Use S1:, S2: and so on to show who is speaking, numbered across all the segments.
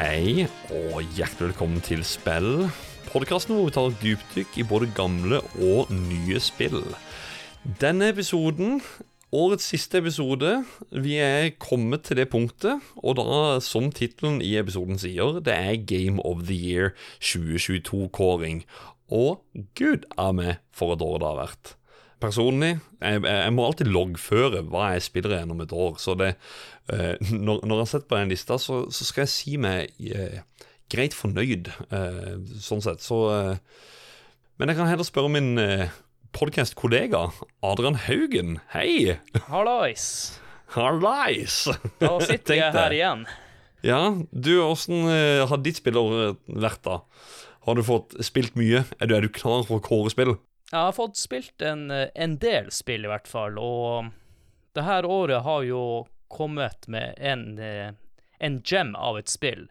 S1: Hei, og hjertelig velkommen til Spill. Podkasten hvor vi tar et dypdykk i både gamle og nye spill. Denne episoden, årets siste episode, vi er kommet til det punktet, og da, som tittelen i episoden sier, det er Game of the Year 2022-kåring. Og gud a meg for et år det har vært personlig jeg, jeg, må alltid loggføre hva jeg spiller gjennom et år. Så det, eh, når, når, jeg har sett på den lista, så, så skal jeg si meg eh, greit fornøyd, eh, sånn sett. Så Men jeg kan heller spørre min eh, podkast-kollega Adrian Haugen. Hei!
S2: Hallais.
S1: Hallais!
S2: Da sitter jeg her igjen.
S1: Ja, du, åssen har ditt spillår vært, da? Har du fått spilt mye? Er du, er du klar for å kåre spill?
S2: Jeg har fått spilt en, en, del spill, i hvert fall. Og det her året har jo kommet med en, en gem av et spill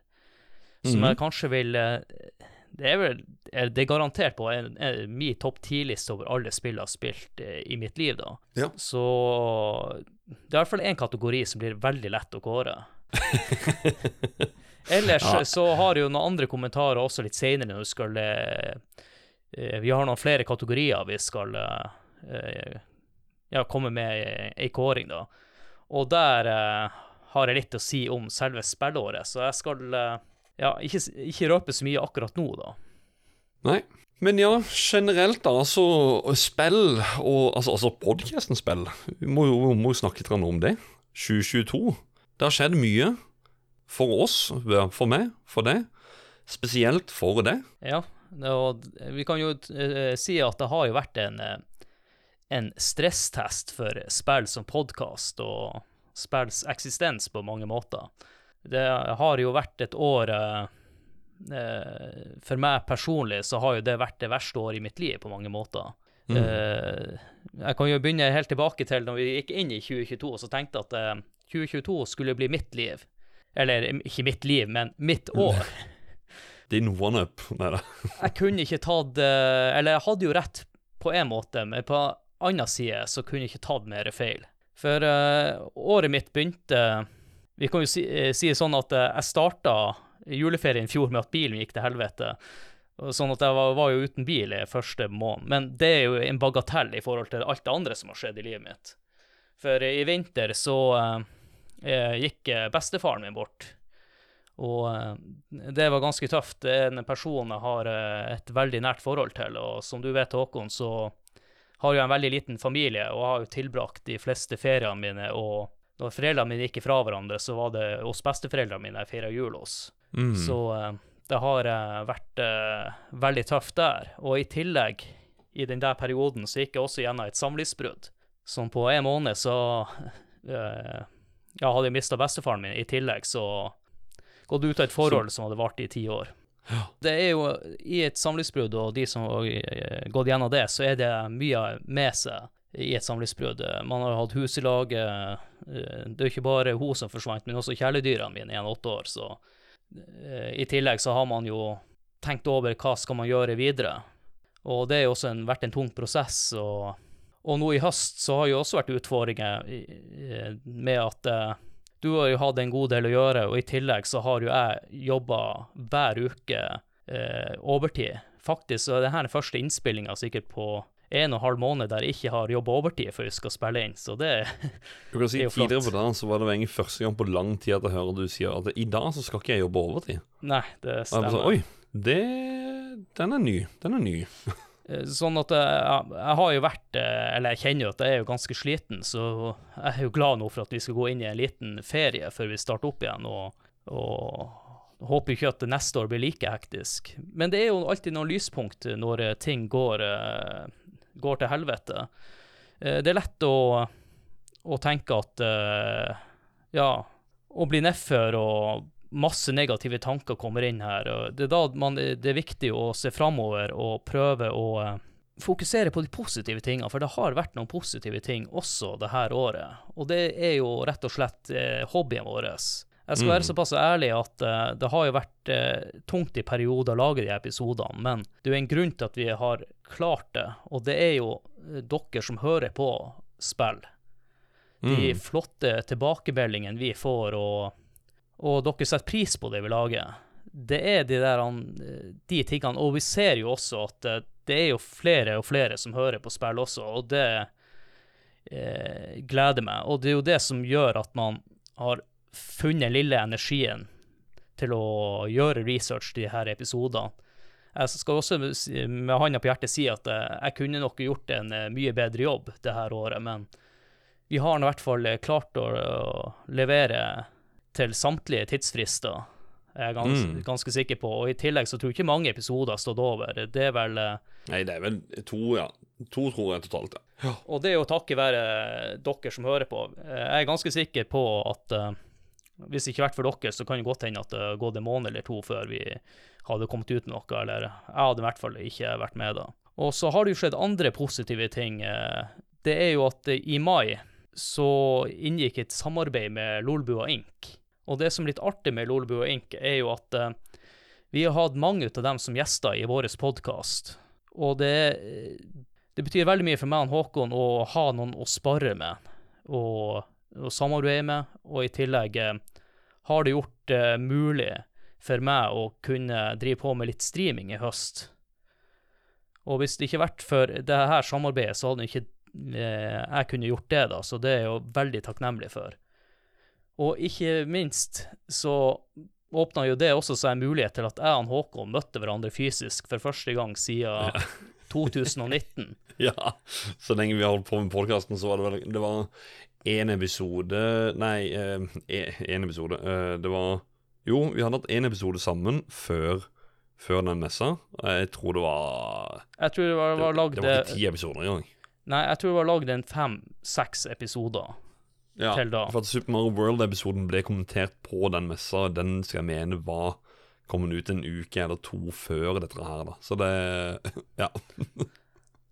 S2: som mm -hmm. jeg kanskje vil Det er vel Det er garantert på en, en, min topp ti-liste over alle spill jeg har spilt i mitt liv, da.
S1: Ja.
S2: Så det er i hvert fall én kategori som blir veldig lett å kåre. Ellers ja. så har jeg jo noen andre kommentarer også litt seinere når du skal Eh, vi har noen flere kategorier vi skal eh, ja, komme med ei kåring, da. Og der eh, har jeg litt å si om selve spillåret, så jeg skal ja, ikke, ikke røpe så mye akkurat nå, da.
S1: Nei. Men ja, generelt, da, altså spill og Altså, altså podkasten-spill. Vi må jo snakke litt om det. 2022. Det har skjedd mye. For oss, for meg, for deg. Spesielt for deg.
S2: Ja, og vi kan jo uh, si at det har jo vært en, uh, en stresstest for spill som podkast og spills eksistens på mange måter. Det har jo vært et år For meg personlig så har jo det vært det verste året i mitt liv på mange måter. Mm. jeg kan jo begynne helt tilbake til når vi gikk inn i 2022, og så tenkte at 2022 skulle bli mitt liv. Eller ikke mitt liv, men mitt år.
S1: Din one-up. Nei da.
S2: jeg kunne ikke tatt eh, Eller jeg hadde jo rett på en måte, men på annen side så kunne jeg ikke tatt mer feil. For uh, året mitt begynte Vi kan jo si, uh, si sånn at jeg starta juleferien i fjor med at bilen gikk til helvete. Sånn at jeg var, var jo uten bil i første måned. Men det er jo en bagatell i forhold til alt det andre som har skjedd i livet mitt. For i vinter så gikk bestefaren min bort og eh, det var ganske tøft. Det er en person jeg har eh, et veldig nært forhold til. Og som du vet, Håkon, så har jeg en veldig liten familie og har jo tilbrakt de fleste feriene mine. Og når foreldrene mine gikk fra hverandre, så var det hos besteforeldrene mine jeg feira jul hos. Mm. Så eh, det har vært veldig tøft der. Og i tillegg, i den der perioden, så gikk jeg også gjennom et samlivsbrudd. Som på en måned så ja, hadde jeg mista bestefaren min. I tillegg så gått ut av et forhold som hadde vart i ti år. Ja. Det er jo I et samlivsbrudd, og de som har eh, gått gjennom det, så er det mye med seg i et samlivsbrudd. Man har hatt hus i lag. Eh, det er ikke bare hun som forsvant, men også kjæledyra mine i en åtte år. Så eh, i tillegg så har man jo tenkt over hva skal man gjøre videre. Og det har jo også en, vært en tung prosess. Og, og nå i høst så har jo også vært utfordringer med at du har jo hatt en god del å gjøre, og i tillegg så har jo jeg jobba hver uke eh, overtid. Faktisk så er dette den første innspillinga sikkert på en og en halv måned der jeg ikke har jobba overtid før jeg skal spille inn, så det,
S1: du kan si, er jo flott. Tidligere på dagen så var det egentlig første gang på lang tid at jeg hører du sier at i dag så skal ikke jeg jobbe overtid.
S2: Nei, det stemmer.
S1: Og jeg bare Så, Oi, det, den er ny. Den er ny.
S2: Eh, sånn at jeg, eh, jeg, har jo vært eh, Eller jeg kjenner jo at jeg er jo ganske sliten, så jeg er jo glad nå for at vi skal gå inn i en liten ferie før vi starter opp igjen. Og, og håper ikke at neste år blir like hektisk. Men det er jo alltid noen lyspunkt når ting går, går til helvete. Det er lett å, å tenke at ja, å bli nedfor og masse negative tanker kommer inn her. og Det er da man, det er viktig å se framover og prøve å uh, fokusere på de positive tingene, for det har vært noen positive ting også det her året. Og det er jo rett og slett uh, hobbyen vår. Jeg skal være mm. såpass ærlig at uh, det har jo vært tungt i perioder å lage de episodene, men det er jo en grunn til at vi har klart det, og det er jo dere som hører på spill. De mm. flotte tilbakemeldingene vi får, og og dere setter pris på det vi lager, det er de, der, de tingene. Og vi ser jo også at eh, det er jo flere og flere som hører på spill også, og det eh, gleder meg. Og det er jo det som gjør at man har funnet lille energien til å gjøre research de her episodene. Jeg skal også med hånda på hjertet si at eh, jeg kunne nok gjort en eh, mye bedre jobb det her året, men vi har i hvert fall klart å levere til samtlige tidsfrister. Jeg er gans,
S1: Mm.
S2: ganske sikker på. Og i tillegg så tror jeg ikke mange episoder har stått over. Det er vel eh,
S1: Nei, det er vel to, ja. To, tror jeg totalt, ja.
S2: Og det er jo takket være dere som hører på. Eh, Jeg er ganske sikker på at uh, hvis det ikke vært for dere, så kan det godt hende at det har gått en måned eller to før vi hadde kommet ut med noe, eller jeg hadde i hvert fall ikke vært med da. Og så har det jo skjedd andre positive ting. Det er jo at i mai så inngikk et samarbeid med Lolbua Inc. Og det som er litt artig med Lolbu og Ink, er jo at uh, vi har hatt mange av dem som gjester i vår podkast. Og det, det betyr veldig mye for meg og Håkon å ha noen å spare med og, og samarbeide med, og i tillegg uh, har det gjort det mulig for meg å kunne drive på med litt streaming i høst. Og hvis det ikke vært for det her samarbeidet, så hadde ikke eh, jeg kunne gjort det, da, så det er jeg jo veldig takknemlig for. Og ikke minst så åpna jo det også seg en mulighet til at jeg og Håkon møtte hverandre fysisk for første gang siden 2019.
S1: Ja, så lenge vi har holdt på med podkasten, så var det vel Det var én episode Nei, én episode. eh, det var Jo, vi hadde hatt én episode sammen før, før den messa. Jeg tror det var
S2: Jeg tror det var, var
S1: Det,
S2: lagd
S1: det var ikke ti episoder engang.
S2: Nei, jeg tror det var lagd en fem-seks episoder
S1: Ja,
S2: til da.
S1: for at Super Mario World-episoden ble kommentert på den messa. Den skal jeg mene var kommet ut en uke eller to før dette her, da. Så det Ja.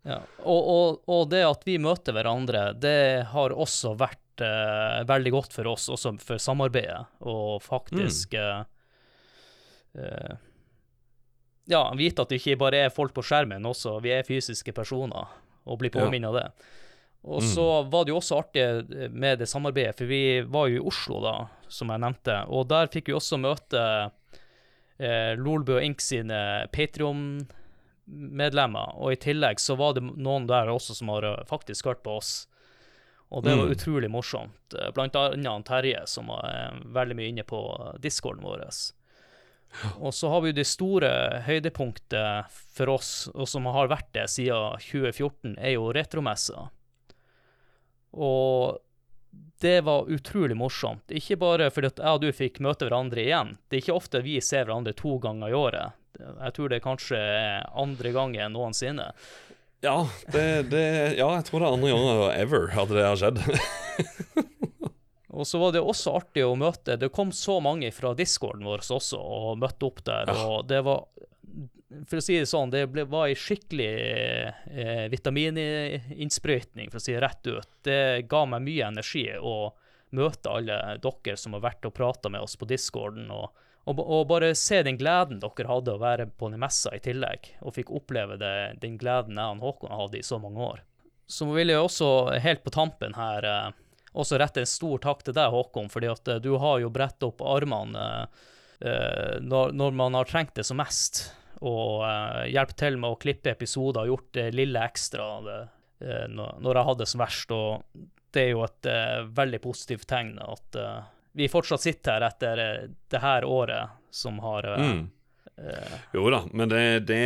S2: Ja. Og, og, og det at vi møter hverandre, det har også vært eh, veldig godt for oss, også for samarbeidet, og faktisk eh, eh, Ja, vite at det ikke bare er folk på skjermen, også vi er fysiske personer, og bli påminnet av det. Og så var det jo også artig med det samarbeidet, for vi var jo i Oslo da, som jeg nevnte, og der fikk vi også møte eh, Lolbø Inc. sine Patrion-medlemmer, og i tillegg så var det noen der også som har eh, faktisk hørt på oss. Og det var
S1: Mm.
S2: utrolig morsomt. Eh, Blant annet Terje, som eh, veldig mye inne på discorden vår. Og så har vi jo det store høydepunktet for oss, og som har vært det siden 2014, er jo retromessa. Og det var utrolig morsomt. Ikke bare fordi at jeg og du fikk møte hverandre igjen. Det er ikke ofte vi ser hverandre to ganger i året. Jeg tror det er kanskje andre gangen noensinne.
S1: Ja, det, det, ja, jeg tror det er andre ganger ever at det har skjedd.
S2: Og så var det også artig å møte Det kom så mange fra discorden vår også og møtte opp der, og det var For å si det sånn, det ble, var ei skikkelig eh, vitamininnsprøytning, for å si det rett ut. Det ga meg mye energi å møte alle dere som har vært og prata med oss på discorden, og, og, og bare se den gleden dere hadde å være på den messa i tillegg, og fikk oppleve det, den gleden jeg og Håkon hadde i så mange år. Så vil jeg også, helt på tampen her eh, også rette en stor takk til deg, Håkon, fordi at eh, du har jo brett opp armene eh, når, når man har trengt det som mest, og uh, hjulpet til med å klippe episoder og gjort det lille ekstra det, eh, når, jeg hadde det som verst. Og det er jo et eh, veldig positivt tegn at vi fortsatt sitter her etter det her året som har
S1: Mm. Jo da, men det, det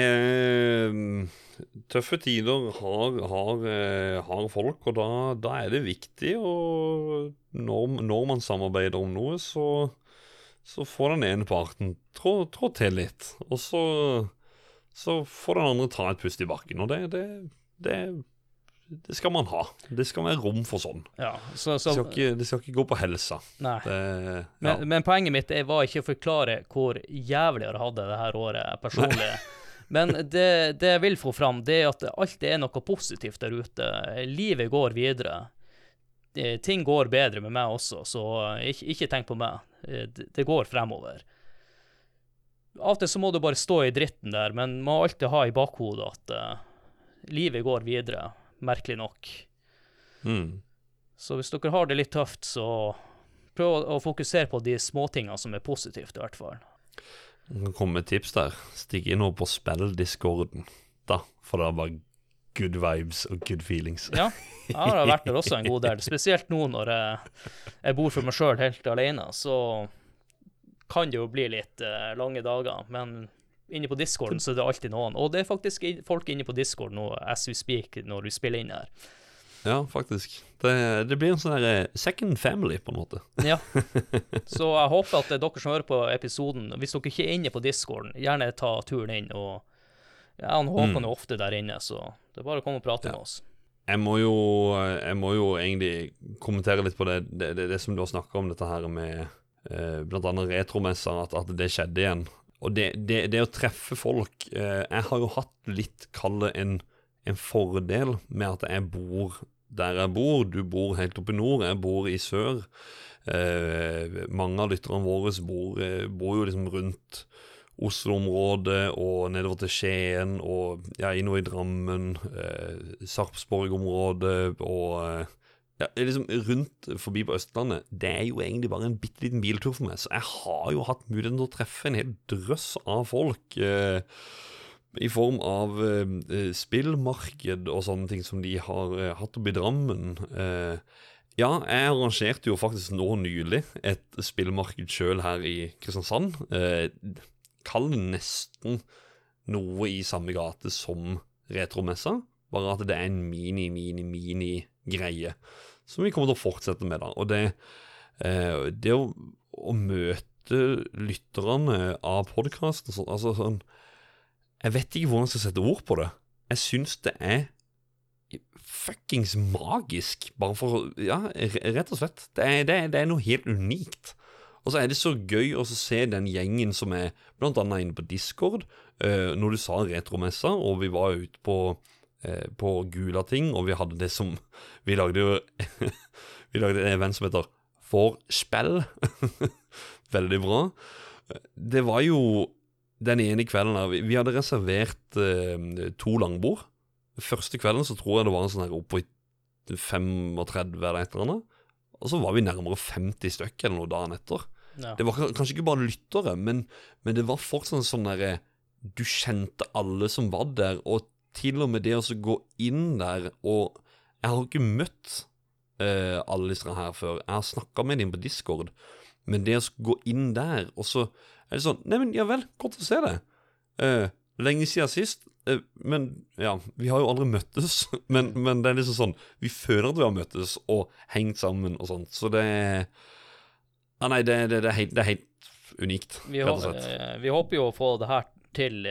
S1: mm, Tøffe tider har, har, har folk, og da, da er det viktig Og når, når man samarbeider om noe, så, så får den ene parten trå, trå til litt. Og så, så får den andre ta et pust i bakken, og det, det, det, det skal man ha. Det skal være rom for sånn.
S2: ja, så,
S1: Det skal ikke, det skal ikke gå på helsa. ja.
S2: Men, men poenget mitt er- var ikke å forklare hvor jævlig jeg hadde det her året personlig. Men det, det jeg vil få fram, det er at alt er noe positivt der ute. Livet går videre. Eh, Ting går bedre med meg også, så ikke, ikke tenk på meg. Eh, Det, det går fremover. Av og til så må du bare stå i dritten der, men må alltid ha i bakhodet at uh, livet går videre, merkelig nok.
S1: Mm.
S2: Så hvis dere har det litt tøft, så prøv å, fokusere på de småtinga som er positivt, i hvert fall.
S1: Jeg kan komme med tips der. Stikk inn på spilldiscorden, da. For det bare good vibes og good feelings.
S2: Ja, jeg har vært der også en god del. Spesielt nå når jeg, jeg bor for meg sjøl helt alene, så kan det jo bli litt uh, lange dager. Men inne på discorden så er det alltid noen. Og det er faktisk folk inne på discord nå as we speak når vi spiller inn her.
S1: Ja, faktisk. Det, det blir en sånn eh, second family, på en måte.
S2: ja. Så jeg håper at dere som hører på episoden, hvis dere ikke er inne på discorden, gjerne ta turen inn. og ja, han Håkon mm. er ofte der inne, så det er bare å komme og prate ja. med oss.
S1: Jeg må, jo, jeg må jo egentlig kommentere litt på det, det, det, det som du har snakka om, dette her med eh, bl.a. retromesser, at, at, det skjedde igjen. Og det, det å treffe folk eh, Jeg har jo hatt litt, kall det en, en fordel med at jeg bor der jeg bor. Du bor helt oppe i nord, jeg bor i sør. Eh, mange av lytterne våre bor, eh, bor, jo liksom rundt Oslo-området og nedover til Skien og ja, innover i Drammen, eh, Sarpsborg-området og eh, ja, liksom rundt forbi på Østlandet. Det er jo egentlig bare en bitte liten biltur for meg, så jeg har jo hatt muligheten til å treffe en hel drøss av folk. Eh, i form av eh, spillmarked og sånne ting som de har eh, hatt oppe i Drammen. Eh, ja, jeg arrangerte jo faktisk nå nylig et spillmarked sjøl her i Kristiansand. Eh, Kall det nesten noe i samme gate som retromessa, bare at det er en mini, mini, mini greie som vi kommer til å fortsette med. da. Og det, eh, det å, å, møte lytterne av podkasten altså sånn jeg vet ikke hvordan jeg skal sette ord på det. Jeg syns det er fuckings magisk, bare for Ja, rett og slett. Det er, det, er, det er, noe helt unikt. Og så er det så gøy å se den gjengen som er blant annet inne på Discord. Uh, når du sa retromessa, og vi var ute på, uh, på Gulating, og vi hadde det som Vi lagde jo Vi lagde en event som heter Forspell. Veldig bra. Det var jo den ene kvelden der Vi, vi hadde reservert uh, to langbord. Første kvelden så tror jeg det var en sånn her oppå 35 eller et eller annet. Og så var vi nærmere 50 stykker eller noe dagen etter. Ja. Det var kanskje ikke bare lyttere, men, men det var fortsatt sånn derre Du kjente alle som var der, og til og med det å gå inn der og Jeg har ikke møtt uh, alle disse her før. Jeg har snakka med dem på Discord, men det å gå inn der og så er det sånn Neimen, ja vel, godt å se det. Uh, lenge siden sist. Uh, men ja, vi har jo aldri møttes. Men, men, det er liksom sånn Vi føler at vi har møttes og hengt sammen og sånt. Så det Ja, nei, det, det, det, er, helt, det er, helt, unikt,
S2: vi, rett og slett. Uh, vi håper jo å få det her til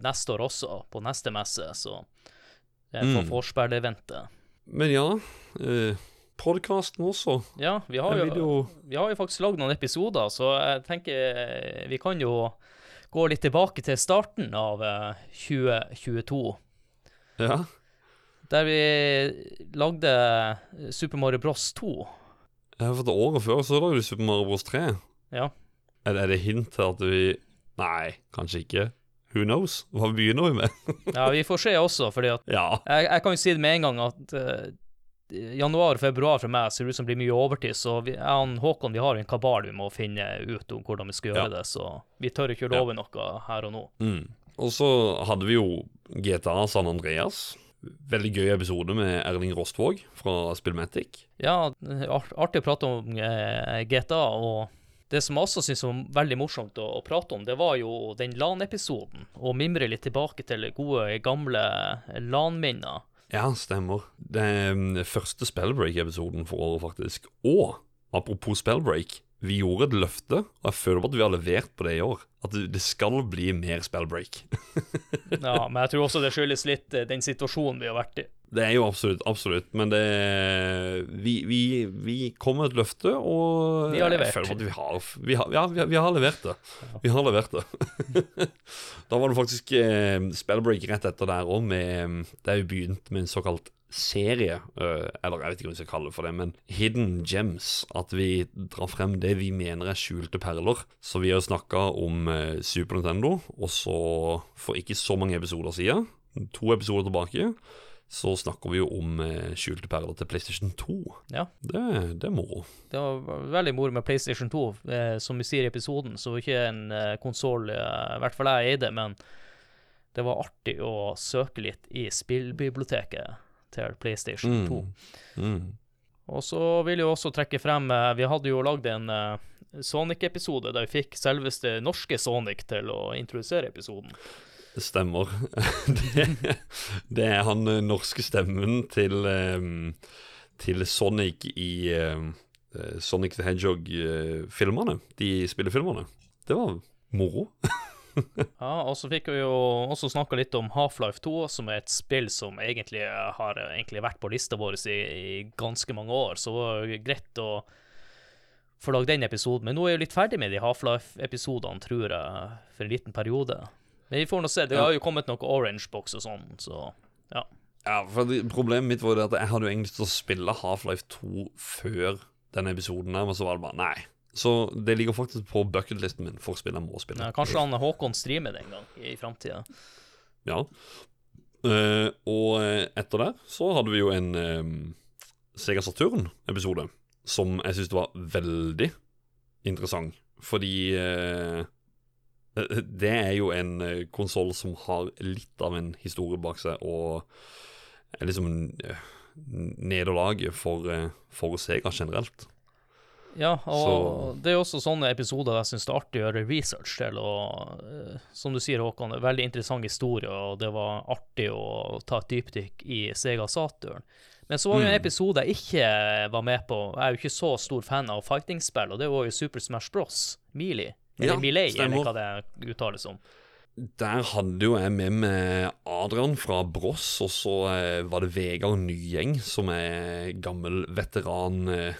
S2: neste år også, på neste messe, så det er for mm. vorspiel-eventet.
S1: Men ja. Uh, podkasten også.
S2: Ja, vi har, jo, vi har jo faktisk lagd noen episoder, så jeg tenker eh, vi kan jo gå litt tilbake til starten av 2022.
S1: Eh, ja.
S2: Der vi lagde Super Mario Bros 2.
S1: Ja, for det året før så lagde du Super Mario Bros 3.
S2: Ja.
S1: Er det, er det hint til at vi Nei, kanskje ikke. Who knows? Hva begynner vi med?
S2: ja, vi får se også, fordi at
S1: ja.
S2: jeg, jeg, kan jo si det med en gang at uh, januar og februar for meg ser ut som det blir mye overtid, så vi, jeg og Håkon vi har en kabal vi må finne ut om hvordan vi skal gjøre ja. det. Så vi tør ikke å love ja. noe her og nå.
S1: Mm. Og så hadde vi jo GTA San Andreas. Veldig gøy episode med Erling Rostvåg fra Spillmatic.
S2: Ja, artig å prate om eh, GTA. og det som jeg også syns var veldig morsomt å, prate om, det var jo den LAN-episoden. Og mimre litt tilbake til gode, gamle LAN-minner.
S1: Ja, stemmer. Det er mm, første Spellbreak-episoden for året, faktisk. Og apropos Spellbreak, vi gjorde et løfte, og jeg føler at vi har levert på det i år. At det skal bli mer Spellbreak.
S2: ja, men jeg tror også det skyldes litt eh, den situasjonen vi har vært i.
S1: Det er jo absolutt, absolutt. Men det Vi, vi, vi kom med et løfte, og
S2: Vi har levert.
S1: Vi har, vi har, ja, vi har, vi har levert det. Vi har levert det. da var det faktisk eh, spellbreak rett etter der òg, der vi begynt med en såkalt serie, uh, eller jeg vet ikke om vi skal kalle det for det, men hidden gems. At vi drar frem det vi mener er skjulte perler. Så vi har snakka om uh, Super Nintendo, og så for ikke så mange episoder siden, to episoder tilbake, så snakker vi jo om eh, skjulte perler til PlayStation 2.
S2: Ja.
S1: Det, det er moro.
S2: Det var veldig moro med PlayStation 2. Eh, som vi sier i episoden, så var ikke en eh, konsoll eh, i hvert fall jeg eide, men det var artig å søke litt i spillbiblioteket til PlayStation 2.
S1: Mm.
S2: Og så vil jeg også trekke frem eh, Vi hadde jo lagd en eh, Sonic-episode der vi fikk selveste norske Sonic til å introdusere episoden.
S1: Stemmer. det, det er han eh, norske stemmen til, eh, til Sonic i eh, Sonic the Hedgehog-filmene. De spillefilmene. Det var moro.
S2: Ja, og så fikk vi jo også snakka litt om Half-Life 2, som er et spill som egentlig har egentlig vært på lista vår i, i ganske mange år, så det var greit å få lagd den episoden. Men nå er jeg jo litt ferdig med de Half-Life-episodene, tror jeg, for en liten periode. Men vi får nå se. Det har jo kommet noe Orange Box og sånn, så ja.
S1: Ja, for Problemet mitt var det at jeg hadde jo egentlig lyst til å spille Half-Life 2 før denne episoden, her, men så var det bare nei. Så det ligger faktisk på bucketlisten min for spill jeg må spille.
S2: Ja, Kanskje han Håkon streamer det en gang i framtida.
S1: Ja. Uh, og eh, etter det så hadde vi jo en eh, Sega Saturn-episode som jeg syns var veldig interessant. Fordi eh, det er jo en uh, konsoll som har litt av en historie bak seg, og er liksom uh, nederlaget for, eh, for Sega generelt.
S2: Ja, og
S1: Så-
S2: det er jo også sånne episoder jeg syns det er artig å gjøre research til. Og eh, som du sier, Håkon, veldig interessant historie, og det var artig å ta et dypdykk i Sega Saturn. Men så var det en
S1: Mm.
S2: episode jeg ikke var med på. Jeg er jo ikke så stor fan av fighting-spill, og det var jo Super Smash Bros. Melee. Eller
S1: Ja, stemmer.
S2: eller hva det uttales som.
S1: Der hadde jo jeg med meg Adrian fra Bross, og så eh, var det Vegard Nyeng, som er gammel veteran, eh,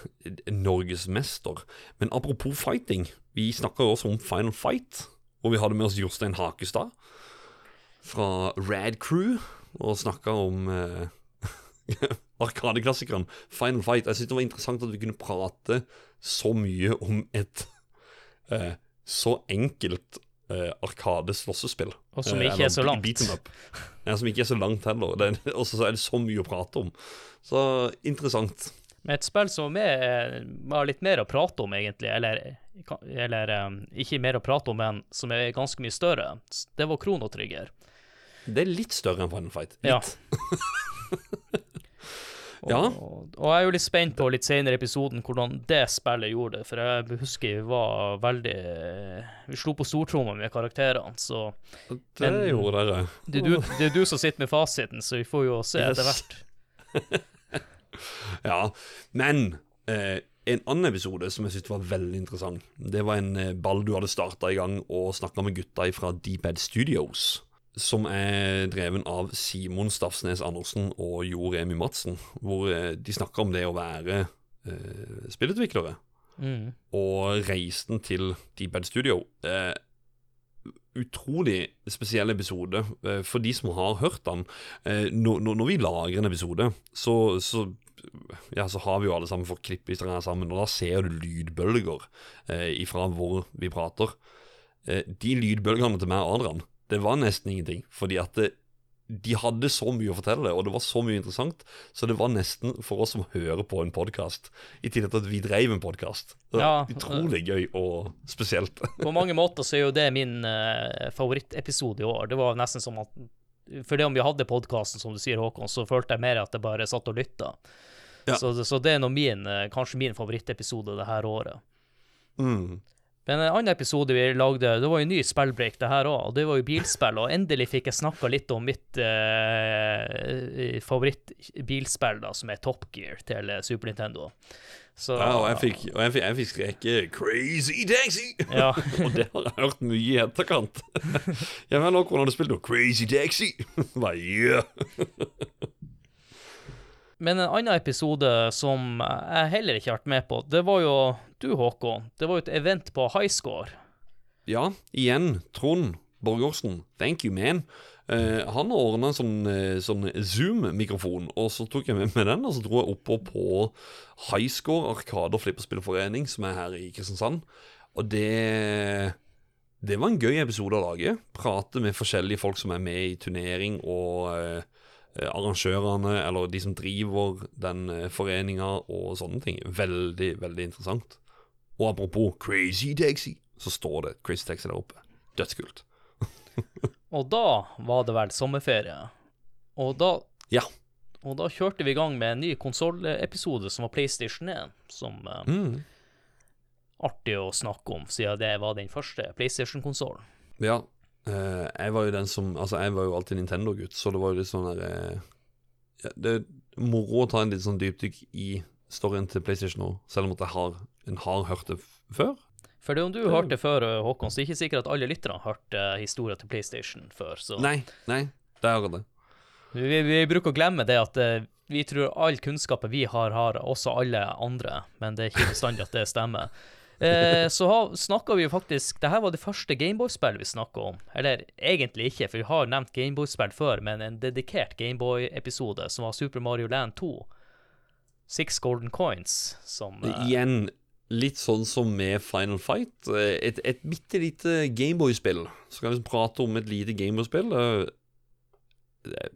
S1: norgesmester. Men apropos fighting, vi snakka også om Final Fight, og vi hadde med oss Jostein Hakestad fra Rad Crew, og snakka om eh, Arkadeklassikeren Final Fight. Jeg syntes det var interessant at vi kunne prate så mye om et eh, så enkelt uh, Arkade-slåssespill.
S2: Og som
S1: Eh,
S2: ikke er så langt.
S1: Ja, som ikke er så langt heller. Er- Og så er det så mye å prate om. Så interessant.
S2: Men et spill som er, har litt mer å prate om, egentlig, eller, eller eh, ikke mer å prate om, men som er ganske mye større, det var Chrono Trigger.
S1: Det er litt større enn Final Fight.
S2: Ja. Og,
S1: Ja.
S2: og, og jeg er jo litt spent på litt senere i episoden hvordan det spillet gjorde det, for jeg husker vi var veldig Vi slo på stortromma med karakterene, så
S1: Det
S2: Men-
S1: gjorde dere.
S2: det du, det er du som sitter med fasiten, så vi får jo se
S1: Yes.
S2: etter hvert.
S1: Ja, men eh, en annen episode som jeg syntes var veldig interessant, det var en eh, ball du hadde starta i gang og snakka med gutta fra Deephead Studios. Som er dreven av Simon Stafsnes Andersen og Jo Remi Madsen. Hvor eh, de snakker om det å være eh, spillutviklere.
S2: Mm.
S1: og reisen til Deephead Studio. Eh, utrolig spesiell episode eh, for de som har hørt den. Eh, når, når- vi lager en episode, så, så, ja, så har vi jo alle sammen fått klipp i her sammen, og da ser du lydbølger eh, ifra hvor vi prater. Eh, de lydbølgene til meg og Adrian, det var nesten ingenting, fordi at det, de hadde så mye å fortelle, og det var så mye interessant, så det var nesten for oss som hører på en podkast, i tillegg til at vi drev en podkast.
S2: Ja,
S1: utrolig gøy og spesielt.
S2: På mange måter så er jo det min uh, favorittepisode i år. Det var nesten som at For det om vi hadde podkasten, som du sier, Håkon, så følte jeg mer at jeg bare satt og lytta.
S1: Ja.
S2: Så, så det er nå min, eh, kanskje min favorittepisode det her året.
S1: Mm.
S2: Men en annen episode vi lagde, det var jo ny spillbreak, det her òg. Det var jo bilspill. Og endelig fikk jeg snakka litt om mitt eh, favorittbilspill, da, som er Top Gear til eh, Super Nintendo. Så,
S1: Ja, og jeg fikk, og jeg fikk, jeg fikk skreke 'Crazy Taxi'!
S2: Ja.
S1: og det har jeg hørt mye i etterkant. ja vet nok hvordan du spilt noe 'Crazy Taxi'? Bare, yeah.
S2: Men en annen episode som jeg heller ikke har vært med på, det var jo du, Håkon. Det var jo et event på Highscore.
S1: Ja, igjen, Trond Borgersen. Thank you, man. Uh, han ordna en sånn, eh, sånn Zoom-mikrofon, og så tok jeg med meg den, og så dro jeg oppå på Highscore Arkade- og flipperspillforening, som er her i Kristiansand. Og det Det var en gøy episode å lage. Prate med forskjellige folk som er med i turnering, og eh, arrangørene eller de som driver den foreninga og sånne ting. Veldig, veldig interessant. Og apropos Crazy Taxi, så står det Crazy Taxi der oppe. Dødskult.
S2: Og da var det vel sommerferie. Og da
S1: Ja.
S2: Og da kjørte vi i gang med en ny konsollepisode som var PlayStation 1. Som eh,
S1: Mm.
S2: artig å snakke om, siden det var den første PlayStation-konsollen.
S1: Ja. eh, jeg var jo den som Altså, jeg var jo alltid Nintendo-gutt, så det var jo litt sånn der eh, ja, Det er moro å ta en litt sånn dypdykk i storyen til PlayStation nå, selv om at jeg har, en har hørt det før.
S2: For det om du hørte før, eh, Håkon, så er det ikke sikkert at alle lytterne har hørt uh, historien til PlayStation før. Så
S1: Nei, nei, det har det.
S2: vi, vi bruker å glemme det at eh, vi tror all kunnskapen vi har, har også alle andre, men det er ikke bestandig at det stemmer. Eh, så snakka vi jo faktisk Dette var det første Gameboy-spill vi snakka om. Eller egentlig ikke, for vi har nevnt Gameboy-spill før, men en dedikert Gameboy-episode som var Super Mario Land 2. Six Golden Coins, som eh,
S1: Igjen, litt sånn som med Final Fight. eh, Et, et bitte lite Gameboy-spill. Så kan vi prate om et lite Gameboy-spill. eh, Det,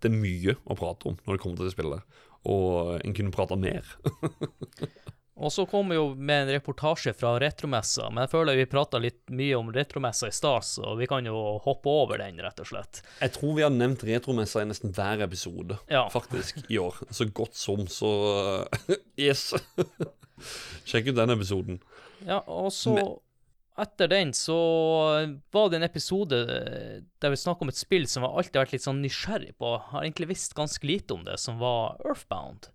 S1: det er mye å prate om når det kommer til det spillet. Og en kunne prata mer.
S2: Og så kom vi jo med en reportasje fra retromessa, men jeg føler vi prata litt mye om retromessa i stad, så vi kan jo hoppe over den, rett og slett.
S1: Jeg tror vi har nevnt retromessa i nesten hver episode,
S2: Ja.
S1: faktisk, i år. Så godt som, så Yes! Sjekk ut den episoden.
S2: Ja, og så
S1: Men-
S2: Etter den så var det en episode der vi snakka om et spill som jeg alltid har vært litt sånn nysgjerrig på. Har egentlig visst ganske lite om det, som var Earthbound.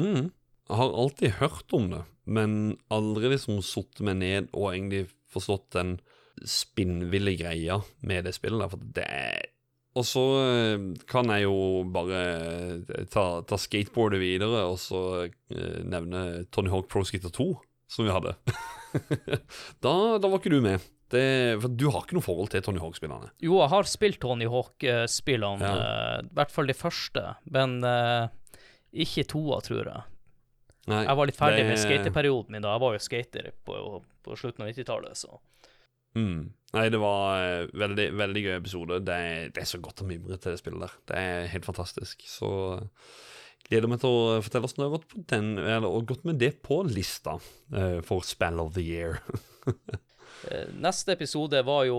S1: Mm. Jeg har alltid hørt om det, men aldri liksom satt meg ned og egentlig forstått den spinnville greia med det spillet. der, For det er Og så eh, kan jeg jo bare eh, ta, ta skateboardet videre og så eh, nevne Tony Hawk Pro Skater 2, som vi hadde. da, da var ikke du med. Det, for du har ikke noe forhold til Tony Hawk-spillerne.
S2: Jo, jeg har spilt Tony Hawk-spillene,
S1: Ja.
S2: uh, i hvert fall de første, men uh, ikke toa, tror jeg.
S1: Nei,
S2: Jeg var litt ferdig
S1: det-
S2: med skateperioden min da. Jeg var jo skater på, på slutten av 90-tallet, så
S1: Mm. Nei, det var eh, veldig, veldig gøy episode. Det er, det er så godt å mimre til det spillet der. Det er helt fantastisk. Så eh, gleder meg til å fortelle oss har gått, på den, eller, gått med det på lista eh, for Spell of the Year.
S2: Eh, Neste episode var jo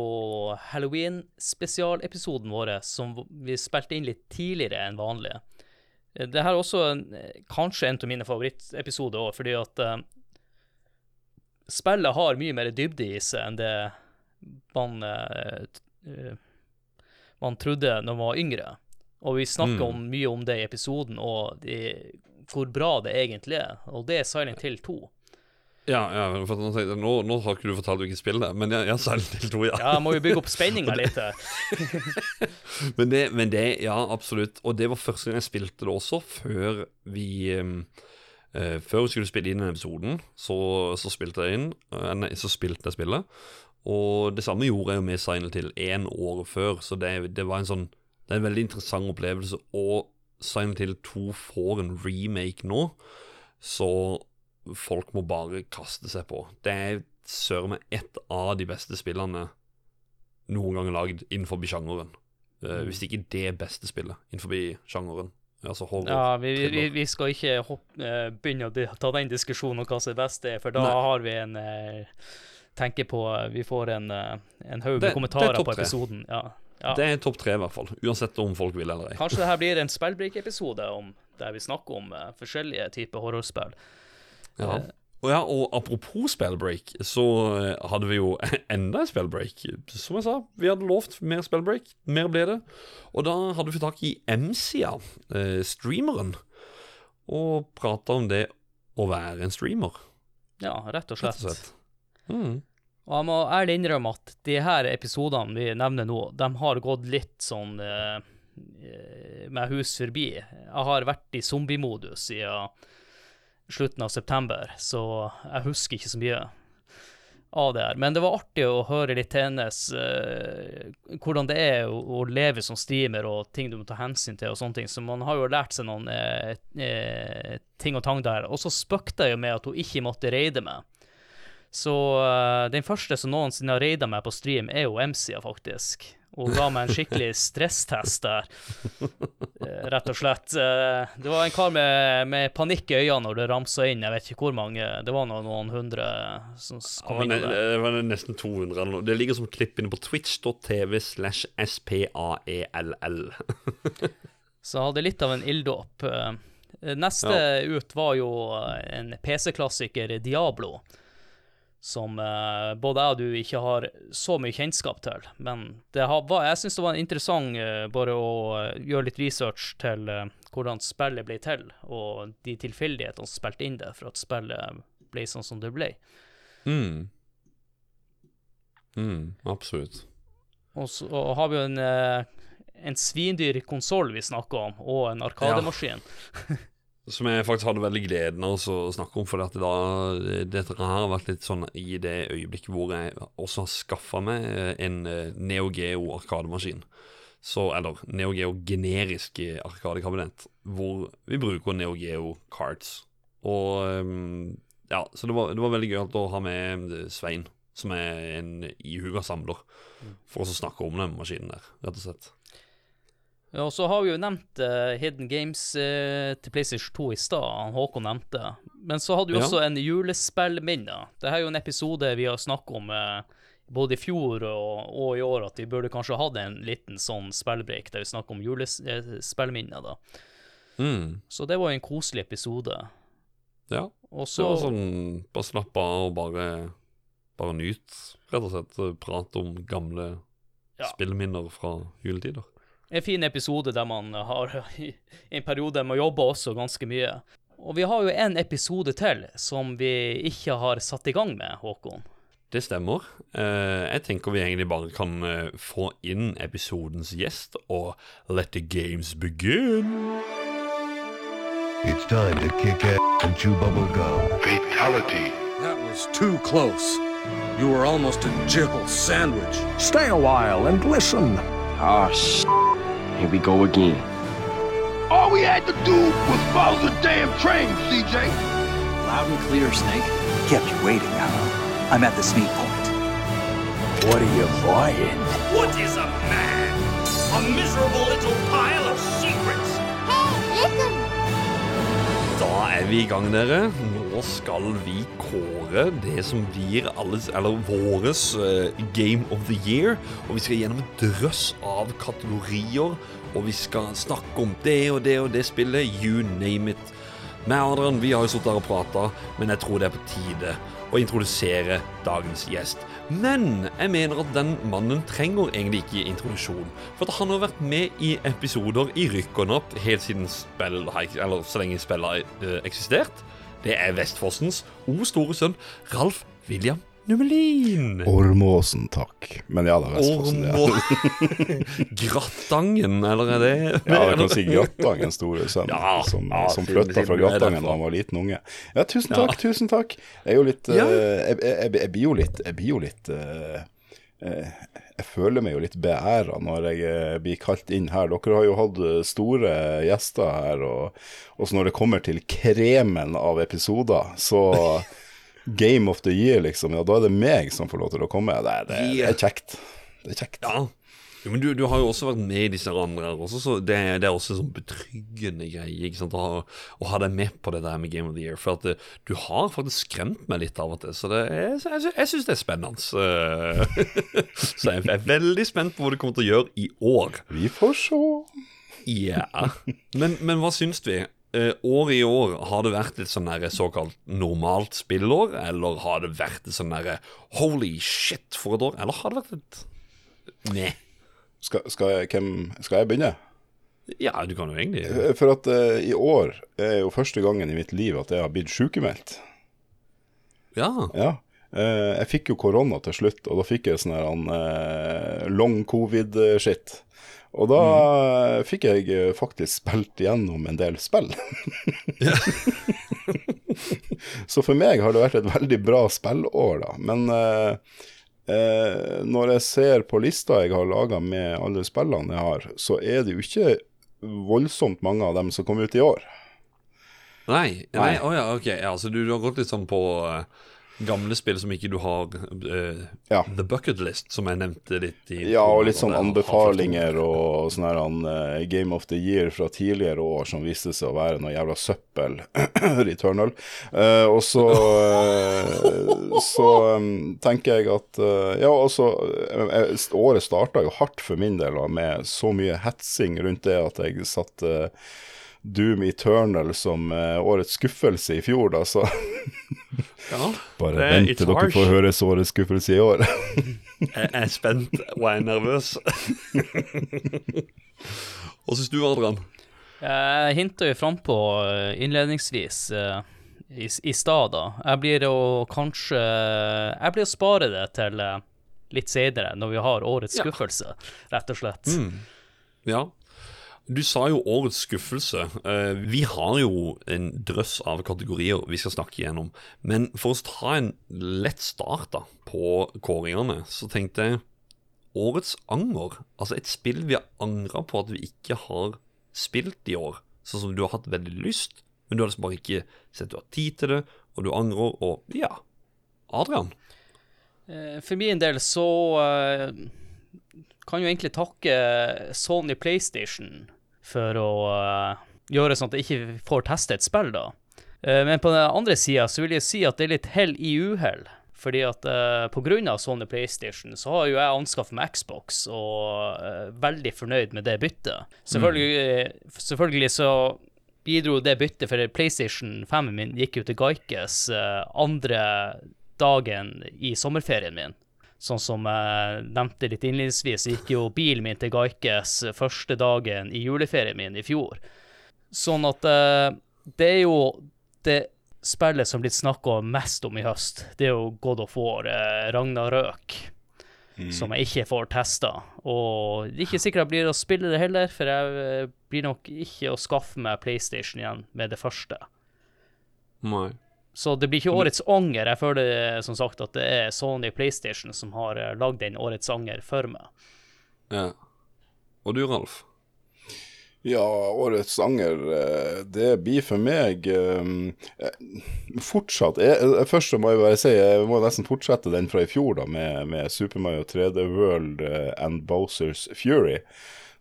S2: Halloween-spesialepisoden vår, som vi spilte inn litt tidligere enn vanlig. Eh, Det her er også en, eh, kanskje en av mine favorittepisoder òg, fordi at eh, spillet har mye mer dybde i seg enn det man eh, eh, man trodde når man var yngre. Og vi snakker
S1: Mm.
S2: om mye om det i episoden, og de, hvor bra det egentlig er. Og det er Silent Hill 2.
S1: Ja, ja for nå, tenkte nå, nå har ikke du fortalt hvilket spill det er, men ja, Silent Hill 2, ja.
S2: Ja, må jo bygge opp spenninga litt.
S1: Men det, men det, ja, absolutt. Og det var første gang jeg spilte det også, før vi eh, Før vi skulle spille inn den episoden, så, så spilte jeg inn uh, Nei, så spilte jeg spillet. Og det samme gjorde jeg jo med Silent Hill én år før, så det, det var en sånn Det er en veldig interessant opplevelse. Og Silent Hill 2 får en remake nå, så folk må bare kaste seg på. Det er søren meg et av de beste spillene noen gang lagd innenfor sjangeren. Uh, hvis ikke det beste spillet innenfor sjangeren. Altså horror.
S2: Ja, vi, vi, vi skal ikke hoppe, eh, begynne å ta den diskusjonen om hva som er best, for da
S1: Nei.
S2: har vi en eh, Tenker på Vi får en, eh, en haug med kommentarer
S1: er
S2: på episoden. Ja. ja.
S1: Det er topp tre, i hvert fall. Uansett om folk vil eller ei.
S2: Kanskje det her blir en spillbreak-episode der vi snakker om uh, forskjellige typer horrorspill.
S1: Ja. Og ja, og apropos spellbreak, så eh, hadde vi jo enda en spellbreak. Som jeg sa, vi hadde lovt mer spellbreak. Mer ble det. Og da hadde vi tak i MCA, eh, streameren, og prata om det å være en streamer,
S2: Ja, rett og
S1: rett og slett. Mm.
S2: Og jeg må ærlig innrømme at de her episodene vi nevner nå, de har gått litt sånn eh, eh, med hus forbi. Jeg har vært i zombiemodus siden slutten av september, så jeg husker ikke så mye av det her. Men det var artig å høre litt til hennes uh, hvordan det er å, å leve som streamer og ting du må ta hensyn til og sånne ting. Så man har jo lært seg noen uh, eh, ting og tang der. Og så spøkte jeg jo med at hun ikke måtte reide meg. Så uh, den første som noensinne har raida meg på stream, er jo MC-a, faktisk. og ga meg en skikkelig stresstest der. uh, Rett og slett. Uh, Det var en kar med, med panikk i øynene når det ramsa inn. Jeg vet ikke hvor mange. Det var noen, noen hundre som kom inn. Det.
S1: det var nesten 200 eller noe. Det ligger som klipp inne på twitch.tv slash spaell.
S2: Så jeg hadde litt av en ilddåp. Neste Neste ut var jo en PC-klassiker, Diablo. Som uh, både jeg og du ikke har så mye kjennskap til. Men det har, var, jeg syns det var interessant uh, bare å uh, gjøre litt research til hvordan spillet ble til, og de tilfeldighetene som spilte inn det for at spillet ble sånn som det ble.
S1: Mm. Mm, absolutt.
S2: Og så og har vi jo en, en svindyr konsoll vi snakker om, og en arkademaskin.
S1: Som jeg faktisk hadde veldig gleden av å snakke om, for at da, dette her har vært litt sånn i det øyeblikket hvor jeg også har skaffa meg en eh, Neo Geo arkademaskin. Så, eller Neo Geo generisk arkadekabinett, hvor vi bruker Neo Geo cards. Og ja, så det var, det var veldig gøy å ha med eh, Svein, som er en ihuga samler, for å snakke om den maskinen der, rett og slett.
S2: Ja, og så har vi jo nevnt uh, Hidden Games uh, til PlayStation 2 i stad, Håkon nevnte. Men så hadde vi
S1: Ja.
S2: også en julespillminne. Dette er jo en episode vi har snakket om uh, både i fjor og, og i år, at vi burde kanskje hatt en liten sånn spillbreak der vi snakker om julespillminner, da.
S1: Mm,
S2: Så det var jo en koselig episode.
S1: ja.
S2: Også,
S1: det
S2: var
S1: sånn, bare slapp av og bare, bare nyt, rett og slett. Prate om gamle
S2: Ja.
S1: spillminner fra juletider.
S2: En fin episode der man har i en periode med å jobbe også ganske mye. Og vi har jo en episode til som vi ikke har satt i gang med, Håkon.
S1: Det stemmer. Eh, jeg tenker vi egentlig bare kan eh, få inn episodens gjest og let the games begin.
S3: It's time to kick ass and chew bubble gum.
S4: Fatality.
S5: That was too close. You were almost a jibble sandwich.
S6: Stay a while and listen.
S7: Ah, sh. Here we go again.
S4: All we had to do was follow the damn train, CJ.
S8: Loud and clear, Snake.
S6: Kept you waiting, huh? I'm at the speed point. What are you buying?
S5: What is a man? A miserable little pile
S1: Da er vi i gang, dere. Nå skal vi kåre det som blir alles, eller våres eh, Game of the Year. Og vi skal gjennom en drøss av kategorier. Og vi skal snakke om det og det og det spillet. You name it. Med Adrian vi har jo sittet her og prata, men jeg tror det er på tide å introdusere dagens gjest. Men jeg mener at den mannen trenger egentlig ikke introduksjon. For at han har vært med i episoder i rykk og napp helt siden spill, eller så lenge spillet har eh, eksistert. Det er Vestfossens o store sønn Ralf William Numelin.
S9: Ormåsen, takk. Men ja, det er Vestfossen. Ja.
S1: Ormo... Grattangen, eller er det
S9: ja, jeg kan si Grattangen, store sønn,
S1: Ja,
S9: som,
S1: ja,
S9: som flytta fra
S1: du
S9: Grattangen da han var liten unge. Ja, tusen takk, tusen takk. Jeg er jo litt
S1: Ja.
S9: eh, jeg, jeg, jeg blir jo litt Jeg blir jo litt eh, eh, Jeg føler meg jo litt beæra når jeg blir kalt inn her. Dere har jo hatt store gjester her, og, og så når det kommer til kremen av episoder, så Game of the year, liksom, ja, da er det meg som får lov til å komme. Det, det, det er kjekt. Det er kjekt.
S1: Ja. Jo, men du, du har jo også vært med i disse andre også, så det, det er også en sånn betryggende greie ikke sant? Å, ha, å ha deg med på det der med Game of the Year. For at eh, du har faktisk skremt meg litt av og til, så det er, jeg, jeg syns det er spennende. Så jeg er veldig spent på hva du kommer til å gjøre i år.
S9: Vi får se.
S1: Ja. Men, men hva syns vi? Eh, år i år, har det vært et sånn såkalt normalt spillår? Eller har det vært et sånn derre holy shit for et år? Eller har det vært et Nei.
S9: Skal, skal, jeg, hvem, skal jeg begynne?
S1: Ja, du kan jo egentlig
S9: ja. For at uh, i år er jo første gangen i mitt liv at jeg har blitt sykemeldt.
S1: Ja.
S9: Ja. Uh, jeg fikk jo korona til slutt, og da fikk jeg sånn her eh, long covid-shit. Og da mm. fikk jeg eh, faktisk spilt gjennom en del spill. Så for meg har det vært et veldig bra spillår, da. Men eh, eh, når jeg ser på lista jeg har laga med alle spillene jeg har, så er det jo ikke voldsomt mange av dem som kom ut i år.
S1: Nei. nei.
S9: Nei.
S1: Oh, ja, ok. Ja, så du, du har gått litt sånn på eh, gamle spill som ikke du har uh,
S9: Ja.
S1: The Bucket List, som jeg nevnte litt i
S9: Ja, og litt sånn anbefalinger og sånn her eh, Game of the Year fra tidligere år som viste seg å være noe jævla søppel. Returnal. Uh, og så eh, Så um, tenker jeg at eh, Ja, eh, Året starta jo hardt for min del da, med så mye hetsing rundt det at jeg satte Doom Eternal som eh, årets skuffelse i fjor, da, så
S1: Ja,
S9: bare
S1: det-
S9: vent til dere får høre årets skuffelse i år.
S1: Jeg er spent og jeg er nervøs. Hva syns du, Adrian?
S2: Jeg hinta jo frampå innledningsvis eh, i, i stad, da. Jeg blir å kanskje Jeg blir å spare det til eh, litt senere, når vi har årets
S1: Ja.
S2: skuffelse, rett og slett.
S1: Ja. Du sa jo årets skuffelse. Eh, Vi har jo en drøss av kategorier vi skal snakke igjennom. Men for å ta en lett start da på kåringene, så tenkte jeg årets anger. Altså et spill vi har angra på at vi ikke har spilt i år. Sånn som du har hatt veldig lyst, men du har liksom bare ikke sett du har tid til det, og du angrer, og ja. Adrian?
S2: Eh, For min del så eh, kan jo egentlig takke Sony PlayStation for å eh, gjøre sånn at jeg ikke får teste et spill, da. Eh, Men på den andre sida så vil jeg si at det er litt hell i uhell. Fordi at uh, grunn av Sony PlayStation så har jo jeg anskaffet meg Xbox og uh, veldig fornøyd med det byttet. Selvfølgelig, selvfølgelig så bidro det byttet, for PlayStation 5 min gikk jo til Gaikes uh, andre dagen i sommerferien min. Sånn som jeg nevnte litt innledningsvis, gikk jo bilen min til Gaikes første dagen i juleferien min i fjor. Sånn at eh, det er jo det spillet som blitt snakka mest om i høst. Det er jo God of War, eh, Ragnarøk, som jeg ikke får testa. Og det er ikke sikkert jeg blir å spille det heller, for jeg eh, blir nok ikke å skaffe meg PlayStation igjen med det første.
S1: Nei.
S2: Så det blir ikke årets anger. Jeg føler som sagt at det er Sony PlayStation som har eh, lagd den årets anger for meg.
S1: Ja. Og du, Ralf?
S9: Ja, årets anger, eh, det blir for meg eh, fortsatt jeg, Først så må jeg bare si, jeg må nesten fortsette den fra i fjor, da, med, med Super Mario 3D World and Bowsers Fury,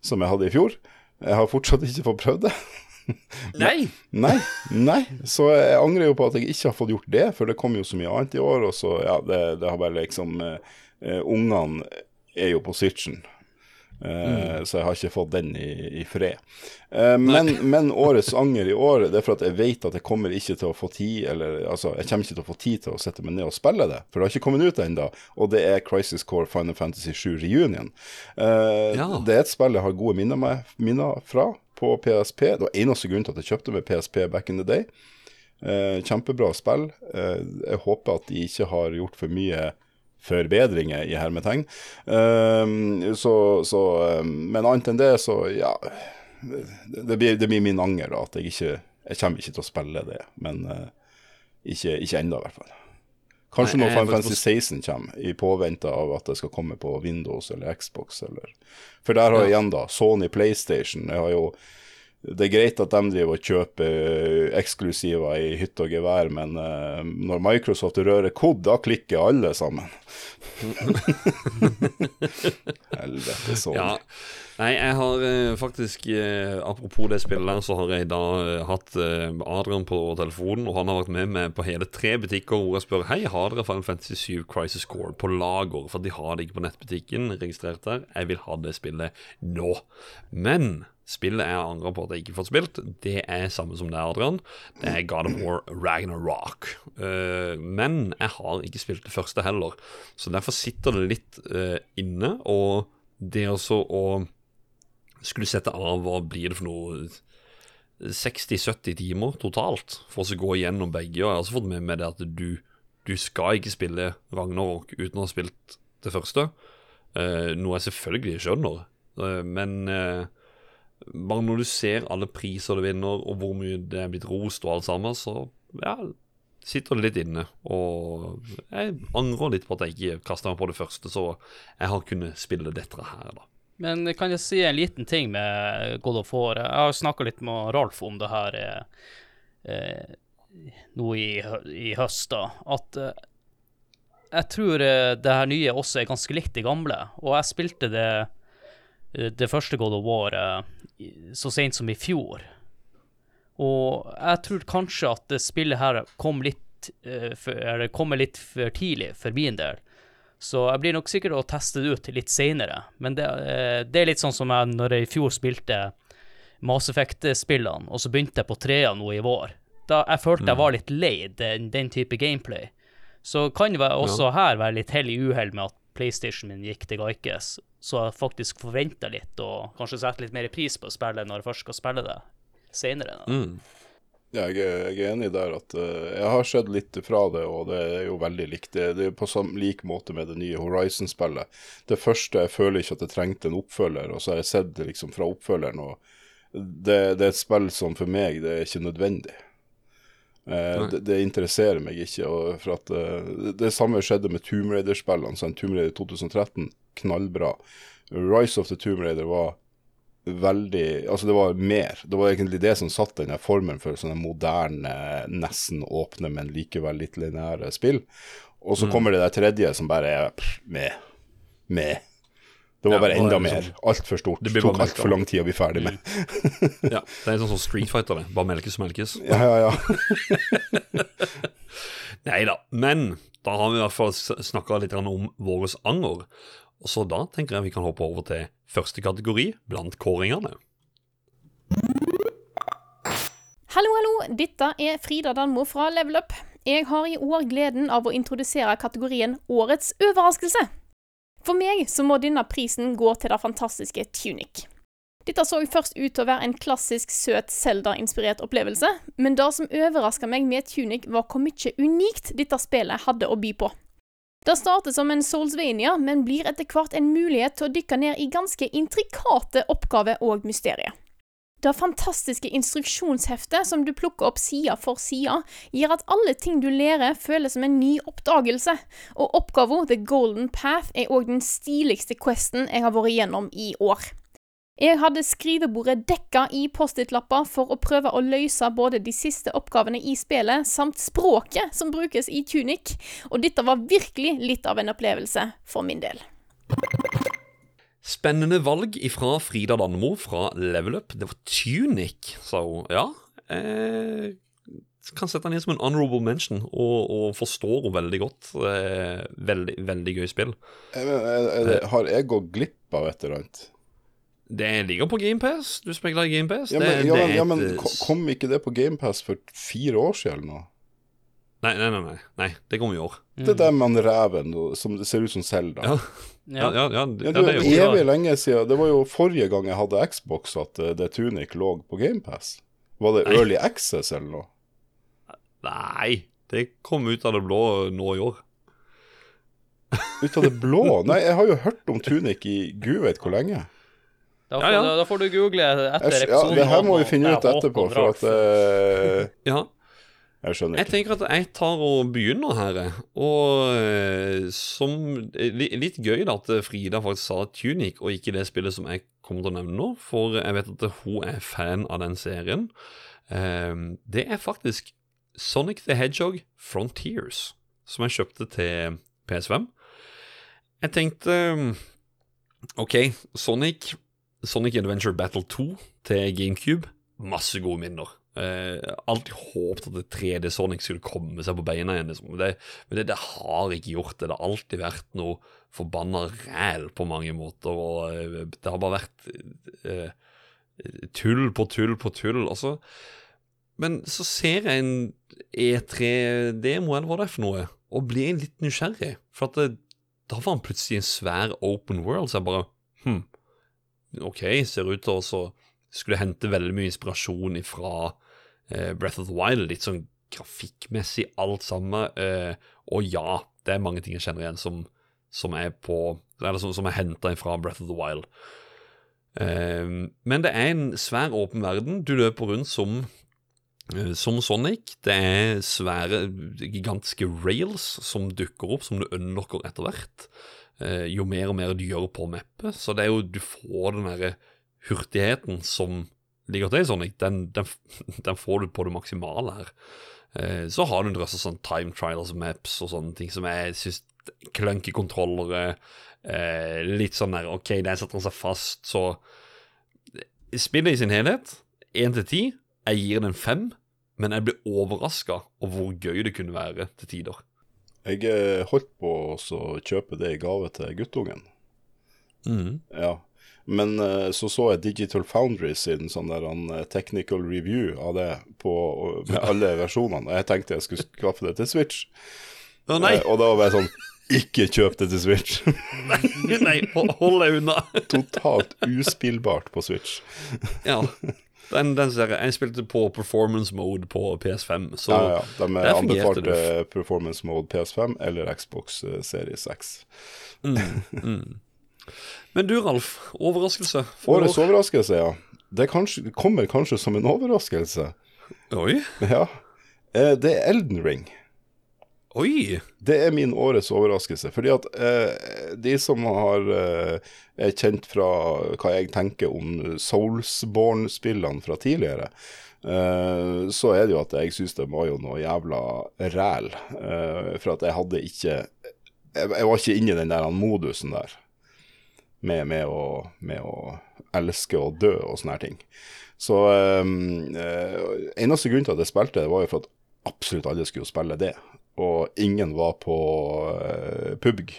S9: som jeg hadde i fjor. Jeg har fortsatt ikke fått prøvd det.
S1: Nei!
S9: Nei, nei. Så jeg angrer jo på at jeg ikke har fått gjort det, for det kom jo så mye annet i år. Og så, ja, det, det har bare liksom eh, eh, Ungene er jo på Switchen. mm. Så jeg har ikke fått den i, i fred. Uh, men, men årets anger i år, det er for at jeg vet at jeg kommer ikke til å få tid Eller altså, jeg kommer ikke til å få tid til å sette meg ned og spille det, for det har ikke kommet ut ennå. Og det er Crisis Core Final Fantasy 7 Reunion. Uh,
S1: Ja.
S9: Det er et spill jeg har gode minner, med, minner fra på PSP. Det var eneste grunn til at jeg kjøpte med PSP back in the day. Eh, kjempebra spill. Eh, jeg håper at de ikke har gjort for mye forbedringer i hermetegn. Eh, så, så, eh, men annet enn det, så ja Det, blir, det blir min anger da, at jeg ikke Jeg kommer ikke til å spille det, men eh, ikke, ikke ennå, i hvert fall. Kanskje når Final Fantasy 16 kommer, i påvente av at det skal komme på Windows eller Xbox. Eller. For der har jeg igjen da Sony PlayStation. Jeg har jo det er greit at de driver og kjøper eh, eksklusiver i hytte og gevær, men eh, når Microsoft rører kod, da klikker alle sammen. Helvete, sånn.
S1: Ja. Nei, jeg har eh, faktisk Apropos det spillet der, så har jeg da hatt Adrian på telefonen, og han har vært med meg på hele tre butikker hvor jeg spør Hei, har dere Final Fantasy 7 Crisis Core på lager? For de har det ikke på nettbutikken registrert der. Jeg vil ha det spillet nå. Men spillet jeg angrer på at jeg ikke har fått spilt, det er samme som det, Adrian. Det er God of War Ragnarok. Uh, men jeg har ikke spilt det første heller, så derfor sitter det litt uh, inne. Og det altså å skulle sette av hva blir det for noe 60-70 timer totalt for å gå igjennom begge. Og jeg har også fått med meg det at du, du skal ikke spille Ragnarok uten å ha spilt det første. Uh, noe jeg selvfølgelig skjønner, men bare når du ser alle priser det vinner, og hvor mye det er blitt rost og alt sammen, så ja, sitter det litt inne. Og jeg angrer litt på at jeg ikke kasta meg på det første, så jeg har kunnet spille dette her, da.
S2: Men kan jeg si en liten ting med God of War? Jeg har snakka litt med Ralf om det her eh, eh, nå i, i høst, da. At eh, jeg tror eh, det her nye også er ganske likt det gamle. Og jeg spilte det, det første God of War eh, så sent som i fjor. Og jeg tror kanskje at det spillet her kom litt eh, for, kommer litt for tidlig for min del. Så jeg blir nok sikkert å teste det ut litt seinere. Men det, eh, det er litt sånn som jeg når jeg i fjor spilte Mass Effect-spillene, og så begynte jeg på trea nå i vår. Da jeg følte jeg var litt lei den, den type gameplay. Så kan det også også her være litt hell i uhell med at PlayStation min gikk til Gaikes, så jeg faktisk forventa litt, og kanskje sette litt mer pris på spillet når jeg først skal spille det seinere.
S1: Mm.
S9: Ja, jeg, er, jeg er enig der at uh, jeg har sett litt fra det, og det er jo veldig likt. Det, det er på sam, lik måte med det nye Horizon-spillet. Det første, jeg føler ikke at jeg trengte en oppfølger, og så har jeg sett det liksom fra oppfølgeren, og det, det er et spill som for meg, det er ikke nødvendig. Eh, det, det interesserer meg ikke. Og for at, eh, det samme skjedde med Tomb Raider-spillene. sånn Tomb Raider 2013, knallbra. Rise of the Tomb Raider var veldig Altså, det var mer. Det var egentlig det som satt den her formen for sånne moderne, nesten åpne, men likevel litt lineære spill. Og så kommer det der tredje som bare er med. Med. Det var
S1: Ja,
S9: bare enda
S1: er
S9: mer.
S1: Sånn,
S9: Altfor stort.
S1: Det
S9: tok altfor lang tid å bli ferdig med.
S1: Ja, det er en sånn som Street Fighter, det. Bare melkes og melkes.
S9: Ja, ja, ja.
S1: Nei da, men da har vi i hvert fall snakka litt om våres anger. Og så da tenker jeg vi kan hoppe over til første kategori blant kåringene.
S10: Hallo, hallo. Dette er Frida Danmo fra Level Up. Jeg har i år gleden av å introdusere kategorien Årets overraskelse. For meg så må denne prisen gå til det fantastiske Tunic. Dette så først ut til å være en klassisk søt Zelda-inspirert opplevelse, men det som overraska meg med Tunic, var hvor mye unikt dette spillet hadde å by på. Det starter som en Soulsvania, men blir etter hvert en mulighet til å dykke ned i ganske intrikate oppgaver og mysterier. Det fantastiske instruksjonsheftet som du plukker opp side for side, gjør at alle ting du lærer, føles som en ny oppdagelse, og oppgaven The Golden Path er òg den stiligste questen jeg har vært gjennom i år. Jeg hadde skrivebordet dekka i Post-It-lapper for å prøve å løse både de siste oppgavene i spillet, samt språket som brukes i Tunic, og dette var virkelig litt av en opplevelse for min del.
S1: Spennende valg ifra Frida Danmo fra Level Up. Det var Tunic, sa hun. Ja, Eh, kan sette den inn som en honorable mention, og, og forstår henne veldig godt. Er Veldig, veldig gøy spill.
S9: Jeg mener, er, er det, har jeg gått glipp av et eller annet?
S1: Det ligger på GamePass. Du spekler i GamePass.
S9: Ja,
S1: Det,
S9: men, ja,
S1: det
S9: men,
S1: er
S9: ja, men kom ikke det på GamePass for fire år siden eller noe?
S1: Nei, nei, nei, nei. Det kommer i år.
S9: Det der med han reven som det ser ut som Zelda.
S1: Ja. Ja, ja, ja,
S9: Ja,
S1: ja,
S9: det
S1: det
S9: er
S1: jo
S9: evig lenge siden. Det var jo forrige gang jeg hadde Xbox at eh, det Tunic lå på GamePass. Var det
S1: Nei.
S9: Early Access eller noe?
S1: Nei, det kom ut av det blå nå i år.
S9: Ut av det blå? Nei, jeg har jo hørt om Tunic i gud vet hvor lenge.
S2: Da, får,
S1: ja.
S2: da, da får du google etter
S9: episoden. ja, det her må vi finne ut
S2: er
S9: etterpå, for at uh,
S1: Ja,
S9: Jeg skjønner
S1: Jeg tenker at jeg tar og begynner her, og eh, som Litt gøy da at Frida faktisk sa Tunic, og ikke det spillet som jeg kommer til å nevne nå, for jeg vet at hun er fan av den serien. Eh, det er faktisk Sonic the Hedgehog Frontiers, som jeg kjøpte til PS5. Jeg tenkte OK, Sonic, Sonic Adventure Battle 2 til GameCube, masse gode minner. Eh, alltid håpet at 3D Sonic skulle komme seg på beina igjen. Liksom. Det, men det, det har ikke gjort det. Det har alltid vært noe forbanna ræl på mange måter. Og eh, det har bare vært uh, tull på tull på tull. Også. men så ser jeg en E3-demo, eller hva det er for noe, og blir litt nysgjerrig. For at det, da var han plutselig en svær open world, så jeg bare Hm, OK, ser ut til å skulle hente veldig mye inspirasjon ifra Breath of the Wild. Litt sånn grafikkmessig, alt sammen. Eh, og ja, det er mange ting jeg kjenner igjen som, som er på Eller som, som er henta fra Breath of the Wild. Eh, men det er en svær åpen verden. Du løper rundt som eh, som Sonic. Det er svære, gigantiske rails som dukker opp, som du unlocker etter hvert. Eh, jo mer og mer du gjør på mappet. Så det er jo Du får den derre hurtigheten som ligger til i Sonic, den, den, den får du på det maksimale her. Eh, så har du en drøss av sånn time trials maps og sånne ting som jeg syns klønker kontrollere. Eh, litt sånn der OK, der setter han seg fast, så Spillet i sin helhet, én til ti, jeg gir den fem, men jeg ble overraska over hvor gøy det kunne være til tider.
S9: Jeg eh, holdt på å kjøpe det i gave til guttungen.
S1: Mm.
S9: Ja. Men eh, så så jeg Digital Foundry sin sånn der han, eh, technical review av det på, med alle versjonene. Og jeg tenkte jeg skulle skaffe det til Switch.
S1: Nei!
S9: Eh, og da var jeg sånn Ikke kjøp det til Switch!
S1: nei, hold hold deg unna.
S9: Totalt uspillbart på Switch.
S1: ja. Den, den ser jeg. Jeg spilte på performance mode på PS5, så
S9: ja, ja. De
S1: der
S9: anbefalte
S1: det.
S9: performance mode PS5 eller Xbox Series X.
S1: Mm, mm. Men du, Ralf. Overraskelse?
S9: Årets
S1: år?
S9: overraskelse, ja. Det kanskje, kommer kanskje som en overraskelse.
S1: Oi.
S9: Ja. Eh, Det er Elden Ring.
S1: Oi.
S9: Det er min årets overraskelse. Fordi at eh, de som har eh, er kjent fra hva jeg tenker om Soulsborne-spillene fra tidligere, eh, så er det jo at jeg syns det var jo noe jævla ræl. Eh, for at jeg hadde ikke jeg, jeg var ikke inne i den der modusen der. Med, med, å, med å elske og dø og sånne her ting. Så um, uh, eneste grunnen til at jeg spilte det, var jo for at absolutt alle skulle spille det og ingen var på uh, PubG.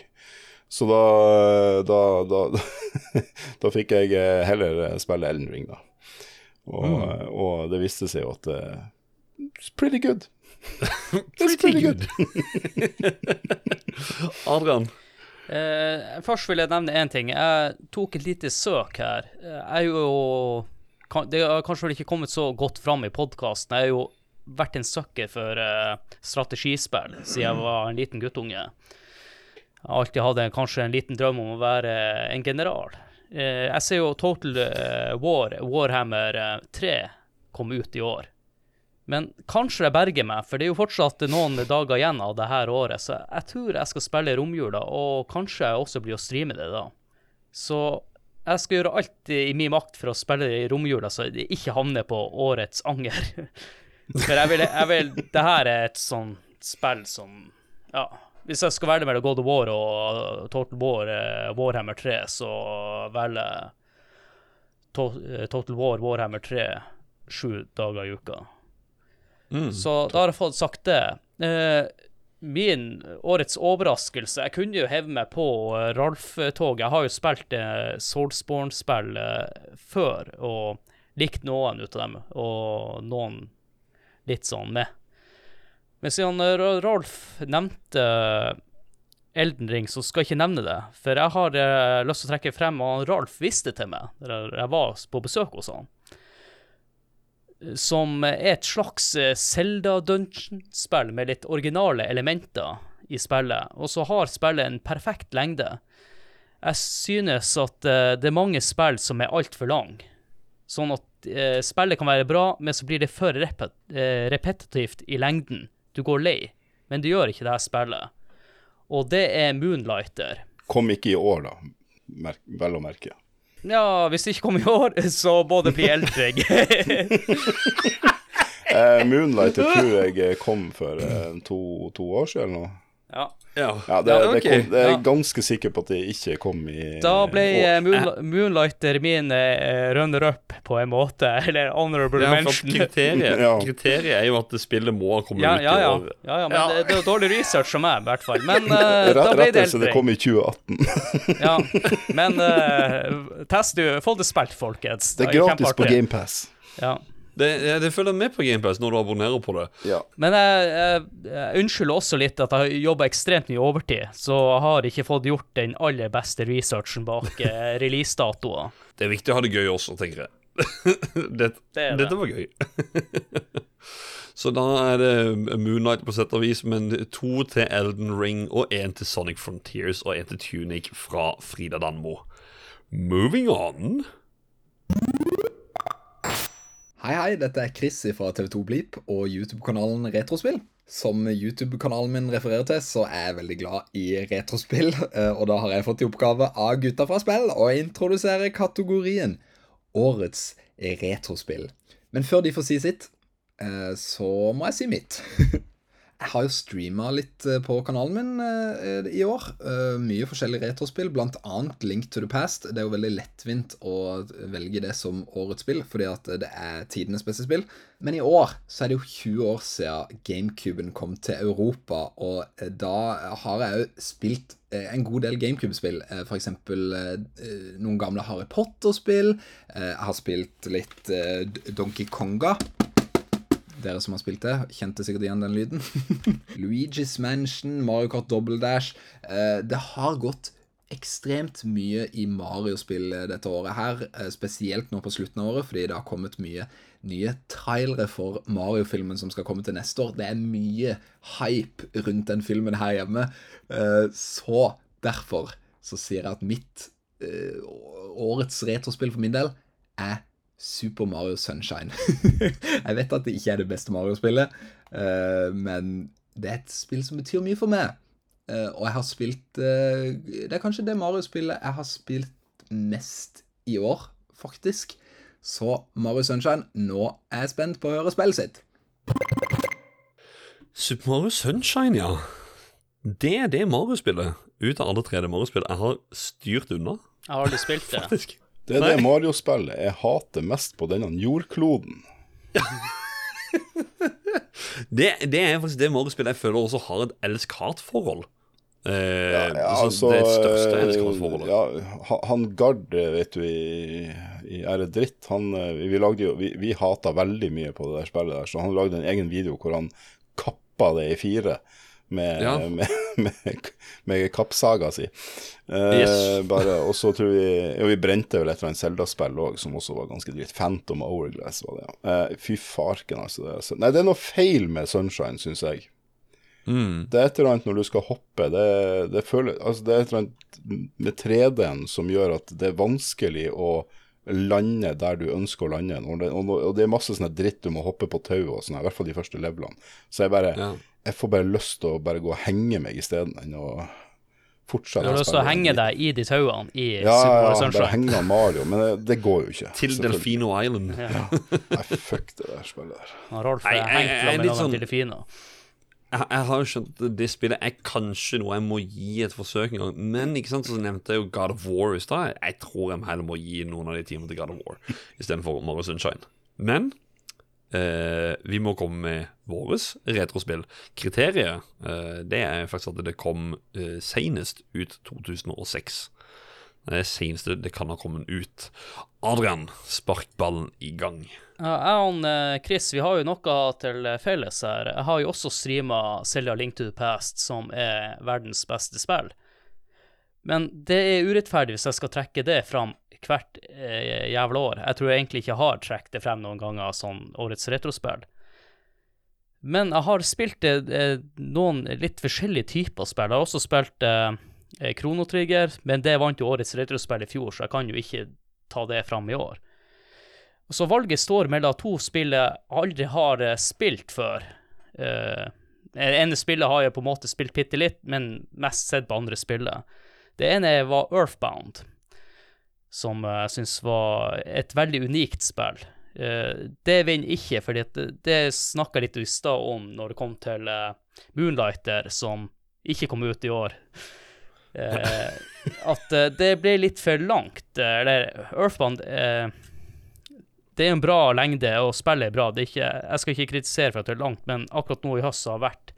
S9: Så da, da, da, da fikk jeg eh, heller eh, spille Elden Ring, da. Og,
S1: Mm.
S9: eh, og det viste seg jo at uh, It's pretty good.
S1: Pretty,
S9: pretty
S1: good. Adrian.
S2: Eh, først vil jeg nevne én ting. Jeg tok et lite søk her. Jeg er jo Det har kanskje ikke kommet så godt fram i podkasten. Jeg har jo vært en sucker for eh, strategispill siden jeg var en liten guttunge. Jeg har alltid hatt kanskje en liten drøm om å være en general. Eh, jeg ser jo Total eh, War, Warhammer eh, 3, kom ut i år. Men kanskje det berger meg, for det er jo fortsatt noen dager igjen av det her året, så jeg tror jeg skal spille romjula, og kanskje jeg også blir å streame det da. Så jeg skal gjøre alt i min makt for å spille det i romjula, så det ikke havner på årets anger. For jeg vil, jeg vil Det her er et sånt spill som Ja. Hvis jeg skal velge mellom God of War og Total War, eh, Warhammer 3, så velger jeg To- eh, Total War, Warhammer 3 sju dager i uka.
S1: Mm.
S2: Så da har jeg fått sagt det. Eh, min årets overraskelse Jeg kunne jo heve meg på eh, Ralf-toget. Jeg har jo spilt eh, Soulsborne-spill eh, før og likt noen ut av dem, og noen litt sånn med. Men siden eh, Ralf nevnte eh, Elden Ring, så skal jeg ikke nevne det. For jeg har eh, lyst til å trekke frem, og Ralf visste til meg da jeg var på besøk hos han som er et slags Selda Dungeon-spill med litt originale elementer i spillet, og så har spillet en perfekt lengde. Jeg synes at eh, det er mange spill som er altfor lang, sånn at eh, spillet kan være bra, men så blir det for repet eh, repetitivt i lengden. Du går lei, men du gjør ikke det her spillet. Og det er Moonlighter.
S9: Kom ikke i år, da. Mer vel å merke.
S2: Ja, hvis det ikke kommer i år, så må det bli eldring.
S9: Eh, Moonlighter tror jeg kom for eh, to, to år siden eller noe.
S2: Ja.
S1: Ja.
S9: Ja, det,
S1: Ja,
S9: det kom, det er
S2: Ja.
S9: jeg ganske sikker på at det ikke kom i
S2: Da ble
S9: år.
S2: eh, Moon, Moonlighter min uh, runner-up, på en måte. Eller honorable
S1: Ja,
S2: mention.
S1: kriteriet,
S9: Ja.
S1: kriteriet er jo at spillet må ha kommet
S2: Ja,
S1: ut
S2: ja,
S1: i
S2: ja.
S1: år.
S2: ja, ja men
S1: Ja.
S2: Det, det er dårlig research som meg, i hvert fall. Men uh,
S9: Rett,
S2: da ble det
S9: rettelse, det kom i 2018.
S2: Ja. Men uh, test du, få det spilt, folkens.
S9: Det er gratis på. GamePass.
S2: Ja.
S1: Det, det følger med på GamePass når du abonnerer på det.
S9: Ja.
S2: Men jeg, jeg, jeg unnskylder også litt at jeg har jobba ekstremt mye overtid, så jeg har ikke fått gjort den aller beste researchen bak eh, releasedatoer.
S1: Det er viktig å ha det gøy også, tenker jeg. det,
S2: Det det.
S1: Dette var gøy. Så da er det Moonlight på sett og vis, men to til Elden Ring og én til Sonic Frontiers og én til Tunic fra Frida Danmo. Moving on.
S11: Hei, hei, dette er Chris fra TV2 Bleep og YouTube-kanalen Retrospill. Som YouTube-kanalen min refererer til, så er jeg veldig glad i retrospill, eh, og da har jeg fått i oppgave av gutta fra spill å introdusere kategorien Årets retrospill. Men før de får si sitt, eh, så må jeg si mitt. Jeg har jo streama litt eh, på kanalen min eh, i år. Eh, mye forskjellig retrospill, annet Link to the Past. Det er jo veldig lettvint å velge det som årets spill, fordi at det er tidenes beste spill. Men i år så er det jo 20 år siden GameCuben kom til Europa, og eh, da har jeg jo spilt eh, en god del GameCube-spill. F.eks. Eh, noen gamle Harry Potter-spill. Eh, Jeg har spilt litt eh, Donkey Konga. Dere som har spilt det, kjente sikkert igjen den lyden. Luigi's Mansion, Mario Kart Double Dash. Eh, det har gått ekstremt mye i Mario-spill dette året her, eh, spesielt nå på slutten av året, fordi det har kommet mye nye trailere for Mario-filmen som skal komme til neste år. Det er mye hype rundt den filmen her hjemme, Eh, så derfor så sier jeg at mitt eh, årets retrospill for min del er Super Mario Sunshine. jeg vet at det ikke er det beste Mario-spillet, eh, men det er et spill som betyr mye for meg. Eh, og jeg har spilt eh, Det er kanskje det Mario-spillet jeg har spilt mest i år, faktisk. Så Mario Sunshine, nå er jeg spent på å høre spillet sitt.
S1: Super Mario Sunshine, ja. Det er det Mario-spillet ut av alle tre det Mario-spillet jeg har styrt unna.
S2: Jeg har aldri spilt det.
S1: Faktisk.
S9: Det er det Mario-spillet jeg hater mest på denne jordkloden.
S1: Det, det er faktisk det Mario-spillet jeg føler også har et elsk-hat-forhold. Eh, altså, det største elsk-hat-forholdet.
S9: Ja, han Gard, vet du, i, i det dritt? Han, eh, vi, vi lagde jo Vi, vi hata veldig mye på det der spillet der, så han lagde en egen video hvor han kappa det i fire. Med,
S1: Ja.
S9: med, med, med kappsaga si. Eh,
S1: Yes.
S9: bare, og så tror vi ja, vi brente vel et eller annet Zelda-spill òg, som også var ganske dritt. Phantom Hourglass var det, ja. Eh, fy farken, altså. Det, er nei, det er noe feil med Sunshine, syns jeg.
S1: Mm.
S9: Det er et eller annet når du skal hoppe. Det, det, føler, altså det er et eller annet med 3D-en som gjør at det er vanskelig å lande der du ønsker å lande. Og det, og, det er masse sånn dritt du må hoppe på tau og sånn, i hvert fall de første levelene. Så jeg bare
S1: Ja.
S9: Jeg får bare lyst til å bare gå og henge meg isteden enn å fortsette
S2: Du har lyst til å henge deg i de tauene i
S9: Ja,
S2: Super
S9: ja,
S2: Mario
S9: ja, bare
S2: Sunshine.
S9: henge av Mario, men det, det går jo ikke.
S1: Til. Delfino Island.
S9: Nei, fuck det der spillet der.
S2: Rolf er hengt noen
S1: sånn-
S2: delfiner.
S1: Jeg, jeg har jo skjønt at det spillet er kanskje noe jeg må gi et forsøk en gang. Men ikke sant, så nevnte jeg jo God of War i stad. Jeg tror jeg heller må gi noen av de timene til God of War istedenfor Mario Sunshine. Men eh, vi må komme med våres retrospill. Kriteriet eh, det er faktisk at det kom eh, senest ut 2006. Det er seneste det kan ha kommet ut. Adrian, spark ballen i gang.
S2: Ja, jeg og eh, Chris vi har jo noe til felles her. Jeg har jo også streama Selja Link to the Past, som er verdens beste spill. Men det er urettferdig hvis jeg skal trekke det fram hvert eh, jævla år. Jeg tror jeg egentlig ikke har trukket det frem noen ganger som årets retrospill. Men jeg har spilt eh, noen litt forskjellige typer spill. Jeg har også spilt eh, Kronotrigger, Trigger, men det vant jo årets retrospill i fjor, så jeg kan jo ikke ta det fram i år. Så valget står mellom to spill jeg aldri har eh, spilt før. Eh, ene spillet har jeg på en måte spilt bitte litt, men mest sett på andre spillet. Det ene var Earthbound, som jeg syns var et veldig unikt spill. Eh, det vinner ikke, for det, det snakka litt i stad om når det kom til eh, Moonlighter, som ikke kom ut i år. Eh, at det ble litt for langt. Eller Earthbound Det er en bra lengde, og spillet er bra. Er ikke, jeg skal ikke kritisere for at det er langt, men akkurat nå i høst har vært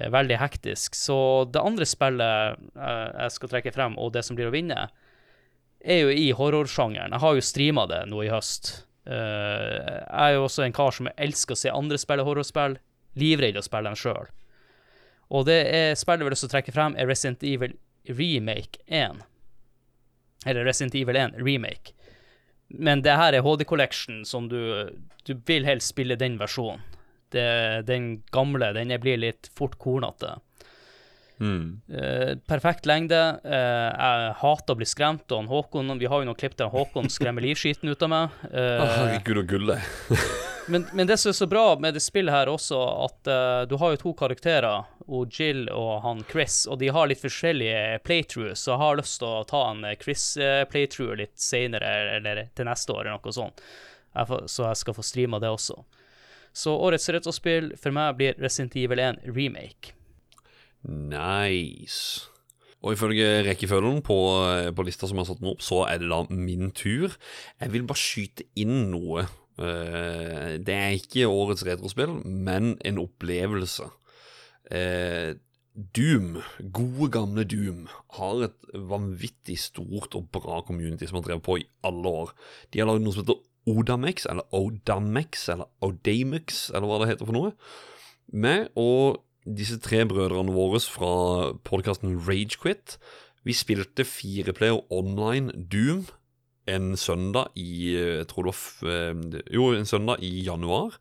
S2: veldig hektisk. Så det andre spillet jeg skal trekke frem, og det som blir å vinne, er jo i horrorsjangeren. Jeg har jo streama det nå i høst. Uh, jeg er jo også en kar som elsker å se andre spille horrorspill. Livredd å spille dem sjøl. Og det er spillet jeg vil også trekke frem, er Resident Evil Remake 1. Eller Resident Evil 1 Remake. Men det her er HD Collection, som du Du vil helst spille den versjonen. Det, den gamle, den blir litt fort kornete.
S1: Mm.
S2: Uh, perfekt lengde. Uh, jeg hater å bli skremt. Og Håkon, vi har jo noen klipp der Håkon skremmer livskiten ut av meg. Uh,
S1: oh, Herregud og gullet.
S2: men, men det som er så bra med det spillet her også, at du har jo to karakterer, og Jill og han Chris, og de har litt forskjellige playthroughs, så jeg har lyst til å ta en Chris-playthrough litt senere, eller til neste år, eller noe sånt. Jeg får, så jeg skal få streama det også. Så årets rettsspill for meg blir Resident Evil 1 remake.
S1: Nice. Og ifølge rekkefølgen på, på lista som jeg har satt nå opp, så er det da min tur. Jeg vil bare skyte inn noe. Eh, det er ikke årets retrospill, men en opplevelse. Eh, Doom, gode gamle Doom, har et vanvittig stort og bra community som har drevet på i alle år. De har lagd noe som heter Odamex, eller Odamex, eller Odamex, eller hva det heter for noe. Med og disse tre brødrene våre fra podkasten Ragequit. Vi spilte fireplayer online Doom en søndag i Jeg tror det var eh, Jo, en søndag i januar.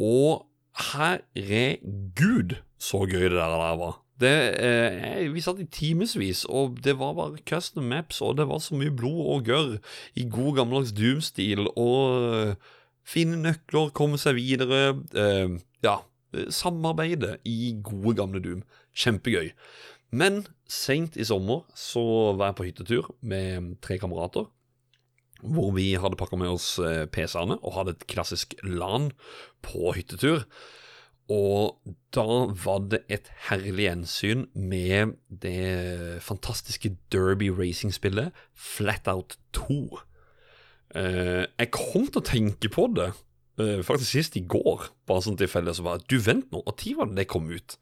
S1: Og herregud, så gøy det der, der var. Det, eh, vi satt i timevis, og det var bare custom maps, og det var så mye blod og gørr i god gammeldags Doom-stil. Og eh, finne nøkler, komme seg videre. Eh, ja, samarbeide i gode gamle Doom. Kjempegøy. Men seint i sommer så var jeg på hyttetur med tre kamerater. Hvor vi hadde pakka med oss eh, PC-ene og hadde et klassisk LAN på hyttetur. Og da var det et herlig gjensyn med det fantastiske Derby racing-spillet Flatout 2. Eh, jeg kom til å tenke på det faktisk sist i går, bare sånn tilfelle. Så bare Du, vent nå, når var det det kom ut?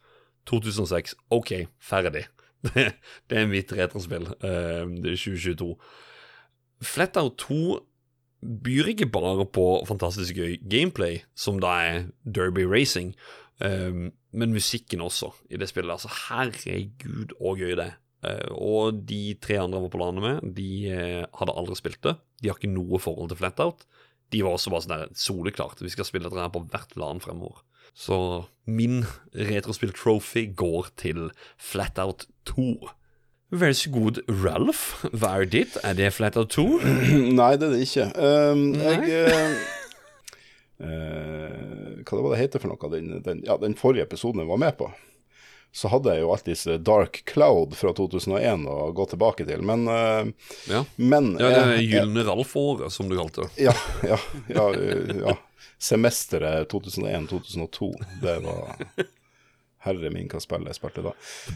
S1: 2006. OK, ferdig. Det, er mitt retrospill. Uh, det er 2022. Flatout 2 byr ikke bare på fantastisk gøy gameplay, som da er Derby Racing, um, men musikken også i det spillet. Altså, herregud, og gøy det. Uh, og de tre andre jeg var på landet med, de uh, hadde aldri spilt det. De har ikke noe forhold til Flatout. De var også bare sånn der soleklart. Vi skal spille dette her på hvert land fremover. Så min retrospill-trophy går til Flatout 2. Vær så god, Ralph. Hva er ditt? Er det Flatout 2?
S9: Nei, det er det ikke. Um, jeg uh, uh, Hva var det heter for noe? Den, den, ja, den forrige episoden jeg var med på. Så hadde jeg jo alltids Dark Cloud fra 2001 å gå tilbake til, men uh,
S1: ja.
S9: men
S1: ja, det er Gylne Ralf-året, som du kalte det.
S9: Ja, ja, ja, ja. Semesteret 2001-2002. Det var Herre min, hva spill jeg spilte da.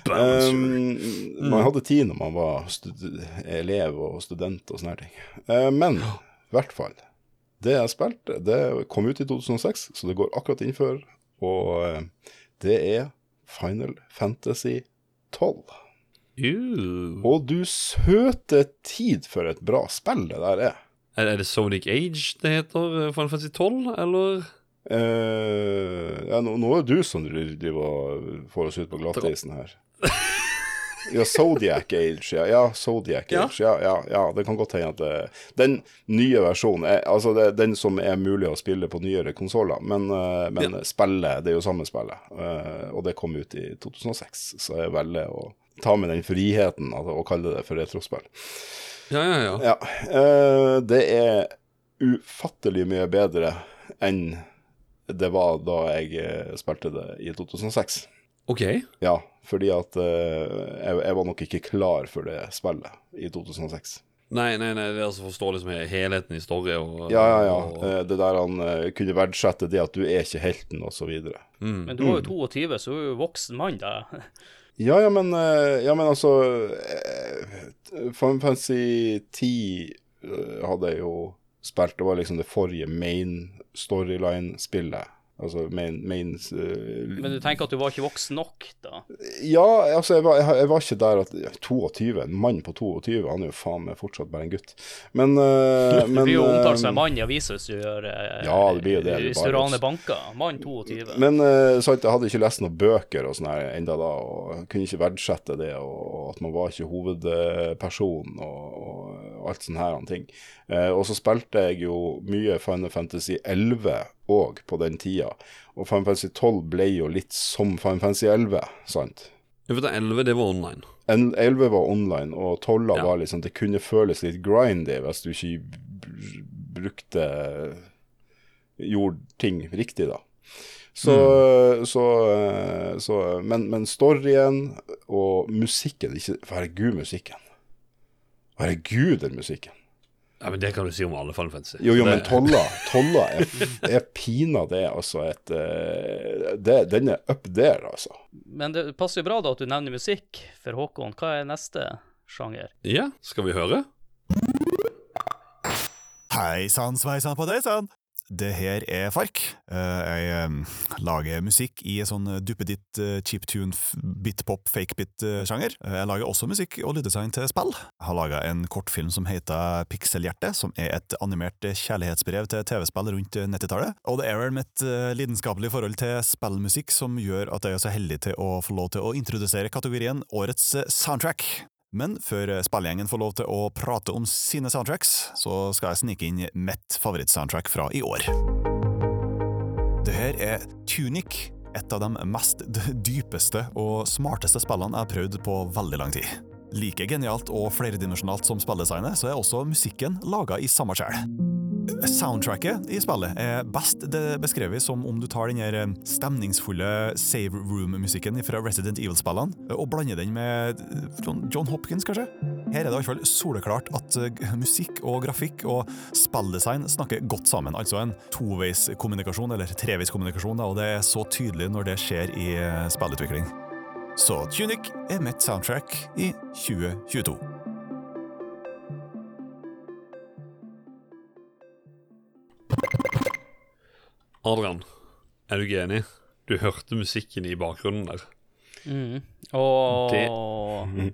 S9: Um, man hadde tid når man var elev og student og sånne ting. Uh, men i hvert fall. Det jeg spilte, det kom ut i 2006, så det går akkurat innenfor. Og uh, det er Final Fantasy 12.
S1: Uh.
S9: Og du søte tid for et bra spill det der er.
S1: Er det Sonic Age det heter, Final Fantasy 12, eller?
S9: Uh, ja, nå, nå, er det du som driver og får oss ut på glattisen her. Ja, Zodiac Age. Ja, ja Zodiac Age. Ja, ja, ja, det kan godt hende at det, Den nye versjonen er altså det, den som er mulig å spille på nyere konsoller, men, uh, men ja. spillet, det er jo samme spillet. Uh, og det kom ut i 2006, så jeg velger å ta med den friheten altså, og kalle det for retrospill.
S1: Ja, ja, ja.
S9: ja det er ufattelig mye bedre enn det var da jeg eh, spilte det i 2006.
S1: Ok.
S9: Ja, fordi at uh, jeg, jeg, var nok ikke klar for det spillet i 2006.
S1: Nei, nei, nei, det er altså forstå liksom helheten i story og
S9: Ja, ja, ja. Og... Eh, det der han uh, kunne verdsette det at du er ikke helten, og så videre.
S2: Mm. Men du var jo 22, så du er jo voksen mann, da.
S9: ja, ja, men, uh, ja, men altså uh, Final Fantasy 10 hadde jeg jo spilt. Det var liksom det forrige main storyline-spillet. Altså main, main uh,
S2: Men du tenker at du var ikke voksen nok, da?
S9: Ja, altså, jeg var, jeg, jeg var ikke der at 22, en mann på 22, han er jo faen meg fortsatt bare en gutt. Men, uh,
S2: Du blir jo omtalt som en mann i avisa hvis du gjør uh,
S9: Ja, det blir det.
S2: Hvis du raner banker. Mann 22.
S9: Men uh, sant, jeg hadde ikke lest noen bøker og sånn her enda da, og kunne ikke verdsette det, og at man var ikke hovedperson og, og alt sånne her ting. og så spilte jeg jo mye Final Fantasy 11 òg på den tida. Og Final Fantasy 12 ble jo litt som Final Fantasy 11, sant?
S1: Ja, for 11 det var online.
S9: 11 var online, og 12 ja. var liksom Det kunne føles litt grindy hvis du ikke brukte Gjorde ting riktig, da. Så, mm. så, så men, men, storyen og musikken ikke, Herregud, musikken. Herregud, den musikken.
S1: Ja, men Det kan du si om alle Final Fantasy.
S9: Jo, jo, men Tolla, Tolla er, er pinadø altså et eh, det, Den er up there, altså.
S2: Men det passer jo bra da at du nevner musikk, for Håkon, hva er neste sjanger?
S1: Ja, skal vi høre?
S12: Hei sann, sveisann på deg sann! Det her er Fark. Eh, Jeg eh, lager musikk i sånn duppeditt, eh, chiptune, bitpop, fakebit-sjanger. Jeg lager også musikk og lyddesign til spill. Jeg har laga en kortfilm som heter Pikselhjerte, som er et animert kjærlighetsbrev til TV-spill rundt 90-tallet. Og det er vel mitt eh, lidenskapelige forhold til spillmusikk som gjør at jeg er så heldig til å få lov til å introdusere kategorien Årets eh, soundtrack. Men før spillgjengen får lov til å prate om sine soundtracks, så skal jeg snike inn mitt favorittsoundtrack fra i år. Det her er Tunic, et av de mest dypeste og smarteste spillene jeg har prøvd på veldig lang tid. Like genialt og flerdimensjonalt som spilldesignet, så er også musikken laga i samme sjel. Soundtracket i spillet er best det beskrevet som om du tar den eh, stemningsfulle save room-musikken fra Resident Evil-spillene og blander den med eh, John- Hopkins, kanskje? Her er det i hvert fall soleklart at eh, musikk og grafikk og spilldesign snakker godt sammen, altså en toveiskommunikasjon, eller treveiskommunikasjon, og det er så tydelig når det skjer i eh, spillutvikling. Så Tunic er mitt soundtrack i 2022.
S1: Adrian, er du ikke enig? Du hørte musikken i bakgrunnen der.
S2: Mm. Oh,
S1: Det-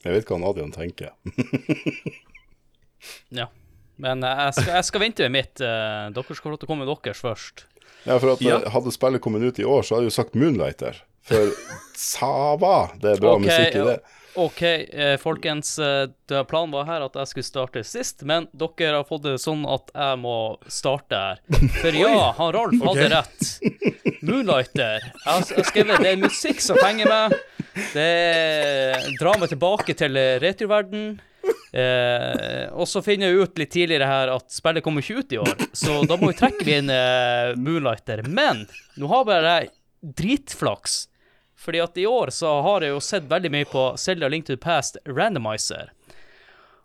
S9: Jeg vet hva Adrian tenker.
S2: Ja. Men jeg skal, jeg skal vente med mitt. eh, dere skal få lov til å komme med deres først.
S9: Ja, for at
S2: Ja.
S9: eh, Hadde spillet kommet ut i år, så hadde jeg jo sagt Moonlighter. For Sava, det er bra
S2: okay,
S9: musikk i det.
S2: OK, eh, folkens. eh, planen var her at jeg skulle starte sist, men dere har fått det sånn at jeg må starte her. For ja, han Ralf hadde rett. Moonlighter. Jeg har skrevet det er musikk som henger meg. Det drar meg tilbake til returverden. Eh, og så finner jeg ut litt tidligere her at spillet kommer ikke ut i år, så da må vi trekke inn eh, Moonlighter. Men nå har bare jeg dritflaks. Fordi at i år så har jeg jo sett veldig mye på Selja Link to the Past Randomizer.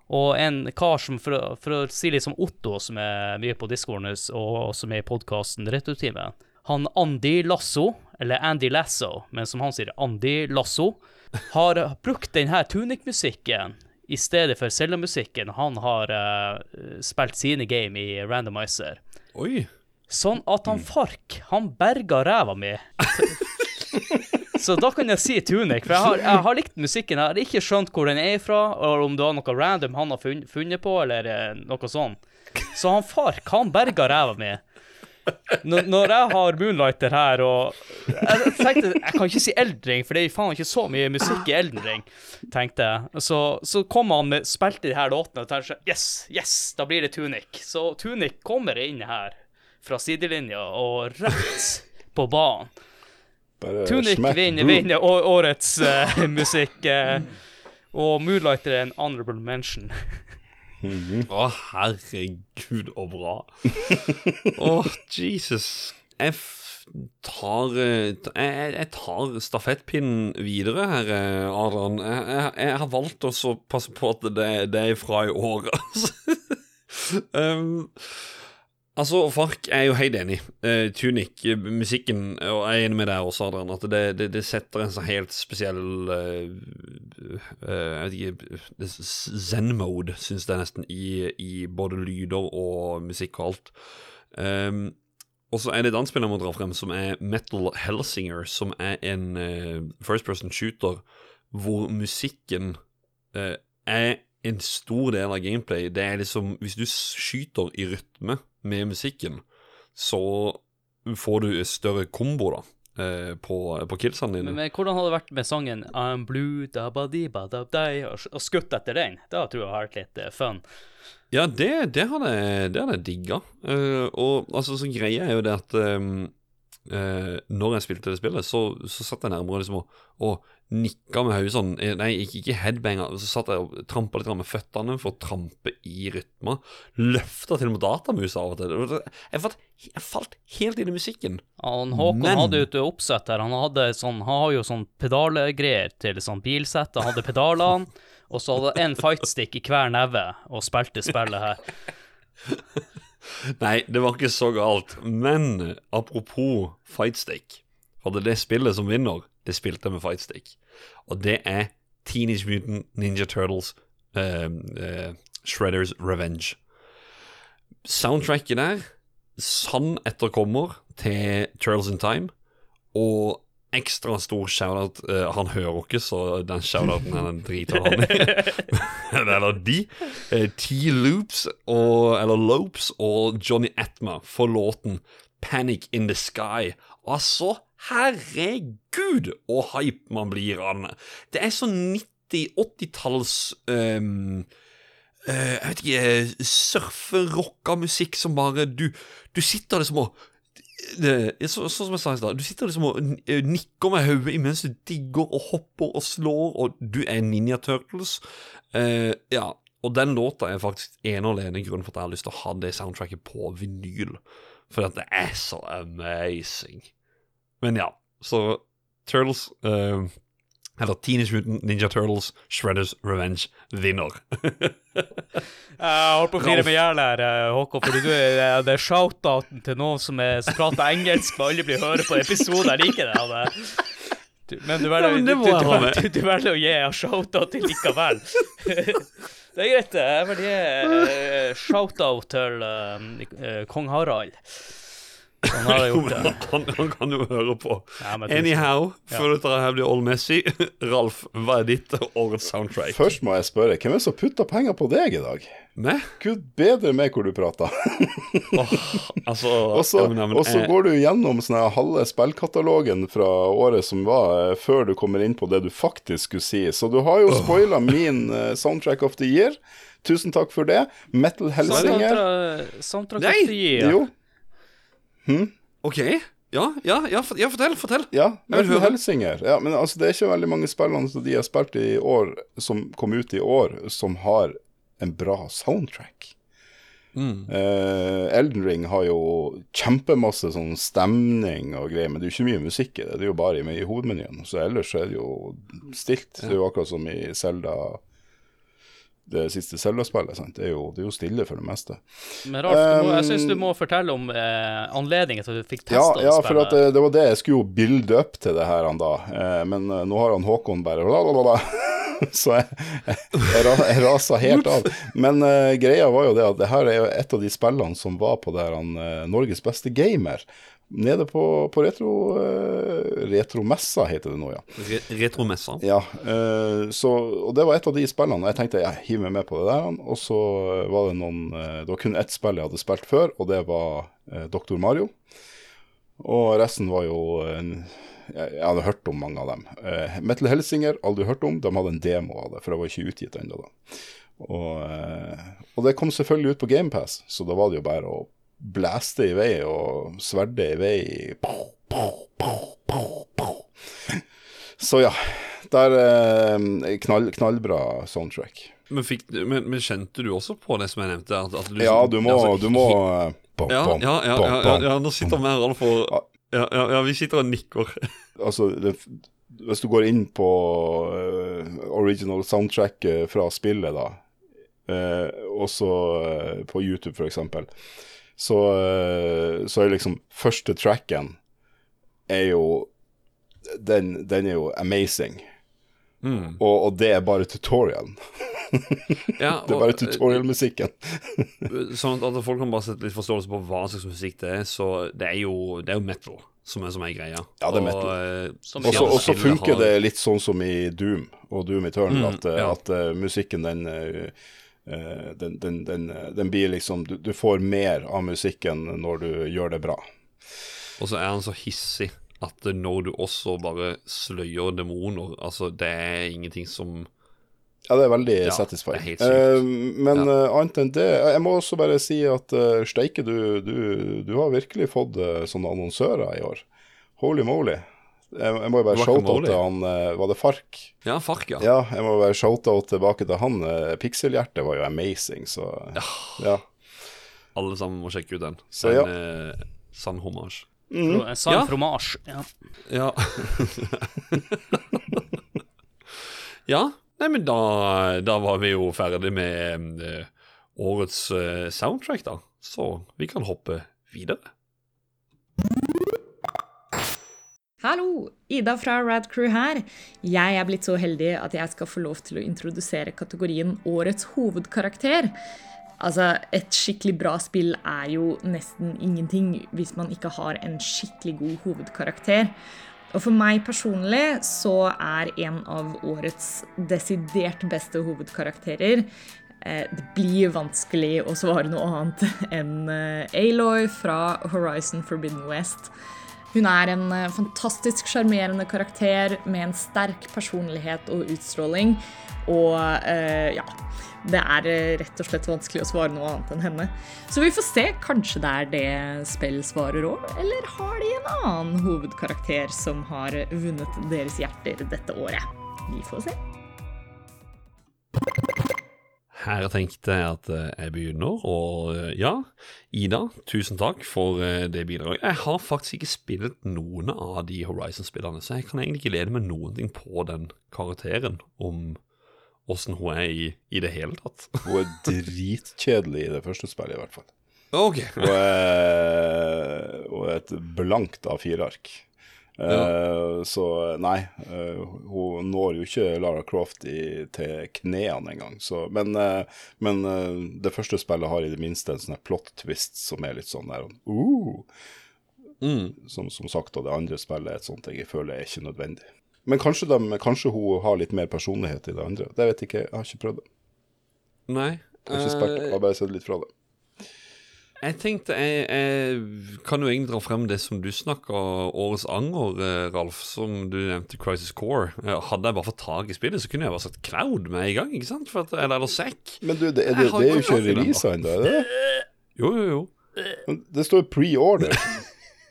S2: Og en kar som, for, å- for å si litt som Otto, som er mye på discorden og som er i podkasten Returtimen. Han Andy Lasso, eller Andy Lasso, men som han sier, Andy Lasso, har brukt denne Tunic-musikken i stedet for Zelda-musikken. Han har uh, spilt sine game i Randomizer.
S1: Oi.
S2: Sånn at han Fark, han berga ræva mi. Så da kan jeg si Tunic, for jeg har, jeg har likt musikken. Jeg har ikke skjønt hvor den er fra, eller om det var noe random han har funnet på, eller eh, noe sånt. Så han Fark, han berga ræva mi. Når jeg har Moonlighter her og Jeg tenkte, jeg kan ikke si Eldring, for det er faen ikke så mye musikk i Eldring, tenkte jeg. Så, så kom han med, spilte de her låtene og tenkte yes, yes, da blir det Tunic. Så Tunic kommer inn her fra sidelinja og rett på banen.
S9: Bare
S2: Tunic vinner, vinner årets uh, musikk. Uh, og Moonlighter er en honorable mention.
S1: Å, herregud, og bra. Å, Jesus. Jeg f- tar eh, jeg, jeg tar stafettpinnen videre her, Adrian. Jeg, jeg, jeg har valgt å passe på at det, det er fra i år, altså. um, altså, Fark er jo helt enig. Uh, Tunic, eh, musikken, og jeg er enig med deg også, Adrian, at det, det, det setter en sånn helt spesiell uh, uh, Jeg vet ikke Zen-mode, syns jeg nesten, i, i både lyder og musikk og alt. Um, og så er det et annet spill jeg må dra frem, som er Metal Hellsinger, som er en eh, first person shooter hvor musikken eh, er en stor del av gameplay. Det er liksom Hvis du skyter i rytme med musikken, så får du større kombo, da. eh, På, på killsene dine.
S2: Men, men hvordan hadde det vært med sangen I'm blue, da ba di ba da dei, og, skutt etter den? Det tror jeg har vært litt eh, fun.
S1: Ja, det, det hadde jeg, digga. Uh, og altså, så greia er jo det at um, uh, når jeg spilte det spillet, så, så satt jeg nærmere liksom og, og nikka med hodet sånn eh, Nei, ikke, ikke headbanga. Så satt jeg og trampa litt med føttene for å trampe i rytma. Løfta til og med datamusa av og til. Jeg falt, jeg falt helt inn i musikken.
S2: Han, Håkon
S1: Men-
S2: hadde jo et oppsett her. Han, hadde sånn, han har jo sånn pedalgreier til sånn bilsett. Han hadde pedalene, og så hadde han en fightstick i hver neve og spilte spillet her.
S1: Nei, det var ikke så galt. Men apropos fightstick. Hadde det spillet som vinner, det spilte med fightstick. Og det er Teenage Mutant Ninja Turtles eh, uh, Shredders Revenge. Soundtracket der, sann etterkommer til Turtles in Time, og ekstra stor shoutout uh, Han hører ikke, så den shoutouten er den driter han i. eller de. Uh, T-Loops, og, eller Lopes og Johnny Atma for låten Panic in the Sky. Altså, herregud, så hype man blir av den. Det er sånn 90-80-talls um, uh, Jeg vet ikke Surferocka musikk som bare Du, du sitter liksom og det, så, som jeg sa i stad, du sitter liksom og nikker med hodet imens du digger og hopper og slår, og du er Ninja Turtles. Uh, ja, og den låta er faktisk ene og alene grunnen for at jeg har lyst til å ha det soundtracket på vinyl. For det er så amazing. Men ja, så Turtles uh, Eller Teenage Mutant Ninja Turtles Shredders Revenge vinner.
S2: Jeg holdt på å flire med hjel her, eh, Håkon, fordi du er det er shoutouten til noen som, er, som prater engelsk, og alle blir høre på episoden. Jeg liker det. Du, men du velger, å gi en shoutout til likevel. Det er greit, det. Jeg vil gi eh, shoutout til uh, uh, kong Harald. Sånn har gjort det.
S1: han, han kan jo høre på.
S2: Ja, men tusen-
S1: Anyhow,
S2: Ja.
S1: før dette her blir all messy, Ralf, hva er ditt årets soundtrack?
S9: Først må jeg spørre, hvem er det som putta penger på deg i dag?
S1: Med?
S9: Gud bedre meg hvor du prater.
S1: Altså,
S9: Og så
S1: ja, men,
S9: og så
S1: eh,
S9: går du gjennom sånne halve spillkatalogen fra året som var, eh, før du kommer inn på det du faktisk skulle si. Så du har jo spoila min uh, soundtrack of the year. Tusen takk for det. Metal Helsinger.
S2: Soundtrack- Soundtrack
S1: Nei!
S2: of the year.
S9: Jo. Hm?
S1: OK. Ja, ja, ja, for, ja fortell, fortell.
S9: Ja, Metal. Helsinger. Ja, men altså, det er ikke veldig mange spillene som de har spilt i år, som kom ut i år, som har en bra soundtrack.
S1: Mm.
S9: Eh, Elden Ring har jo kjempemasse sånn stemning og greier, men det er jo ikke mye musikk i det. Det er jo bare i, i hovedmenyen. Så ellers er det jo stilt. Det er jo akkurat som i Zelda det siste Zelda-spillet. Det er, jo, det er jo stille for det meste.
S2: Men Ralf, um, må, jeg syns du må fortelle om eh, anledningen til at du fikk
S9: Ja,
S2: testa
S9: ja
S2: det
S9: for at
S2: spillet.
S9: det, det var det jeg skulle jo bilde opp til det her da. Eh, men eh, nå har han Håkon bare lalalala. Så jeg, jeg, jeg, rasa helt av. Men eh, greia var jo det at det her er jo et av de spillene som var på der han eh, Norges beste gamer. Nede på, på retro, uh, retromessa, heter det nå, ja.
S1: Re Retromessa.
S9: Ja, Uh, så, og det var et av de spillene. Jeg tenkte jeg hiver meg med på det der. Og så var det noen uh, Det var kun ett spill jeg hadde spilt før, og det var Dr. Mario. Og resten var jo jeg, jeg hadde hørt om mange av dem. Metal Helsinger, aldri hørt om. De hadde en demo av det, for det var ikke utgitt ennå da. Og, og det kom selvfølgelig ut på GamePass, så da var det jo bare å blæste i vei og sverdet i vei. Så ja. Der eh, knall, knallbra soundtrack.
S1: Men, fikk, men, men kjente du også på det som jeg nevnte? At, at du,
S9: Ja, du må,
S1: altså,
S9: du må eh, bom,
S1: ja,
S9: bom,
S1: ja, ja,
S9: bom,
S1: ja, nå sitter vi her alle for ja, ja, ja, vi sitter og nikker.
S9: Altså, det, hvis du går inn på uh, original soundtrack fra spillet, da, uh, også uh, på YouTube for eksempel, så, eh, så er liksom første tracken er jo den, den er jo amazing.
S1: Mm.
S9: Og, og det er bare tutorialen.
S1: Ja,
S9: det er bare tutorial-musikken.
S1: Sånn at folk kan bare sette litt forståelse på hva slags musikk det er. Så det er jo, det er jo metal som er, som er greia.
S9: Ja, det er metal.
S2: Og,
S9: Og så- og så funker
S1: har-
S9: det litt sånn som i Doom og Doom Eternal,
S1: Mm,
S9: at, eh,
S1: ja.
S9: at uh, musikken den, eh, eh, den, den, den, eh, den blir liksom du, du får mer av musikken når du gjør det bra.
S1: Og så er han så hissig at når du også bare sløyer demoner Altså, det er ingenting som
S9: Ja, det er veldig
S1: Ja,
S9: satisfying. Eh, men
S1: Ja.
S9: uh, annet enn det Jeg må også bare si at uh, Steike, du, du, du har virkelig fått uh, sånne annonsører i år. Holy moly. Jeg, jeg må jo bare til han eh, Var det Fark?
S1: Ja, Fark, ja.
S9: Ja, jeg må bare shoute tilbake til han. Pikselhjertet Pixelhjertet var jo amazing, så ja.
S1: Alle sammen må sjekke ut den.
S9: Så
S1: en
S9: ja.
S1: eh, sann hommage.
S9: Mm.
S2: En sann
S1: Ja.
S2: fromasj. Ja.
S1: Ja. ja. Nei, men da, da var vi jo ferdig med eh, årets eh, soundtrack, da. Så vi kan hoppe videre.
S13: Hallo, Ida fra Rad Crew her. Jeg er blitt så heldig at jeg skal få lov til å introdusere kategorien Årets hovedkarakter. Altså, et skikkelig bra spill er jo nesten ingenting hvis man ikke har en skikkelig god hovedkarakter. Og for meg personlig så er en av årets desidert beste hovedkarakterer eh, Det blir vanskelig å svare noe annet enn eh, Aloy fra Horizon Forbidden West. Hun er en eh, fantastisk sjarmerende karakter med en sterk personlighet og utstråling. Og eh, ja Det er eh, rett og slett vanskelig å svare noe annet enn henne. Så vi får se. Kanskje det er det spill svarer òg? Eller har de en annen hovedkarakter som har vunnet deres hjerter dette året? Vi får se.
S1: Her tenkte jeg at eh, jeg begynner, og eh, ja, Ida, tusen takk for eh, det bidraget. Jeg har faktisk ikke spilt noen av de Horizon-spillene, så jeg kan egentlig ikke lede med noen ting på den karakteren om åssen hun er i, i det hele tatt.
S9: Hun er dritkjedelig i det første spillet, i hvert fall.
S1: Ok.
S9: Hun er, hun er et blankt A4-ark. Eh, så nei, eh, hun når jo ikke Lara Croft i, til knærne engang. Så, men eh, men det første spillet har i det minste en sånn plot twist som er litt sånn der uh, som, som sagt, og det andre spillet er et sånt jeg føler er ikke nødvendig. Men kanskje, de, kanskje hun har litt mer personlighet i det andre. Det vet jeg ikke, jeg har ikke prøvd det.
S1: Nei.
S9: Jeg har ikke spilt jeg har bare sett litt fra det.
S1: Jeg tenkte jeg, jeg kan jo egentlig dra frem det som du snakka årets anger, eh, Ralf, som du nevnte, Crisis Core. Eh, Hadde jeg bare fått tak i spillet, så kunne jeg bare satt Cloud med i gang, ikke sant? For at, eller, eller Zack.
S9: Men du, det, er det, det er jo
S1: ikke
S9: releasa ennå, er det?
S1: Jo, jo, jo.
S9: Men Det står pre-order.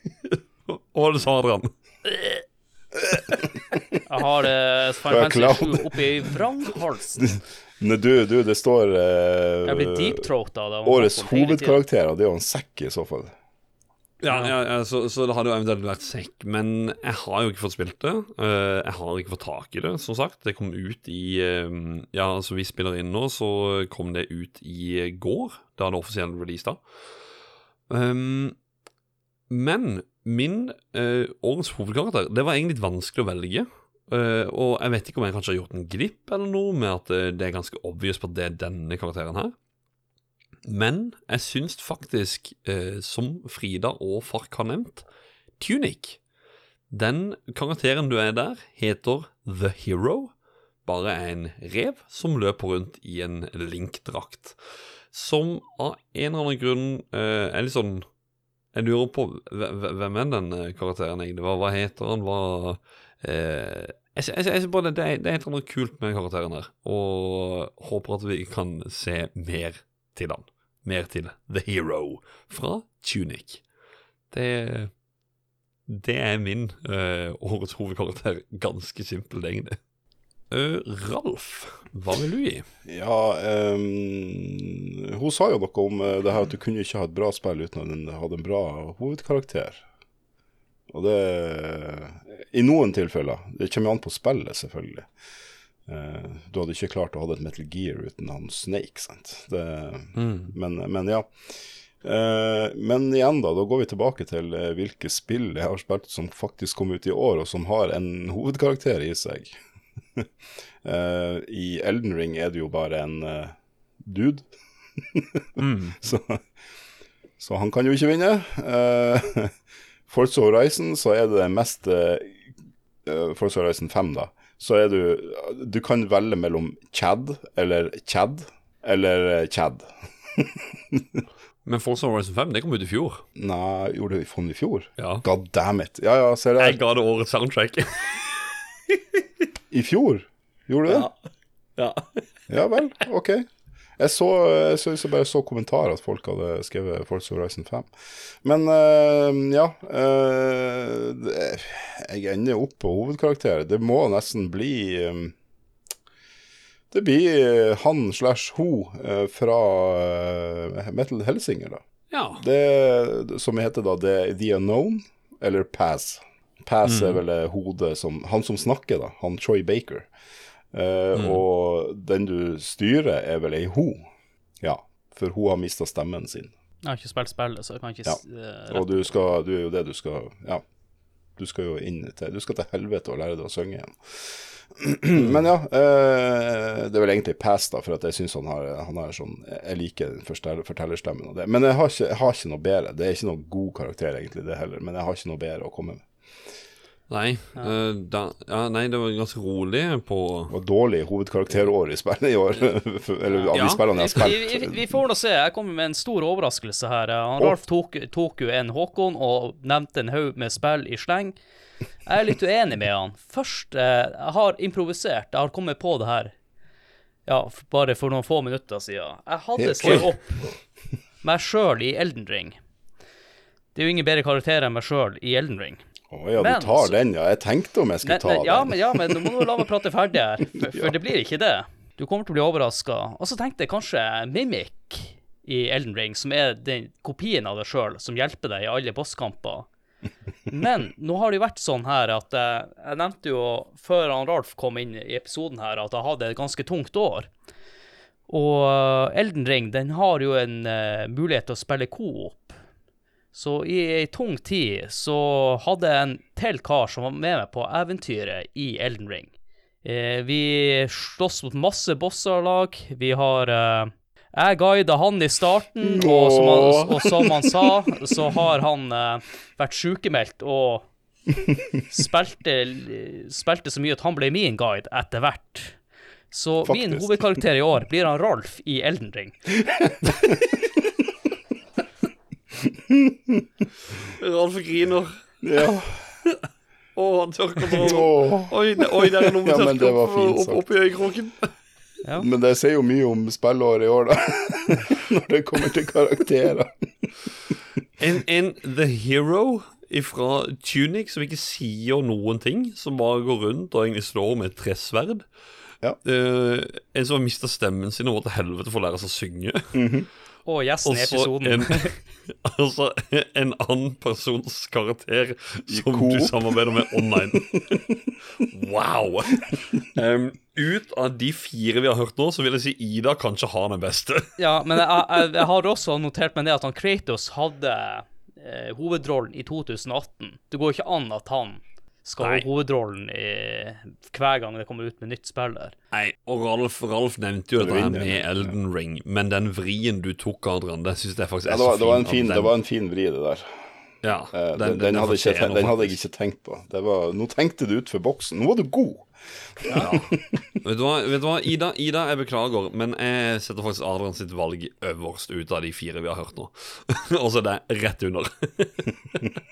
S1: Og det sa Adrian.
S2: Jeg har det
S9: Fra
S2: Final Fantasy
S9: Cloud.
S2: 7 oppi vranghalsen.
S9: Nei, du, du, det står eh,
S2: Jeg blir deep-throata da.
S9: Årets hovedkarakter, og det er jo en sekk i så fall.
S1: Ja, ja, ja så, så det hadde jo eventuelt vært sekk, men jeg har jo ikke fått spilt det. Uh, jeg har ikke fått tak i det, som sagt. Det kom ut i uh, Ja, altså vi spiller inn nå, så kom det ut i går. Da det offisiell release, da. Um, men min uh, årets hovedkarakter Det var egentlig litt vanskelig å velge. Eh, og jeg vet ikke om jeg kanskje har gjort en glipp eller noe med at eh, det er ganske obvious på at det er denne karakteren her. Men jeg syns faktisk, uh, som Frida og Fark har nevnt, Tunic Den karakteren du er der, heter The Hero. Bare en rev som løper rundt i en Link-drakt. Som av en eller annen grunn uh, er litt sånn Jeg lurer på hve- hve- hvem er den karakteren egentlig? Hva, hva heter han? Hva eh, jeg, jeg, jeg, jeg bare det, det, er, et eller annet kult med karakteren her, og håper at vi kan se mer til han. Mer til The Hero fra Tunic. Det, det er min uh, årets hovedkarakter. Ganske simpel, egentlig. Uh, Ralf, hva vil du gi?
S9: Ja, um, hun sa jo noe om eh, det her at du kunne ikke ha et bra spill uten at den hadde en bra hovedkarakter. Og det I noen tilfeller. Det kommer jo an på spillet, selvfølgelig. Eh, du hadde ikke klart å ha et Metal Gear uten han Snake, sant. Det,
S1: Mm.
S9: men, men ja. Eh, men igjen, da. Da går vi tilbake til eh, hvilke spill jeg har spilt som faktisk kom ut i år, og som har en hovedkarakter i seg. I Elden Ring er det jo bare en dude.
S1: Mm.
S9: så, så han kan jo ikke vinne. Forza Horizon, så er det det mest uh, Forza Horizon 5, da. Så er du Du kan velge mellom Chad eller Chad eller eh, Chad.
S1: Men Forza Horizon 5 det kom ut i fjor.
S9: Nei, gjorde det i fjor?
S1: Ja.
S9: God damn it. Ja, ja, ser
S1: Jeg
S9: jeg.
S1: ga det årets soundtrack.
S9: I fjor? Gjorde du det?
S1: ja.
S9: Ja vel, ok. Jeg så, jeg så, jeg bare så kommentarer at folk hadde skrevet Forza Horizon 5. Men uh, ja uh, det, Jeg ender opp på hovedkarakter. Det må nesten bli um, Det blir han slash ho eh, fra Metal Helsinger, da.
S1: Ja.
S9: Det som heter da The, The Unknown, eller Pass. Pass
S1: Mm.
S9: er vel hodet som Han som snakker, da. Han Troy Baker. Eh,
S1: Mm.
S9: Og den du styrer, er vel ei ho. Ja, for hun har mista stemmen sin.
S2: Jeg har ikke spilt spillet, så jeg kan ikke
S9: Ja.
S2: eh,
S9: Og du, skal, du er jo det du skal Ja. Du skal jo inn til Du skal til helvete og lære deg å synge igjen. Men ja, eh, det er vel egentlig pass, da, for at jeg syns han har, han har sånn Jeg liker den fortellerstemmen og det. Men jeg har, ikke, jeg har ikke noe bedre. Det er ikke noe god karakter, egentlig, det heller. Men jeg har ikke noe bedre å komme med.
S1: Nei, eh, da, ja, nei, det var ganske rolig på
S9: Og dårlig hovedkarakterår i spillet i år. Eller av
S1: Ja.
S9: de spillene jeg har
S2: Vi, vi, vi får nå se. Jeg kommer med en stor overraskelse her. Han Ralf tok, tok jo en Håkon og nevnte en haug med spill i sleng. Jeg er litt uenig med han. Først, eh, jeg har improvisert. Jeg har kommet på det her ja, bare for noen få minutter siden. Jeg hadde skrevet opp meg sjøl i Elden Ring. Det er jo ingen bedre karakter enn meg sjøl i Elden Ring.
S9: Å ja,
S2: Men
S9: du tar
S2: så-
S9: den, ja. Jeg tenkte om jeg skulle
S2: Nei,
S9: ta
S2: ja,
S9: den.
S2: men, ja, men nå må du la meg prate ferdig her, for, for det blir ikke det. Du kommer til å bli overraska. Og så tenkte jeg kanskje Mimic i Elden Ring, som er den kopien av deg sjøl, som hjelper deg i alle bosskamper. Men nå har det jo vært sånn her at eh, jeg nevnte jo før han Ralf kom inn i episoden her, at jeg hadde et ganske tungt år. Og eh, Elden Ring den har jo en eh, mulighet til å spille coop. Så i ei tung tid så hadde jeg en til kar som var med meg på eventyret i Elden Ring. Eh, vi slåss mot masse bosser lag. Vi har eh, Jeg guida han i starten, og som han, og som han sa, så har han eh, vært sykemeldt og spilte, spilte så mye at han ble min guide etter hvert. Så min hovedkarakter i år blir han Rolf i Elden Ring.
S1: Ralf griner.
S9: Ja.
S1: Å, han tørker på
S9: Åh.
S1: Oi, oi, der er noe med
S9: Ja,
S1: tørke opp, opp, opp i øyekroken.
S9: Men det sier jo mye om spillåret i år, da. Når det kommer til karakterer.
S1: En, en The Hero fra Tunic som ikke sier noen ting, som bare går rundt og egentlig slår med et tresverd.
S9: Ja.
S1: Uh, en som har mista stemmen sin og må til helvete for å lære seg å synge.
S9: Mm
S2: -hmm. oh, yes,
S1: Og så. En, altså en annen persons karakter som du samarbeider med online. wow! Um, ut av de fire vi har hørt nå, så vil jeg si Ida kanskje har den beste.
S2: Ja, men jeg, jeg, jeg har også notert meg det at han Kratos hadde eh, hovedrollen i 2018. Det går ikke an at han skal ha hovedrollen i, hver gang det kommer ut med nytt spill der.
S1: Nei, og Ralf, Ralf nevnte jo dette her med Elden Ring, men den vrien du tok, Adrian, det syns jeg faktisk
S9: Ja,
S1: er
S9: det, var,
S1: så
S9: det, var en
S1: fin.
S9: fin,
S1: at
S9: det var en fin vri, det der.
S1: Ja,
S9: Eh,
S1: den-
S9: den, den,
S1: den
S9: hadde ikke, den hadde jeg ikke tenkt på. Det var, nå tenkte du utenfor boksen. Nå var du god.
S1: Vet du, hva, vet du hva, Ida, Ida, jeg beklager, men jeg setter faktisk Adrian sitt valg øverst ut av de fire vi har hørt nå. Og så er det rett under.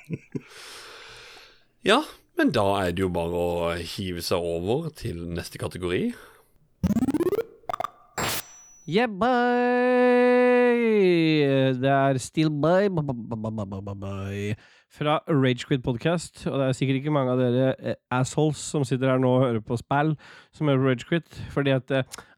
S1: ja, men da er det jo bare å hive seg over til neste kategori.
S14: Yeah, bye! Det er Still By b- b- b- b- b- b- by fra Ragequid Podcast. Og det er sikkert ikke mange av dere eh, assholes som sitter her nå og hører på spill, som hører på Ragequid, fordi at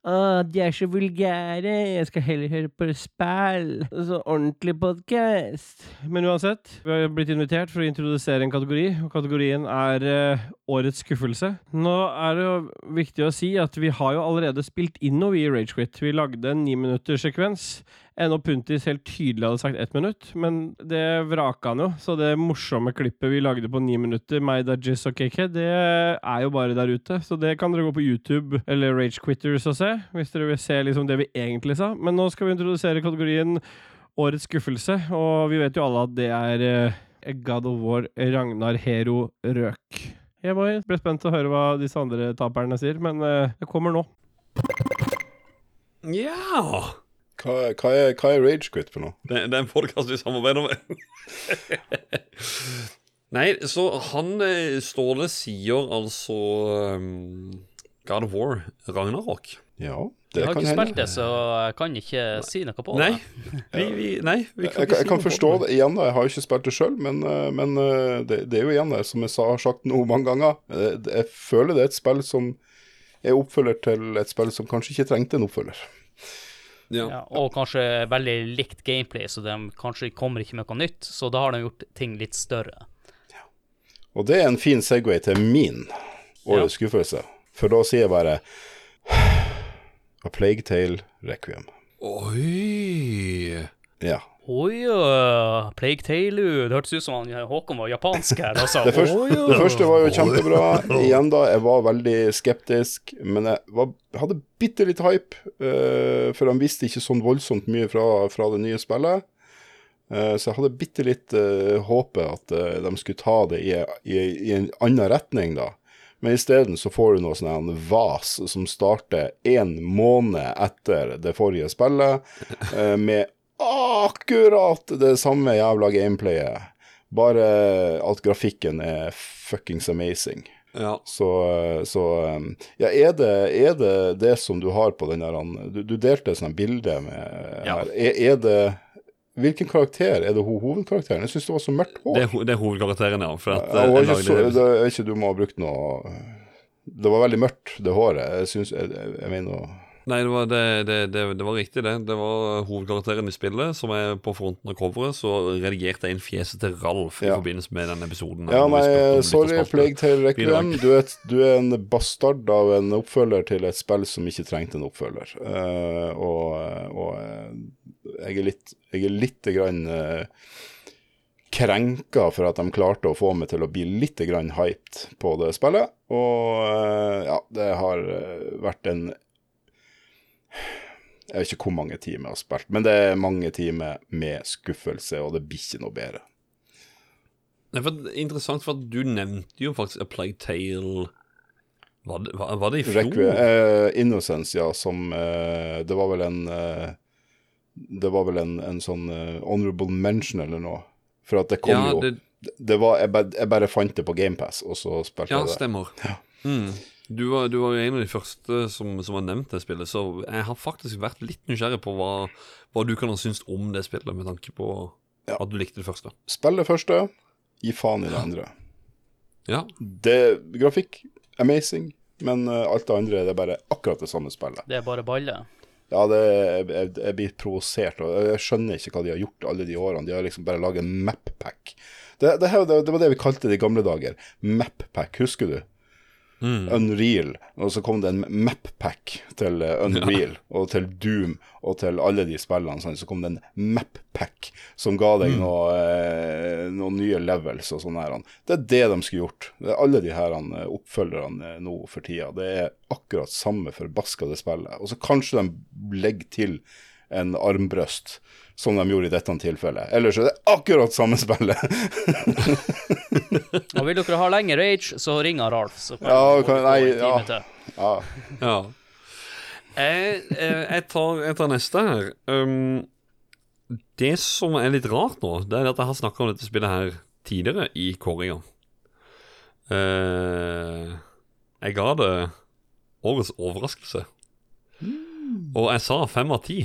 S14: «Åh, de er så vulgære, jeg skal heller høre på spill. Så ordentlig podcast. Men uansett, vi har blitt invitert for å introdusere en kategori, og kategorien er uh, Årets skuffelse. Nå er det jo viktig å si at vi har jo allerede spilt inn noe i Ragequit. Vi lagde en ni minutters sekvens. Ennå Puntis helt tydelig hadde sagt ett minutt, men det vraka han jo. Så det morsomme klippet vi lagde på ni minutter, meg, Dajis og KK, det er jo bare der ute. Så det kan dere gå på YouTube eller Ragequitters og se, hvis dere vil se liksom det vi egentlig sa. Men nå skal vi introdusere kategorien Årets skuffelse, og vi vet jo alle at det er uh, God of War Ragnar Hero Røk. Jeg bare ble spent til å høre hva disse andre taperne sier, men uh, det kommer nå.
S1: Ja
S9: Hva, hva, er, hva er Ragequit for noe?
S1: Det, det er en podkast vi samarbeider med. Nei, så han eh, Ståle sier altså um, God of War, Ragnarok.
S9: Ja, det kan hende.
S2: Jeg har ikke spilt det, så jeg kan ikke si noe på
S1: Nei,
S2: det.
S1: vi, vi, nei, vi kan
S9: jeg,
S1: ikke
S9: jeg kan
S1: noe på
S9: forstå det igjen, da. Jeg har jo ikke spilt det sjøl, men, eh, men eh, det, det er jo igjen det, som jeg sa, har sagt noe mange ganger. Eh, Jeg føler det er et spill som er oppfølger til et spill som kanskje ikke trengte en oppfølger.
S2: Ja, og kanskje veldig likt gameplay, så de kanskje kommer ikke med noe nytt. Så da har de gjort ting litt større. Ja.
S9: Og det er en fin Segway til min årets skuffelse. For da sier jeg bare A Plague Tale Requiem.
S1: Oi
S9: Ja.
S2: Oi, uh, Plague Tale, det hørtes ut som han Håkon var japansk her. Altså.
S9: Det første,
S2: Oi,
S9: det første var jo kjempebra. Igjen da, jeg var veldig skeptisk, men jeg var, hadde bitte litt hype. Uh, for han visste ikke sånn voldsomt mye fra, fra det nye spillet. Eh, så jeg hadde bitte litt uh, håpet at eh, de skulle ta det i, i, i en annen retning, da. Men isteden så får du noe sånn en vas som starter én måned etter det forrige spillet, eh, med akkurat det samme jævla gameplayet. Bare at grafikken er fuckings amazing.
S1: Ja.
S9: Så, så um, Ja, er det, er det det som du har på den der Du, du delte et sånt bilde med
S1: Ja.
S9: her. Er, er det Hvilken karakter? Er det ho hovedkarakteren? Jeg syns det var så mørkt hår.
S1: Det er, ho- det er hovedkarakteren, ja. For at,
S9: Ja,
S1: eh, jeg
S9: ikke så,
S1: det-
S9: ikke du må ha brukt noe Det var veldig mørkt, det håret. Jeg syns Jeg, jeg, jeg mener
S1: Nei, det var, det, det, det, var riktig, det. Det var hovedkarakteren i spillet som er på fronten av coveret. Så redigerte jeg inn fjeset til Ralf i forbindelse med den episoden.
S9: Ja, nei, sorry,
S1: lytterspalte.
S9: Plague Tale Requiem. Du du er en bastard av en oppfølger til et spill som ikke trengte en oppfølger. Uh, og og eh, jeg er litt, jeg er litt grann uh, krenka for at de klarte å få meg til å bli litt grann hyped på det spillet. Og uh, ja, det har eh, vært en Jeg vet ikke hvor mange timer jeg har spilt, men det er mange timer med skuffelse, og det blir ikke noe bedre.
S1: Nei, for, det er interessant, for du nevnte jo faktisk A Plague Tale Var det, var, det i fjor?
S9: Requiem, uh, Innocence, ja, som uh, Det var vel en eh, Det var vel en, en sånn eh, honorable mention eller noe. For at det kom
S1: Ja,
S9: jo
S1: det-
S9: det, var, jeg, bare, jeg bare fant det på GamePass, og så spilte
S1: Ja,
S9: jeg det.
S1: stemmer. Mm. Du, var, du var en av de første som, som har nevnt det spillet, så jeg har faktisk vært litt nysgjerrig på hva, hva du kan ha syntes om det spillet, med tanke på at du likte det første.
S9: Spill det første, gi faen i det andre.
S1: Ja.
S9: Det, grafikk, amazing, men eh, alt det andre det er bare akkurat det samme spillet.
S2: Det er bare balle.
S9: Ja, det, jeg, jeg, blir provosert. og Jeg skjønner ikke hva de har gjort alle de årene. De har liksom bare laget en map-pack. Det, det, det var det vi kalte det i gamle dager. Map-pack, husker du? Unreal. Og så kom det en map-pack til Unreal Unreal, og til Doom, og til alle de spillene. Sånn. Så kom det en map-pack som ga deg
S1: Mm.
S9: noe, eh, noen nye levels og sånn. Det er det de skulle gjort. Det er alle de her eh, oppfølgerne eh, nå for tida. Det er akkurat samme forbaskede spillet. Og så kanskje de legger til en armbrøst, som de gjorde i dette tilfellet. Ellers er det akkurat samme spillet.
S2: Og vil dere ha lengre rage, så ringer Ralf. Så kan
S9: Ja, kan- nei,
S2: en time
S9: ja.
S2: til.
S9: Ja.
S1: Ja. Jeg, jeg, jeg, tar, jeg tar neste her. Um, det som er litt rart nå, det er at jeg har snakka om dette spillet her tidligere i kåringa. Uh, jeg ga det årets overraskelse. Og jeg sa fem av ti.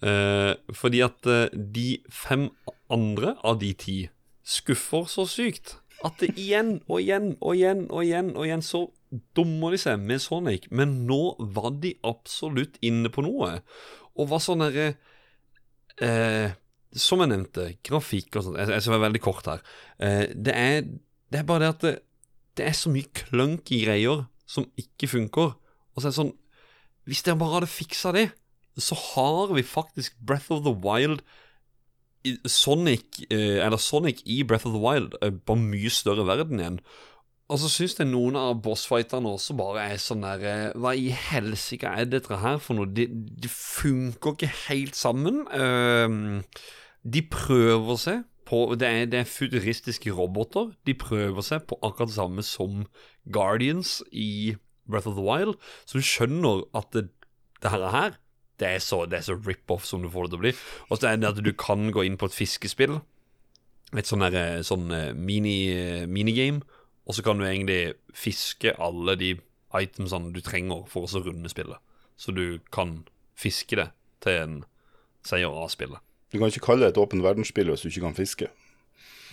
S1: Eh, fordi at eh, de fem andre av de ti skuffer så sykt at det igjen og igjen og igjen og igjen og igjen så dummer de seg med Sonic. Men nå var de absolutt inne på noe. Og var sånn derre eh, Som jeg nevnte, grafikk og sånt. Jeg, jeg skal være veldig kort her. Eh, det, er, det er bare det at det, det er så mye clunky greier som ikke funker. Og så er det sånn Hvis dere bare hadde fiksa det, så har vi faktisk Breath of the Wild Sonic, eh, eller Sonic i Breath of the Wild eh, på mye større verden igjen. Og så syns jeg noen av bossfighterne også bare er sånn der eh, Hva i helsike er dette her for noe? De, de funker ikke helt sammen. Ehm, de prøver seg på det er, det er futuristiske roboter. De prøver seg på akkurat det samme som Guardians i Breath of the Wild. Du skjønner at det, det her det er så, det er så rip-off som du får det til å bli. Og så er det at du kan gå inn på et fiskespill. Et sånn eh, sånn eh, mini, eh, minigame. Og så kan du egentlig fiske alle de itemsene du trenger for å runde spillet. Så du kan fiske det til en seier av spillet.
S9: Du kan ikke kalle det et åpen verdensspill hvis du ikke kan fiske.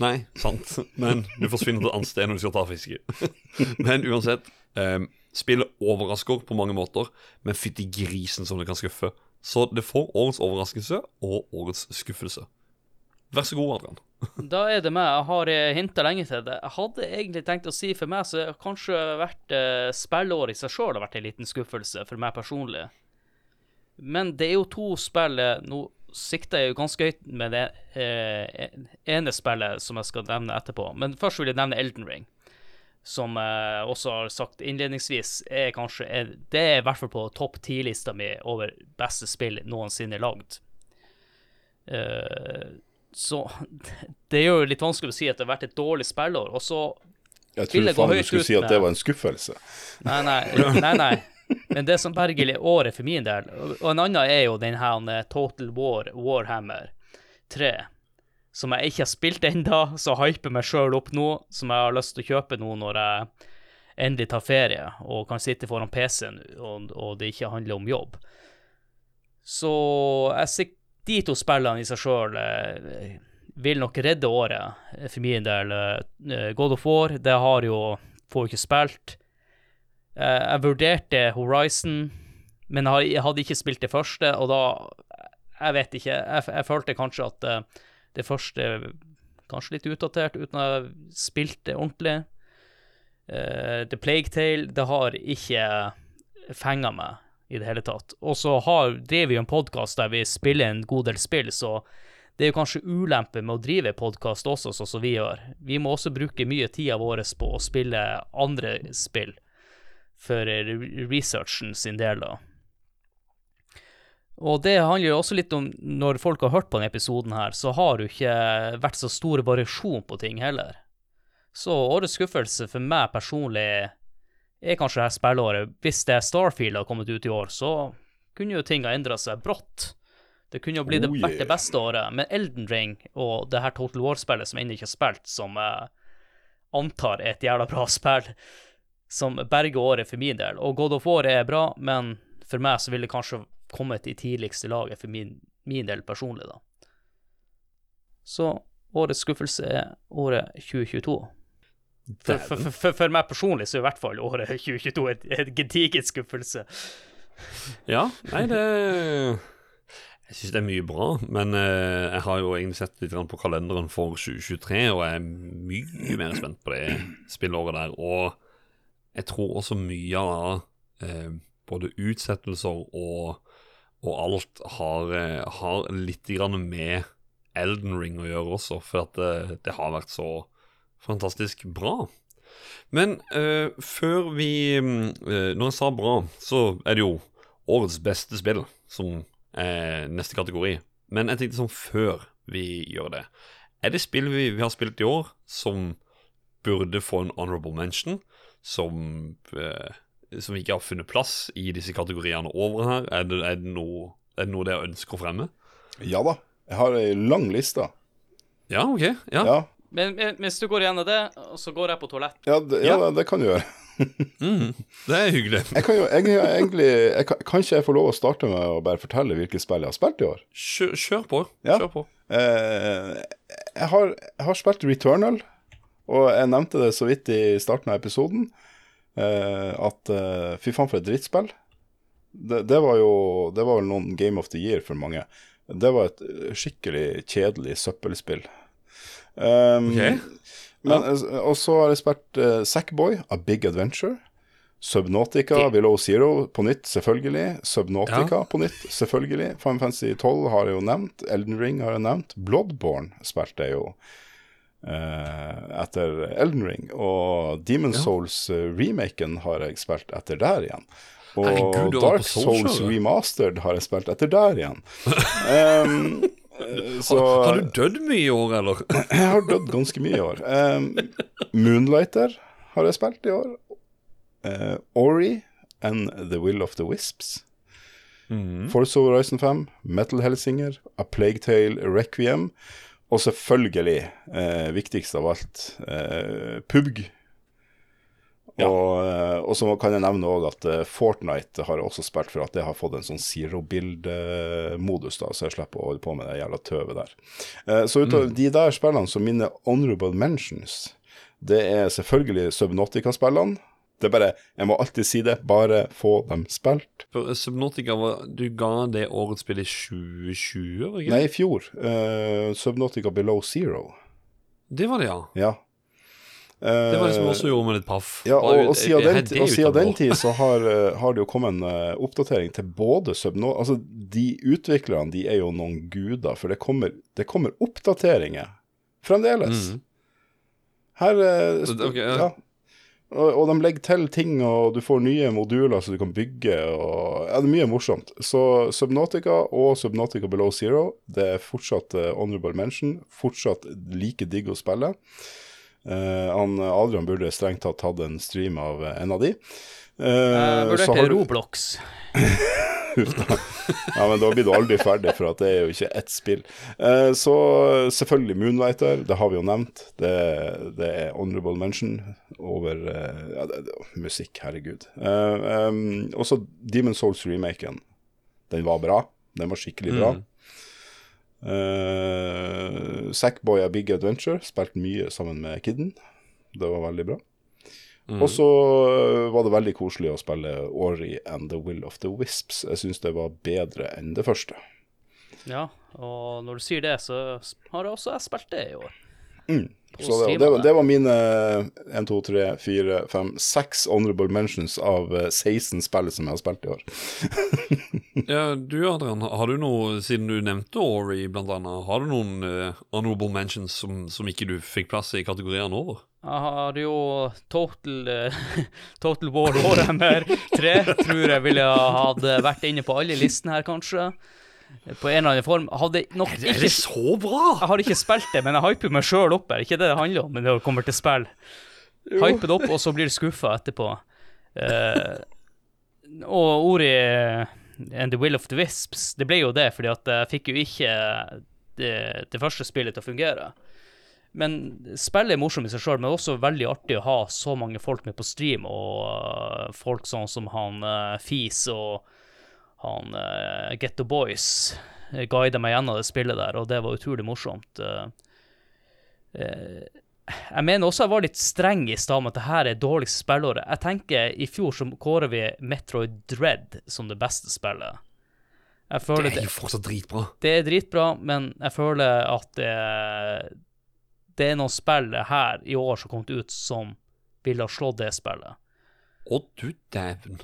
S1: Nei, sant. Men du forsvinner til et annet sted når du skal ta fiske. Men uansett, eh, spillet overrasker på mange måter, men fytti grisen som det kan skuffe. Så det får årets overraskelse og årets skuffelse. Vær så god, Adrian.
S2: Da er det meg. Jeg har hinta lenge til det. Jeg hadde egentlig tenkt å si for meg så har kanskje vært eh, spillåret i seg sjøl har vært en liten skuffelse for meg personlig. Men det er jo to spill eh, Nå sikter jeg jo ganske høyt med det eh, ene spillet som jeg skal nevne etterpå. Men først vil jeg nevne Elden Ring. Som jeg også har sagt innledningsvis, er kanskje er, Det er i hvert fall på topp ti-lista mi over beste spill noensinne lagd. Uh, så det er jo litt vanskelig å si at det har vært et dårlig spillår. Og så
S9: Jeg tror
S2: jeg
S9: faen du skulle si at det var en skuffelse.
S2: Nei, nei. nei, nei. Men det som berger året for min del, og en annen er jo den her eh, Total War Warhammer 3, som jeg ikke har spilt ennå, så hyper meg sjøl opp nå, som jeg har lyst til å kjøpe nå når jeg endelig tar ferie og kan sitte foran PC-en og, og det ikke handler om jobb. Så jeg ser de to spillene i seg sjøl vil nok redde året eh, for min del. Eh, God of War, det har jo får ikke spilt. Eh, jeg vurderte Horizon, men jeg hadde ikke spilt det første, og da Jeg vet ikke. Jeg, jeg følte kanskje at eh, det første Kanskje litt utdatert, uten å ha spilt det ordentlig. Uh, The Plague Tale, det har ikke fenga meg i det hele tatt. Og så driver vi en podkast der vi spiller en god del spill, så det er jo kanskje ulempe med å drive podkast også, sånn som vi gjør. Vi må også bruke mye tida vår på å spille andre spill for researchen sin del, da. Og det handler jo også litt om, når folk har hørt på denne episoden her, så har det jo ikke vært så stor variasjon på ting heller. Så årets skuffelse for meg personlig er kanskje det her spillåret. Hvis det Starfield har kommet ut i år, så kunne jo ting ha endra seg brått. Det kunne jo blitt det,
S9: Oh,
S2: vært det beste året. Men Elden Ring og det her Total War-spillet som jeg ennå ikke har spilt, som jeg antar er et jævla bra spill, som berger året for min del. Og God of War er bra, men for meg så vil det kanskje kommet i tidligste laget for min, min del personlig, da. Så årets skuffelse er året 2022. For, for, for, for, meg personlig så er i hvert fall året 2022 et, et gedigen skuffelse.
S1: Ja, nei, det Jeg syns det er mye bra, men uh, jeg har jo egentlig sett litt på kalenderen for 2023, og jeg er mye mer spent på det spillåret der. Og jeg tror også mye av uh, både utsettelser og, og alt har, eh, har litt med Elden Ring å gjøre også, for at det, det har vært så fantastisk bra. Men eh, før vi eh, Når jeg sa bra, så er det jo årets beste spill som er neste kategori. Men jeg tenkte sånn før vi gjør det Er det spill vi, vi har spilt i år som burde få en honorable mention? Som, eh, som ikke har funnet plass i disse kategoriene over her? Er det, er det, noe, er det noe dere ønsker å fremme?
S9: Ja da. Jeg har ei lang liste.
S1: Ja, OK. Ja.
S9: Ja,
S2: Men, men mens du går gjennom det, så går jeg på toalett.
S9: ja, det, ja, det kan du gjøre.
S1: Mm, det er hyggelig.
S9: Jeg kan jo jeg, jeg, egentlig jeg kan, kan jeg får lov å starte med å bare fortelle hvilke spill jeg har spilt i år?
S1: Kjør, kjør på.
S9: Ja.
S1: Kjør på.
S9: Eh, jeg, har, jeg har spilt Returnal, og jeg nevnte det så vidt i starten av episoden. Eh, at eh, fy faen for et drittspill. Det, det var jo Det var vel noen Game of the Year for mange. Det var et eh, skikkelig kjedelig søppelspill. Um,
S1: Ok.
S9: men, Og så har jeg spilt uh, Sackboy, A Big Adventure. Subnautica, Below Zero på nytt, selvfølgelig. Subnautica på nytt, selvfølgelig. Final Fantasy 12 har jeg jo nevnt. Elden Ring har jeg nevnt. Bloodborne spilte jeg jo etter Elden Ring. Og Demon Souls-remaken har jeg spilt etter der igjen. Og
S1: Herregud,
S9: Dark
S1: Souls,
S9: Souls. Remastered har jeg spilt etter der igjen. Um, eh, så
S1: Har, har du dødd mye i år, eller?
S9: jeg har dødd ganske mye i år. Um, Moonlighter har jeg spilt i år. Uh, Ori and The Will of the Wisps.
S1: Mhm.
S9: Forza Horizon 5, Metal Helsinger, A Plague Tale Requiem. Og selvfølgelig, eh, viktigst av alt, eh, PUBG. Og, eh, og så kan jeg nevne også at eh, Fortnite har jeg også spilt for at det har fått en sånn zero build-modus, da, så jeg slipper å holde på med det jævla tøvet der. Eh, så ut av
S1: Mm.
S9: de der spillene som minner honorable mentions, det er selvfølgelig Subnautica-spillene. Det er bare, Jeg må alltid si det, bare få dem spilt.
S1: For Subnautica, var, du ga det årets spill i 2020? var ikke?
S9: Nei, i fjor. Uh, Subnautica Below Zero.
S1: Det var det, ja.
S9: Ja.
S1: Det var det som
S9: Eh,
S1: også gjorde meg litt paff.
S9: Ja,
S1: Bare-
S9: og, og siden, den, og den tid så har, eh, har det jo kommet en uh, oppdatering til både Subnautica Altså, de utviklerne, de er jo noen guder, for det kommer, det kommer oppdateringer fremdeles.
S1: Mm.
S9: Her eh,
S1: det- ja.
S9: Og, og de legger til ting, og du får nye moduler så du kan bygge, og Ja, det er mye morsomt. Så Subnautica og Subnautica Below Zero, det er fortsatt uh, honorable mention. Fortsatt like digg å spille. Uh, han, Adrian burde strengt tatt hatt en stream av eh, en av de.
S2: Uh,
S9: uh,
S2: vurderte
S9: du-
S2: Roblox.
S9: Ja, men da blir du aldri ferdig, for at det er jo ikke ett spill. Eh, så selvfølgelig Moonlighter, det har vi jo nevnt. Det, det er honorable mention over eh, ja, det, det, musikk, herregud. Eh, um, også Demon Souls-remaken. Den var bra. Den var skikkelig bra.
S1: Mm.
S9: Uh, Sackboy A Big Adventure, spilt mye sammen med Kidden. Det var veldig bra.
S1: Mm.
S9: Og så øh, var det veldig koselig å spille Ori and The Will of the Wisps. Jeg syns det var bedre enn det første.
S2: Ja, og når du sier det, så har jeg også jeg spilt det i år.
S9: Mm. Så det, det, var- det var mine 1, 2, 3, 4, 5, 6 honorable mentions av øh, 16 spill som jeg har spilt i år.
S1: Ja, du Adrian, har du noe, siden du nevnte Ori blant annet, har du noen uh, honorable mentions som, som ikke du fikk plass i kategoriene over?
S2: Jeg har jo Total uh, Total War Warhammer 3. Tror jeg ville ha hatt vært inne på alle listene her, kanskje. På en eller annen form. Hadde nok ikke
S1: Er det så bra?
S2: Jeg har ikke spilt det, men jeg hyper meg sjøl opp her. Ikke det det handler om, men det kommer til spill. Hyper det opp, og så blir det skuffa etterpå. Uh, og ordet eh, And the Will of the Wisps, det ble jo det, fordi at jeg fikk jo ikke det, det første spillet til å fungere. Men spillet er morsomt i seg sjøl, men også veldig artig å ha så mange folk med på stream, og folk sånn som han uh, Fis og han uh, Get the Boys uh, guida meg gjennom det spillet der, og det var utrolig morsomt. Uh, jeg mener også jeg var litt streng i stad med at det her er dårligste spillåret. Jeg tenker i fjor så kårer vi Metroid Dread som det beste spillet.
S1: Det er jo fortsatt dritbra.
S2: det er dritbra, men jeg føler at det, det er noen spill her i år som har kommet ut som ville ha slått det spillet.
S1: Å, du dæven.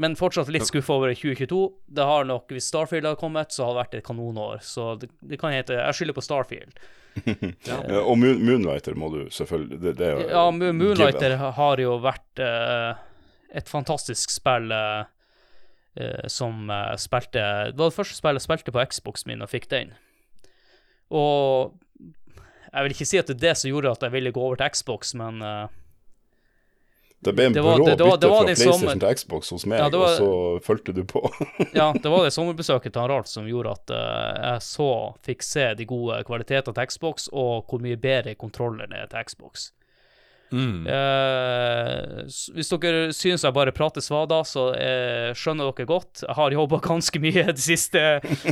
S2: Men fortsatt litt skuffa over 2022. Det har nok, Hvis Starfield hadde kommet, så hadde det vært et kanonår. Så det, det kan hete Jeg skylder på Starfield.
S9: Ja, og Moon, Moonlighter må du selvfølgelig det, det er
S2: Ja, Moonlighter
S9: given.
S2: har jo vært uh, et fantastisk spill eh, som uh, spilte Det var det første spillet jeg spilte på Xbox min og fikk den. Og jeg vil ikke si at det er det som gjorde at jeg ville gå over til Xbox, men eh,
S9: Det ble en
S2: det var-
S9: brå
S2: det- det var-
S9: bytte fra PlayStation til Xbox hos meg,
S2: Ja, var-
S9: og så fulgte du på.
S2: Ja, det var det sommerbesøket til han Ralf som gjorde at uh, jeg så fikk se de gode kvalitetene til Xbox, og hvor mye bedre kontrolleren er til Xbox.
S1: Mm.
S2: Eh, hvis dere synes jeg bare prater svada, så eh, skjønner dere godt. Jeg har jobba ganske mye de siste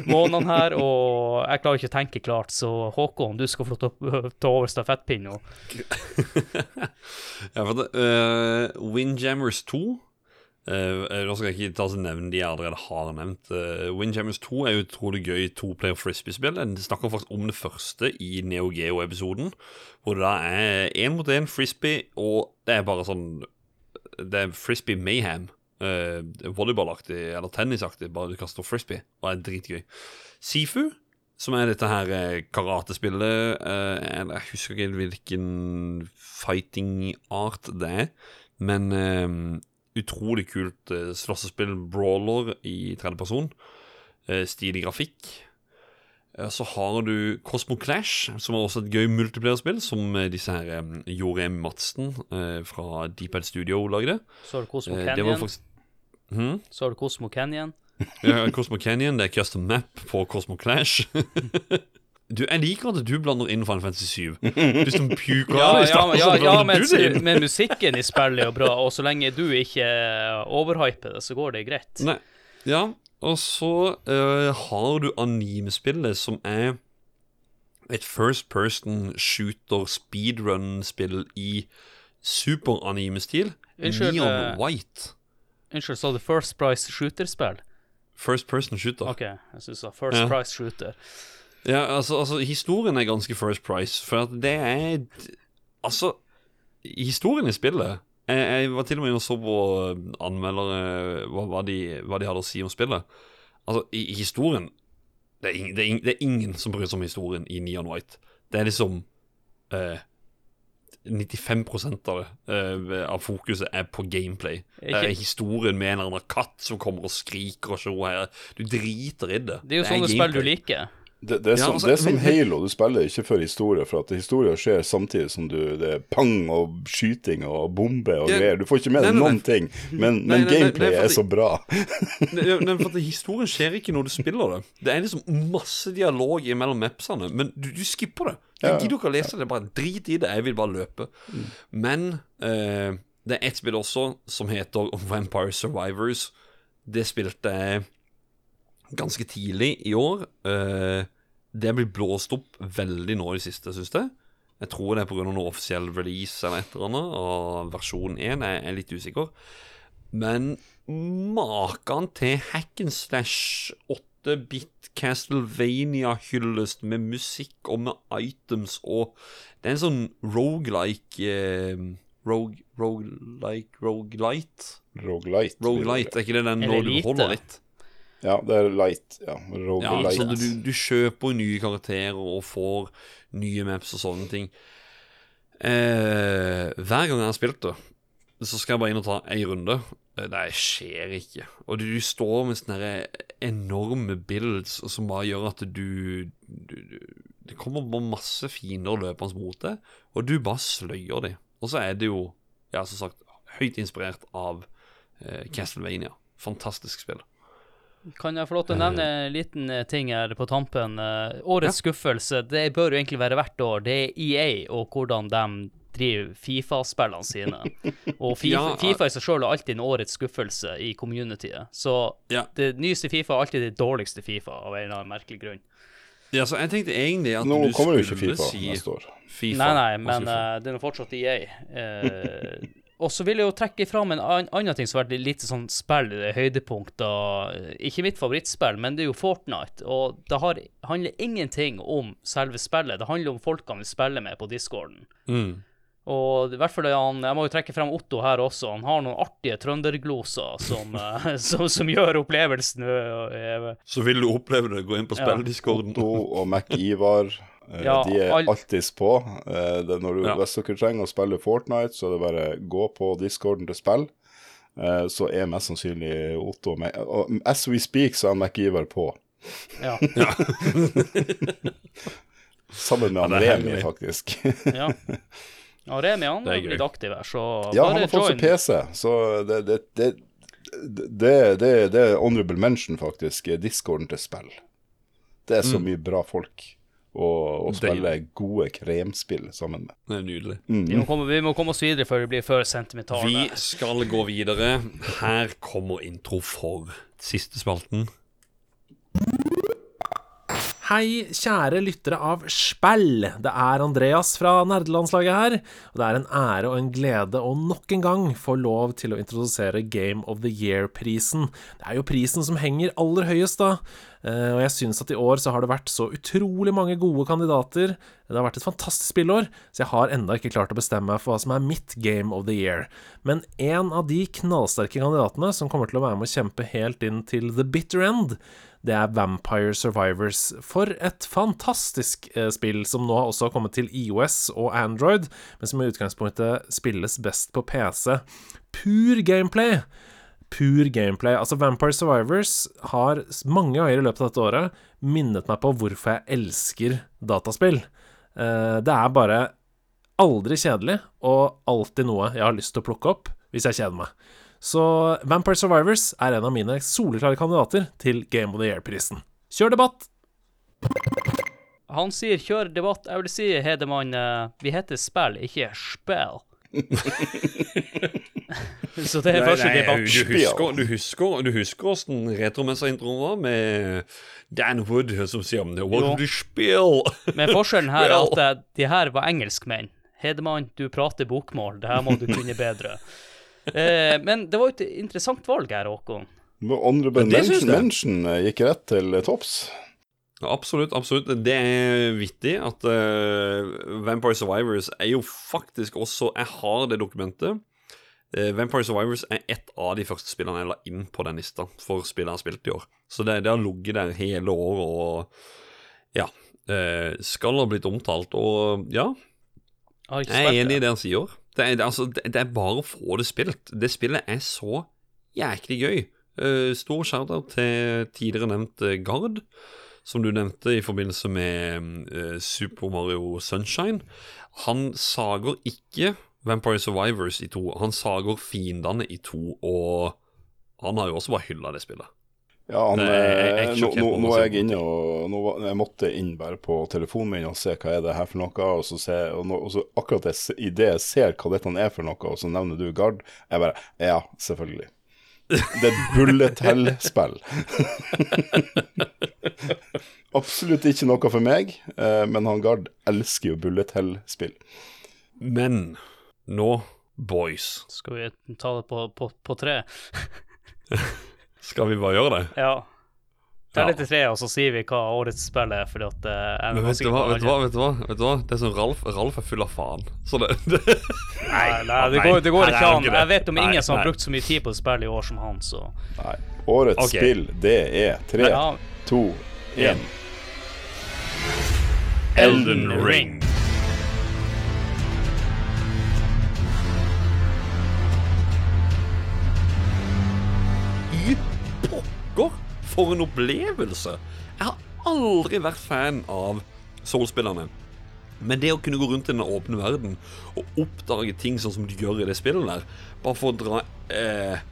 S2: månedene her, og jeg klarer ikke å tenke klart, så Håkon, du skal få ta over stafettpinnen.
S1: Ja, for det, uh, Windjammers 2 eh, Nå skal jeg ikke ta og nevne de jeg allerede har nevnt. Uh, Windjammers 2 er utrolig gøy toplayer frisbee-spill. En snakker faktisk om det første i Neo Geo-episoden. Hvor det da er én mot én frisbee, og det er bare sånn Det er frisbee mayhem. Uh, volleyballaktig eller tennisaktig, bare du kaster frisbee, og det er dritgøy. Sifu, som er dette her eh, karatespillet uh, Jeg husker ikke hvilken fighting art det er, men eh, utrolig kult eh, slåssespill, brawler i tredjeperson. Eh, stilig grafikk. Eh, Så har du Cosmo Clash, som er også et gøy multiplierspill, som eh, disse her um, Jorem Madsen eh, fra Deephead Studio lagde.
S2: Så har du Cosmo
S1: Eh,
S2: Canyon.
S1: faktisk Hmm?
S2: Så har du Cosmo Canyon.
S1: Ja, Cosmo Canyon, det er custom map på Cosmo Clash. Du, Jeg liker at du blander inn Final Fantasy 7. Du som puker
S2: Ja,
S1: av i
S2: ja,
S1: starten,
S2: ja, ja men,
S1: du
S2: men musikken i spillet er jo bra, og så lenge du ikke overhyper det, så går det greit.
S1: Nei. Ja, og så uh, har du animespillet som er et first person shooter speedrun-spill i super-anime-stil. Neon
S2: eh,
S1: White.
S2: Unnskyld, sa du First Price Shooter-spill?
S1: First person shooter.
S2: OK, jeg syns det var First
S1: Ja.
S2: Price Shooter.
S1: Ja, altså, altså, historien er ganske first price, for det er Altså, historien i spillet Jeg, jeg var til og med inne og så på eh, anmeldere hva, hva, de, hva de hadde å si om spillet. Altså, i, i historien det er, ing, det, er ing, det er ingen som bryr seg om historien i Neon White. Det er liksom eh, 95 av det eh, Av fokuset er på gameplay.
S2: Ikke-
S1: Eh, historien med en eller annen katt som kommer og skriker og så her. Du driter i det.
S2: Det er jo sånne spill du liker.
S9: Det, det, er
S1: Ja,
S9: som,
S1: altså,
S9: det er som Halo, du spiller ikke for historie, for at historie skjer samtidig som du, det er pang og skyting og bombe og greier. Du får ikke med deg noen ting, men, men
S1: nei, nei,
S9: gameplay
S1: nei,
S9: er så bra.
S1: Nei, for at Historien skjer ikke når du spiller det. Det er liksom masse dialog mellom mapsene, men du, du skipper det. Jeg
S9: Ja.
S1: gidder ikke å lese det, bare drit i det. Jeg vil bare løpe. Men eh, det er ett spill også som heter Vampire Survivors. Det spilte jeg ganske tidlig i år. Eh, det blir blåst opp veldig nå i det siste, syns jeg. Jeg tror det er pga. noe offisiell release eller et eller annet, og versjon 1 er, er litt usikker. Men maken til hack and slash 8-bit Castlevania-hyllest med musikk og med items og Det er en sånn rogelike eh, rogelike Rogelite?
S9: Roguelite.
S1: Rogelite, er ikke det den når du holder litt?
S9: Ja, det er light. Ja,
S1: Ja,
S9: roguelite.
S1: så du, du kjøper nye karakterer og får nye maps og sånne ting. Eh, hver gang jeg har spilt det, så skal jeg bare inn og ta ei runde. Eh, Det skjer ikke. Og du, du står med sånne enorme builds som bare gjør at du, du, du Det kommer bare masse fiender løpende mot deg, og du bare sløyer dem. Og så er det jo, ja, som sagt, høyt inspirert av eh, Castlevania. Fantastisk spill.
S2: Kan jeg få lov til å nevne en liten eh, ting her på tampen? Årets Årets skuffelse, det bør jo egentlig være hvert år. Det er EA og hvordan de driver Fifa-spillene sine. Og FIFA,
S1: Ja,
S2: FIFA i seg sjøl er alltid en årets skuffelse i communityet. Så
S1: Ja.
S2: det nyeste Fifa er alltid det dårligste Fifa, av en eller annen merkelig grunn.
S1: Ja, så jeg tenkte egentlig at
S9: Nå
S1: du
S9: kommer jo ikke FIFA
S1: si
S9: neste år.
S1: FIFA.
S2: Nei, nei, men eh, det er nå fortsatt EA. Eh, og så vil jeg jo trekke fram en annen ting som har vært litt sånn spill, eh, høydepunkter. Ikke mitt favorittspill, men det er jo Fortnite. Og det har, handler ingenting om selve spillet. Det handler om folkene vi spiller med på discorden.
S1: Mm.
S2: Og i hvert fall han, Jeg må jo trekke frem Otto her også. Han har noen artige trøndergloser som, eh, som, som gjør opplevelsen eh,
S1: Så vil du oppleve det, gå inn på
S2: Ja.
S9: Otto og Mac-Ivar, eh,
S2: Ja,
S9: de er
S2: all-
S9: alltids på. Eh, det er når du,
S1: Ja.
S9: Hvis dere trenger å spille Fortnite, så er det bare gå på discorden til spill. Eh, så er mest sannsynlig Otto og Mac... Og as we speak, så er Mac-Ivar på.
S2: Ja.
S9: Sammen med
S1: Ja,
S9: Remi, faktisk.
S2: ja. ja Remi han
S1: er
S2: blitt aktiv her, så
S9: ja,
S2: bare
S9: han har fått seg. PC, så det, det, det, det, det, det er honorable mention, faktisk. Discorden til spill. Det er så
S1: Mm.
S9: mye bra folk å, og spille gode kremspill sammen med.
S1: Det er nydelig.
S2: Vi må, komme, vi må komme oss videre før vi blir for sentimentale.
S1: Vi skal gå videre. Her kommer intro for siste spalten.
S15: Hei, kjære lyttere av Spill. Det er Andreas fra nerdelandslaget her. Og det er en ære og en glede å nok en gang få lov til å introdusere Game of the Year-prisen. Det er jo prisen som henger aller høyest, da. Eh, Og jeg syns at i år så har det vært så utrolig mange gode kandidater. Det har vært et fantastisk spillår, så jeg har enda ikke klart å bestemme meg for hva som er mitt Game of the Year. Men en av de knallsterke kandidatene som kommer til å være med å kjempe helt inn til the bitter end, det er Vampire Survivors. For et fantastisk eh, spill, som nå også har kommet til IOS og Android, men som i utgangspunktet spilles best på PC. Pur gameplay! Pur gameplay. Altså, Vampire Survivors har mange ganger i løpet av dette året minnet meg på hvorfor jeg elsker dataspill. Eh, det er bare aldri kjedelig, og alltid noe jeg har lyst til å plukke opp hvis jeg kjeder meg. Så Vampire Survivors er en av mine soleklare kandidater til Game of the Year-prisen. Kjør debatt!
S2: Han sier 'kjør debatt'. Jeg vil si, Hedemann, eh, vi heter spill, ikke spill. Så det er første debatt.
S1: Du husker, du husker, du husker hvordan retromessa-introen var, med Dan Wood som sier om det
S2: What
S1: do you spill.
S2: Men forskjellen her er at eh, de her var engelskmenn. Hedemann, du prater bokmål. Det her må du kunne bedre. Eh, men det var jo et interessant valg her, Håkon.
S9: Honorable
S1: Ja,
S9: mention, mention eh, gikk rett til topps.
S1: Absolutt, absolutt. Det er vittig at uh, Vampire Survivors er jo faktisk også Jeg har det dokumentet. Uh, Vampire Survivors er ett av de første spillene jeg la inn på den lista for spill jeg har spilt i år. Så det, det har ligget der hele året og ja. Uh, skal ha blitt omtalt, og ja. Jeg er enig i
S2: det.
S1: han sier. Det er, altså, det, er bare å få det spilt. Det spillet er så jæklig gøy. Stor shout-out til tidligere nevnt Gard, som du nevnte i forbindelse med eh, Super Mario Sunshine. Han sager ikke Vampire Survivors i to, han sager fiendene i to, og han har jo også bare hylla det spillet.
S9: Ja, han,
S1: Det er- jeg er
S9: eh, nå, nå, er jeg inne og nå, Jeg måtte inn bare på telefonen min og se hva er det her for noe. Og så, se, og nå, og så akkurat jeg, se- i det jeg ser hva dette er for noe, og så nevner du Gard, jeg bare Ja, selvfølgelig. Det er et bullet hell-spill. Absolutt ikke noe for meg, eh, men han Gard elsker jo bullet hell-spill.
S1: Men nå, boys
S2: Skal vi ta det på, på, på tre?
S1: Skal vi bare gjøre det?
S2: Ja.
S1: Ja.
S2: Tell det til tre, og så sier vi hva årets spill er, fordi at uh,
S1: Men vet du hva, vet du hva, vet du hva? Vet du hva? Det er som Ralf Ralf er full av faen. Så det, det
S2: Nei, nei, det går, det går
S1: Nei,
S2: ikke an. Jeg vet om
S1: Nei,
S2: ingen som har brukt så mye tid på spill i år som han, så
S9: Nei. Årets
S1: okay.
S9: spill, det er tre, to, én.
S2: Elden Ring.
S1: I pokker, for en opplevelse! Jeg har aldri vært fan av Soul-spillerne. Men det å kunne gå rundt i den åpne verden og oppdage ting sånn som du gjør i det spillet der, bare for å dra eh,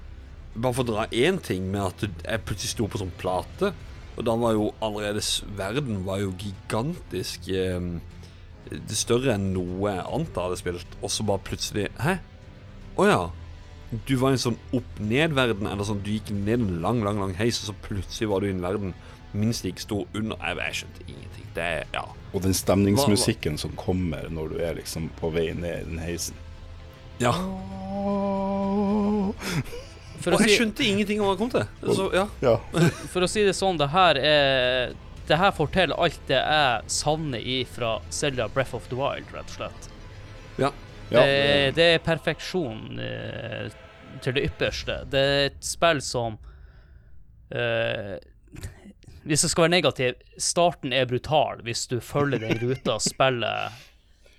S1: Bare for å dra én ting med at jeg plutselig sto på sånn plate, og da var jo allerede verden var jo gigantisk eh, Større enn noe annet jeg hadde spilt, og så bare plutselig Hæ? Å ja. Du var i en sånn opp-ned-verden, eller sånn du gikk ned en lang, lang lang heis, og så plutselig var du i en verden minst like stor under Jeg, jeg skjønte ingenting. Det er Ja.
S9: Og den stemningsmusikken som kommer når du er liksom på vei ned i den heisen.
S1: Ja.
S2: For å
S1: og jeg
S2: si-
S1: skjønte ingenting om hva det kom til. Så, ja.
S9: Ja.
S2: For å si det sånn, det her er Det her forteller alt det jeg savner ifra Zelda Breath of the Wild, rett og slett.
S1: Ja.
S2: Det, det er perfeksjon eh, til det ypperste. Det er et spill som eh, Hvis jeg skal være negativ, starten er brutal hvis du følger den ruta spillet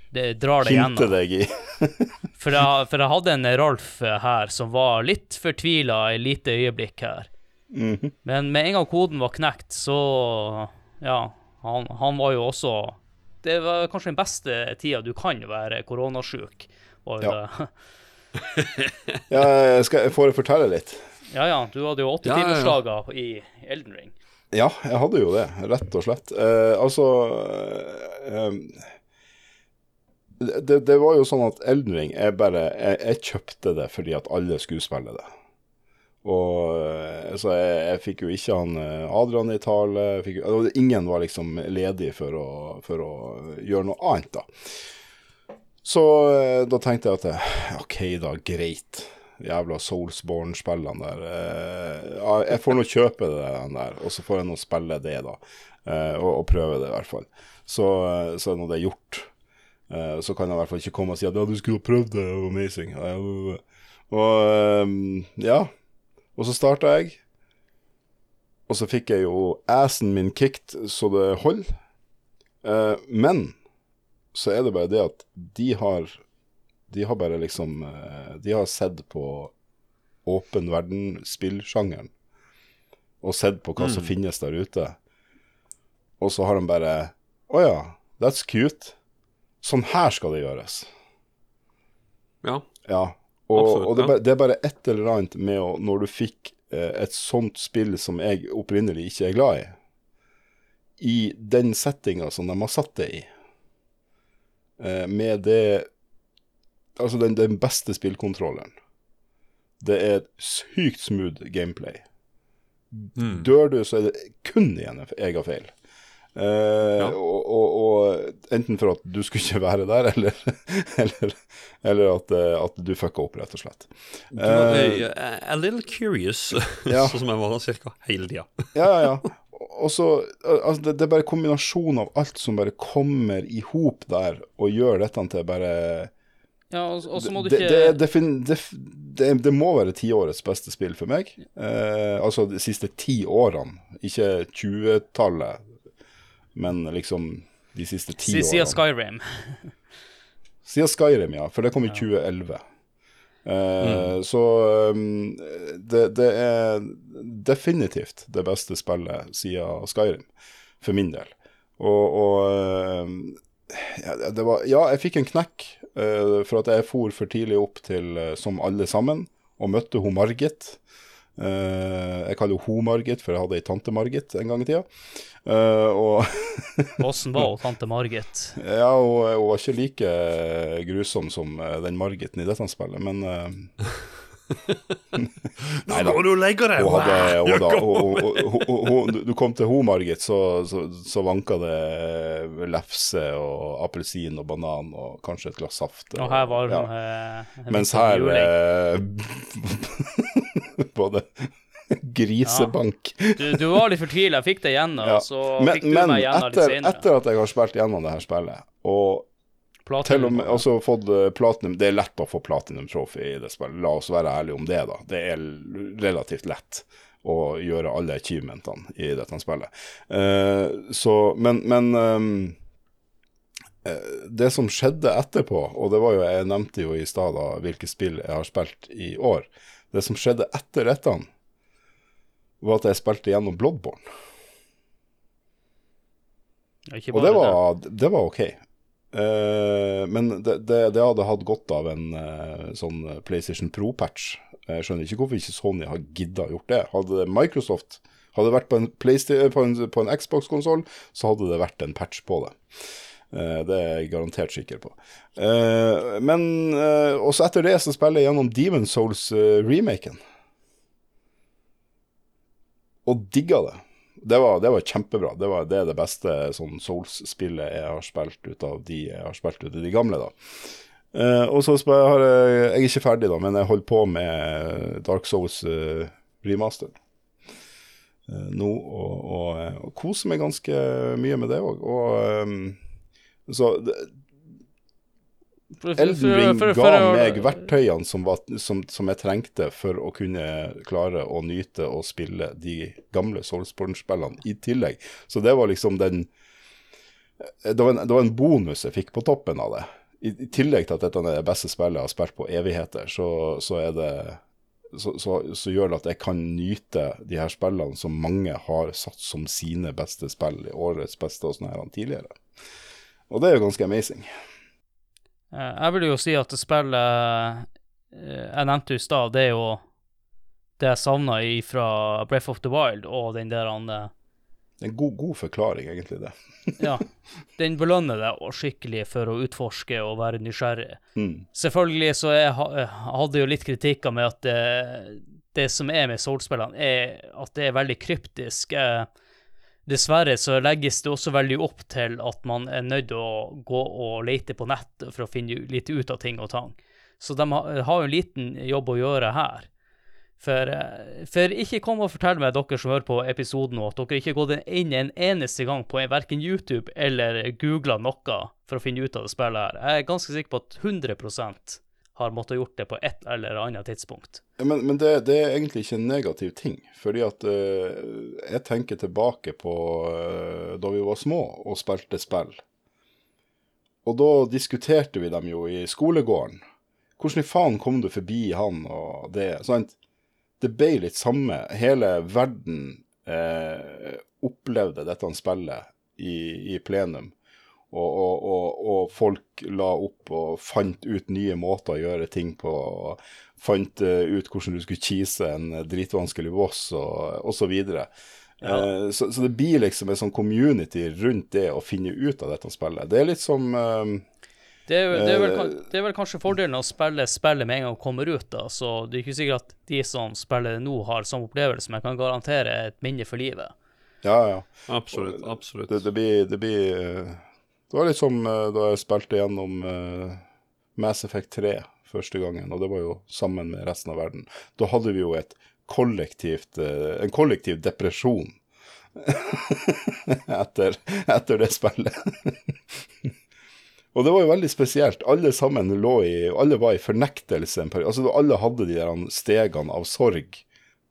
S2: det drar deg gjennom.
S9: deg i.
S2: For jeg, for jeg hadde en Ralf her som var litt fortvila i lite øyeblikk her.
S9: Mhm.
S2: Men med en gang koden var knekt, så Ja, han, han var jo også Det var kanskje den beste tida du kan være koronasjuk.
S9: Ja. Ja, skal jeg får fortelle litt?
S2: ja ja, du hadde jo åtte
S9: Ja, ja, ja.
S2: i Elden Ring.
S9: Ja, jeg hadde jo det, rett og slett. Eh, altså eh, det, det var jo sånn at Elden Ring jeg bare jeg, jeg kjøpte det fordi at alle skulle spille det. Og eh, Så jeg, jeg fikk jo ikke han eh, Adrian i tale. Fikk, ingen var liksom ledig for å, for å gjøre noe annet, da. Så eh, da tenkte jeg at OK, da, greit. Jævla Soulsborne-spillene der. Jeg får nå kjøpe det der, og så får jeg nå spille det, da. Og, og prøve det, i hvert fall. Så, så er nå det gjort. Så kan jeg i hvert fall ikke komme og si at ja, du skulle ha prøvd det, amazing. Og ja. Og så starta jeg. Og så fikk jeg jo assen min kicked så det holder. Eh, men så er det bare det at de har De har bare liksom eh, De har sett på åpen verden-spillsjangeren. Og sett på hva som
S1: Mm.
S9: finnes der ute. Og så har de bare Å ja, that's cute. Sånn her skal det gjøres.
S1: Ja.
S9: Ja. Og,
S1: Absolutt,
S9: og det,
S1: ja.
S9: det er bare et eller annet med å Når du fikk eh, et sånt spill som jeg opprinnelig ikke er glad i, i den settinga som de har satt det i, eh, med det Altså den, den beste spillkontrolleren. Det er sykt smooth gameplay.
S1: Mm.
S9: Dør du, så er det kun igjen jeg har feil. Eh, og, og, og enten for at du skulle ikke være der, eller, eller, eller at, eh, at du fucka opp, rett og slett.
S1: Du er
S9: Eh,
S1: eh, a little curious,
S9: ja.
S1: sånn som jeg var cirka hele tida.
S9: ja, ja, ja. og så altså, det, det er bare kombinasjonen av alt som bare kommer i hop der, og gjør dette til bare
S2: Ja, og, så må du
S9: det,
S2: ikke
S9: det, det, det, det, det må være tiårets beste spill for meg. Eh, altså de siste ti årene, ikke 20-tallet, men liksom de siste ti
S2: årene. Siden. Skyrim.
S9: Siden Skyrim, ja. For det kom i 2011. Eh, Så um, det, det er definitivt det beste spillet siden Skyrim, for min del. Og, og um, ja, det var, ja, jeg fikk en knekk uh, for at jeg for for tidlig opp til eh, Som alle sammen, og møtte hun Margit. Eh, jeg kaller henne Margit, for jeg hadde ei tante Margit en gang i tida. Eh, og
S2: Åssen var hun, tante Margit?
S9: ja, hun, hun var ikke like grusom som eh, den Margiten i dette spillet, men uh,
S1: Nå må du legge deg!
S9: Hun hadde, hun, hun, hun, hun, hun, du kom til Ho Margit så, så, så vanka det lefse og appelsin og banan og kanskje et glass saft.
S2: Og her var hun en
S9: Mens her Både grisebank.
S2: Du, du var litt fortvila, fikk det gjennom,
S9: Ja.
S2: så
S9: Men,
S2: fikk du
S9: men
S2: meg gjennom litt
S9: etter,
S2: senere.
S9: etter at jeg har spilt gjennom det her spillet, og
S2: Platinum.
S9: til og med også fått eh, platinum Det er lett å få platinum trophy i det spillet, la oss være ærlige om det, da. Det er relativt lett å gjøre alle achievementene i dette spillet. Uh, så, men, men eh, det som skjedde etterpå, og det var jo, jeg nevnte jo i stad hvilke spill jeg har spilt i år. Det som skjedde etter dette, var at jeg spilte gjennom Bloodborne. Og det var, det var ok. Uh, men det, det, det hadde hatt godt av en uh, sånn PlayStation Pro-patch. Jeg skjønner ikke hvorfor ikke Sony har gidda gjort det. Hadde Microsoft hadde vært på en, på en, på en Xbox-konsoll, så hadde det vært en patch på det. Eh, det er jeg garantert sikker på. Eh, men eh, også etter det så spiller jeg gjennom Demon Souls-remaken. og digga det. Det var, det var kjempebra. Det, var, det er det beste sånn Souls-spillet jeg har spilt ut av de jeg har spilt ut av de gamle, da. Eh, og så har jeg, jeg er ikke ferdig, da, men jeg holder på med Dark Souls uh, remaster eh, nå, og, og, og koser meg ganske mye med det òg. Og ehm, så Elden Ring ga meg verktøyene som, var, som, som jeg trengte for å kunne klare å nyte og spille de gamle Soulsborne-spillene i tillegg. Så det var liksom den det var, en, det var en bonus jeg fikk på toppen av det. I, i tillegg til at dette er det beste spillet jeg har spilt på evigheter, så, så det så, så, så gjør det at jeg kan nyte de her spillene som mange har satt som sine beste spill i årets beste og sånne her tidligere. Og det er jo ganske amazing.
S2: Eh, Jeg vil jo si at det spillet eh, jeg nevnte i stad, det er jo det jeg savna fra Breath of the Wild og den der han eh,
S9: Det er en god, god forklaring, egentlig, det.
S2: Ja. Den belønner deg skikkelig for å utforske og være nysgjerrig.
S9: Mm.
S2: Selvfølgelig så jeg ha- jeg hadde jo litt kritikker med at det, det som er med Soul-spillene, er at det er veldig kryptisk. Eh, Dessverre så legges det også veldig opp til at man er nødt til å gå og lete på nett for å finne litt ut av ting og tang. Så de har, jo en liten jobb å gjøre her. For, eh, for ikke kom og fortell meg, dere som hører på episoden at dere ikke har gått inn en eneste gang på verken YouTube eller googla noe for å finne ut av det spillet her. Jeg er ganske sikker på at 100 har måttet gjort det på et eller annet tidspunkt.
S9: Men, men det, det er egentlig ikke en negativ ting. Fordi at uh, jeg tenker tilbake på uh, da vi var små og spilte spill. Og da diskuterte vi dem jo i skolegården. Hvordan i faen kom du forbi han og det? Sant? Det ble litt samme. Hele verden eh, opplevde dette spillet i, i plenum. Og, og, og, og folk la opp og fant ut nye måter å gjøre ting på. Og fant eh, ut hvordan du skulle cheese en dritvanskelig boss, og, osv. så videre. Eh, så, så det blir liksom en sånn community rundt det å finne ut av dette spillet. Det er litt som uh,
S2: Det er, det, er vel,
S9: Eh,
S2: det er vel kanskje fordelen å spille spillet med en gang det kommer ut, da, så det er ikke sikkert at de som spiller det nå, har samme opplevelse, men jeg kan garantere et minne for livet.
S9: Ja, ja.
S1: Absolutt. absolutt.
S9: Det, det blir, det blir Det var litt som eh, da jeg spilte gjennom eh, Mass Effect 3 første gangen, og det var jo sammen med resten av verden. Da hadde vi jo kollektivt, eh, en kollektiv depresjon etter, etter det spillet. Og det var jo veldig spesielt. Alle sammen lå i Alle var i fornektelse en periode. Altså, alle hadde de der stegene av sorg,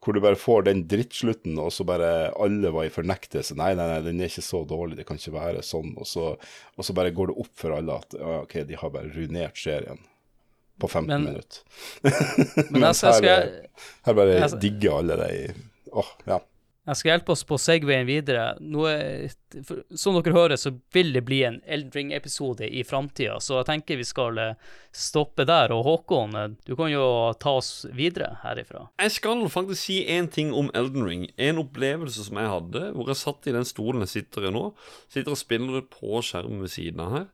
S9: hvor du bare får den drittslutten, og så bare alle var i fornektelse. Nei, nei, nei, den er ikke så dårlig, det kan ikke være sånn. Og så, og så bare går det opp for alle at ja, OK, de har bare ruinert serien på 15
S2: Men-
S9: minutter.
S2: men
S9: Mens
S2: altså,
S9: her, her bare
S2: jeg-
S9: digger alle det i Åh, ja.
S2: Jeg skal hjelpe oss på segwayen videre. Nå er, for, som dere hører, så vil det bli en Eldring-episode i framtida, så jeg tenker vi skal eh, stoppe der. Og Håkon, eh, du kan jo ta oss videre herifra.
S1: Jeg skal faktisk si én ting om Elden Ring. En opplevelse som jeg hadde, hvor jeg satt i den stolen jeg sitter i nå. Sitter og spiller på skjermen ved siden av her.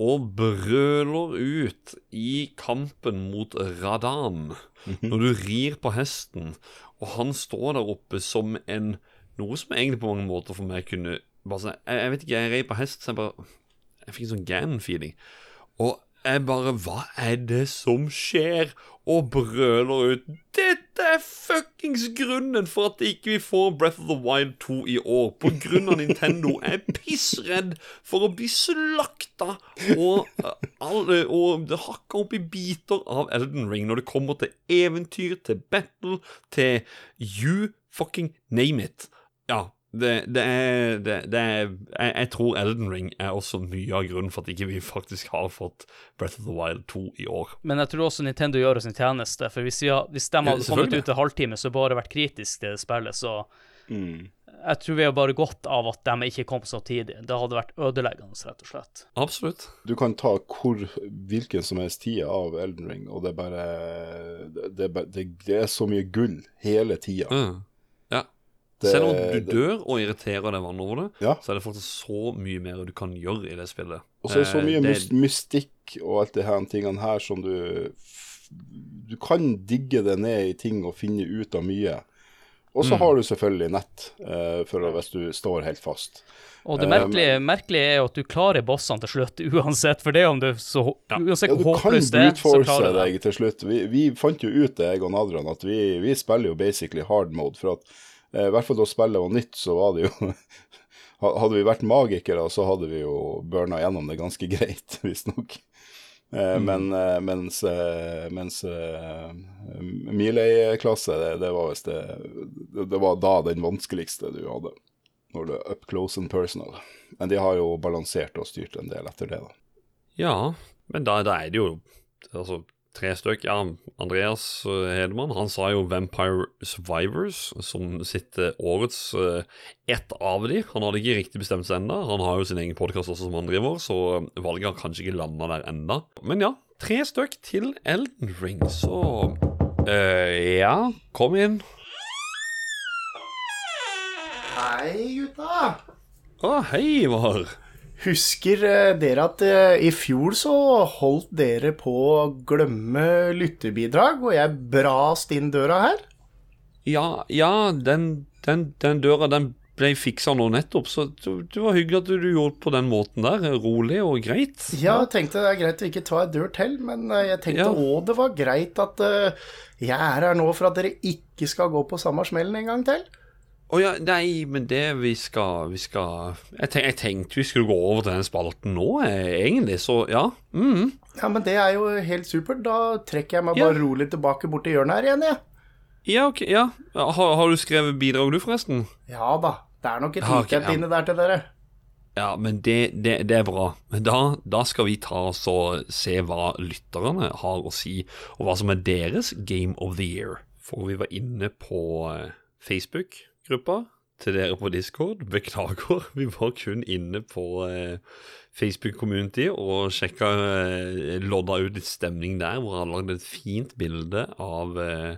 S1: Og brøler ut i kampen mot Radan. Når du rir på hesten, og han står der oppe som en Noe som egentlig på mange måter for meg kunne bare sånn, jeg, jeg vet ikke, jeg rei på hest, så jeg bare Jeg fikk en sånn Gan-feeling. Og jeg bare Hva er det som skjer? Og brøler ut Dette er fuckings grunnen for at ikke vi får Breath of the Wild 2 i år. På grunn av Nintendo er pissredd for å bli slakta og, uh, alle, og det hakka opp i biter av Elden Ring når det kommer til eventyr, til battle, til you fucking name it. Ja, det, det er, det, det er jeg, jeg tror Elden Ring er også mye av grunnen for at ikke vi faktisk har fått Breath of the Wild 2 i år.
S2: Men jeg tror også Nintendo gjør oss en tjeneste, for hvis, ja, hvis de
S1: Ja,
S2: hadde kommet ut en halvtime så bare vært kritisk til det spillet, så
S9: Mm.
S2: Jeg tror vi har bare godt av at de ikke kom så tidlig. Det hadde vært ødeleggende, rett og slett.
S1: Absolutt.
S9: Du kan ta hvor, hvilken som helst tid av Elden Ring, og det er bare Det, det, det, det er så mye gull hele tida.
S1: Mm. Selv om du
S9: det-
S1: dør og irriterer deg vann over det,
S9: Ja.
S1: så er det faktisk så mye mer du kan gjøre i det spillet.
S9: Og så er det så
S1: Eh,
S9: mye
S1: det-
S9: mys- mystikk og alt det her tingene her som du Du kan digge det ned i ting og finne ut av mye. Og så
S2: Mm.
S9: har du selvfølgelig nett, eh, for hvis du står helt fast.
S2: Og det
S9: merkelige,
S2: merkelige, merkelige er jo at du klarer bossene til slutt uansett, for det om du så Uansett
S9: Ja,
S2: hvor
S9: du kan
S2: håpløst det er, så klarer du det.
S9: deg til slutt. Vi, vi fant jo ut det, jeg og Nadran, at vi, vi spiller jo basically hard mode. For at eh, i hvert fall da spillet var nytt, så var det jo Hadde vi vært magikere, så hadde vi jo burna gjennom det ganske greit, visstnok. Eh,
S1: Mm.
S9: Men eh, mens, eh, mens eh, Miley-klasse, det, det var visst det, det Det var da den vanskeligste du hadde. Når du er up close and personal. Men de har jo balansert og styrt en del etter det, da.
S1: Ja, men da, da er det jo altså, tre stykk. Ja, Andreas eh, Hedemann han sa jo Vampire Survivors som sitt eh, årets eh, ett av de. Han hadde ikke riktig bestemt seg ennå. Han har jo sin egen podkast også som han driver, så valget har kanskje ikke landa der ennå. Men ja, tre stykk til Elden Ring, så uh, Ja, kom inn.
S16: Hei, gutta.
S1: Å, hei, Ivar.
S16: Husker eh, dere at eh, i fjor så holdt dere på å glemme lyttebidrag, og jeg brast inn døra her?
S1: Ja, ja den, den, den døra den ble fiksa nå nettopp, så det, var hyggelig at du gjorde på den måten der. Rolig og greit.
S16: Ja, jeg tenkte det er greit å ikke ta en dør til, men eh, jeg tenkte
S1: Ja.
S16: det var greit at jeg er her nå for at dere ikke skal gå på samme smellen en gang til.
S1: Å ja, nei, men det vi skal Vi skal Jeg, tenk, jeg tenkte vi skulle gå over til den spalten nå, eh, egentlig, så ja. Mm.
S16: Ja, men det er jo helt supert. Da trekker jeg meg
S1: Ja.
S16: bare rolig tilbake bort til hjørnet her igjen, jeg.
S1: Ja, ok, ja. Har, har du skrevet bidrag, du, forresten?
S16: Ja da. Det er nok et
S1: Ja,
S16: lite
S1: ok, ja.
S16: inne der til dere.
S1: Ja, men det, det, det er bra. Men da, da skal vi ta oss og se hva lytterne har å si, og hva som er deres Game of the Year. For vi var inne på eh, Facebook-gruppa til dere på Discord. Beklager, vi var kun inne på eh, Facebook Community og sjekka eh, Lodda ut litt stemning der, hvor han lagde et fint bilde av eh,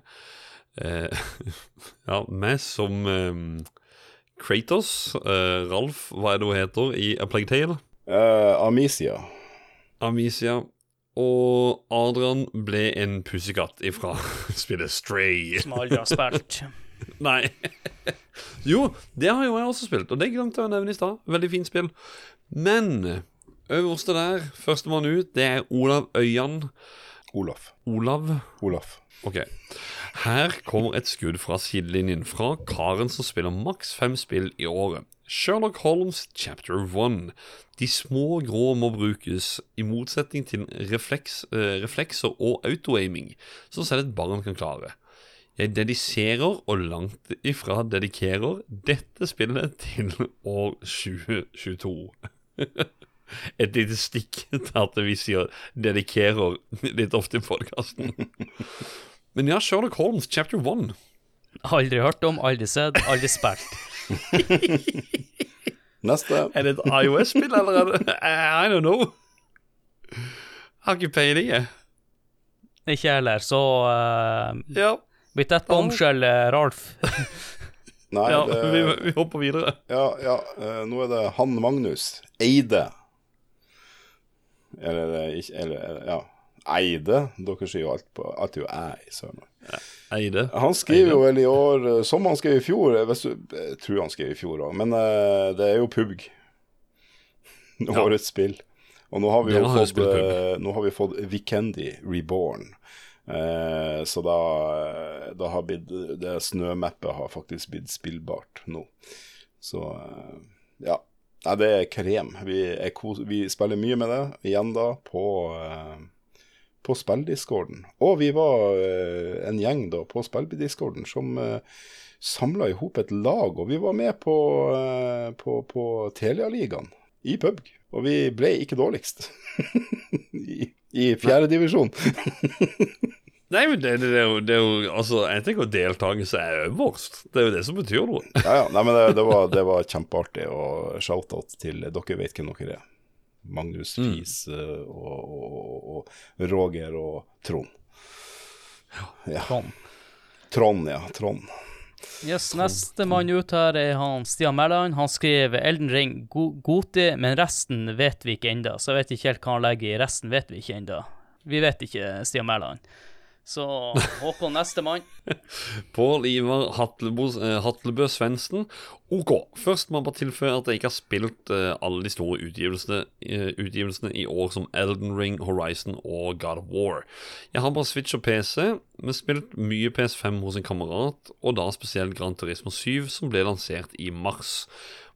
S1: eh, Ja, meg som eh, Kratos, eh, Ralf, hva er det hun heter i A Plague Tale?
S9: Uh, Amicia.
S1: Amicia. Og Adrian ble en pussekatt ifra spillet Stray.
S2: Som aldri har spilt.
S1: Nei. jo, det har jo jeg også spilt, og det glemte jeg å nevne i stad. Veldig fint spill. Men øverste der, førstemann ut, det er Olav Øyan.
S9: Olaf.
S1: Olav?
S9: Olaf.
S1: Ok. Her kommer et skudd fra sidelinjen fra karen som spiller maks fem spill i året. Sherlock Holmes chapter 1. De små grå må brukes, i motsetning til refleks, eh, reflekser og auto-aiming, som selv et barn kan klare. Jeg dediserer, og langt ifra dedikerer, dette spillet til år 2022. Et lite stikk til at vi sier 'dedikerer' litt ofte i podkasten. Men ja, Sherlock Holmes chapter 1.
S2: Aldri hørt om, aldri sett, aldri spilt.
S9: Neste.
S1: Er det et IOS-spill, eller er det I don't know. Har ikke peiling, jeg.
S2: Ikke jeg heller, så uh,
S1: Ja.
S2: Bytt et bombshell, Ralf.
S9: Nei,
S1: Ja,
S9: det,
S1: vi, vi hopper videre.
S9: Ja, ja eh, nå er det han Magnus Eide. Eller eh, ikke Eller, ja. Eide. Dere sier jo alt på Alt er jo æ Sørlandet.
S1: Eide.
S9: Han skriver jo vel i år, eh, som han skrev i fjor eh, Jeg tror han skrev i fjor òg, men eh, det er jo PUBG. Årets spill. Og nå har vi jo fått, eh, har vi fått Vikendi Reborn. Eh, så da, da har blitt Det snømappet har faktisk blitt spillbart nå. Så eh, ja. Nei, det er krem. Vi, er kos vi spiller mye med det igjen da på eh, på spilldiscorden. Og vi var eh, en gjeng da på spilldiscorden som uh, samla i hop et lag, og vi var med på, uh, på, på Telia-ligaen i pubg. Og vi ble ikke dårligst i, i fjerde divisjon.
S1: Nei, men det, det, det, er jo, det er jo Altså, jeg tenker deltakelse er øverst. Det er jo det som betyr noe.
S9: ja, ja. Nei, men det, det, var, det var kjempeartig, og shout-out til Dere vet hvem dere er. Magnus
S1: Mm.
S9: Fies eh, og, og, og Roger og Trond. Ja.
S2: Trond.
S9: Trond, ja. Trond.
S2: Yes, Neste mann ut her er han Stian Mæland. Han skrev Elden Ring go Goti, men resten vet vi ikke ennå. Så jeg vet ikke helt hva han legger i resten, vet vi ikke ennå. Vi vet ikke, Stian Mæland. Så Håkon, neste mann.
S1: Pål Ivar Hatlebo, eh, Hatlebø Svendsen. OK. Først må jeg bare tilføye at jeg ikke har spilt eh, alle de store utgivelsene, eh, utgivelsene i år, som Elden Ring, Horizon og God of War. Jeg har bare Switch og PC, men spilt mye PS5 hos en kamerat, og da spesielt Gran Turismo 7, som ble lansert i mars.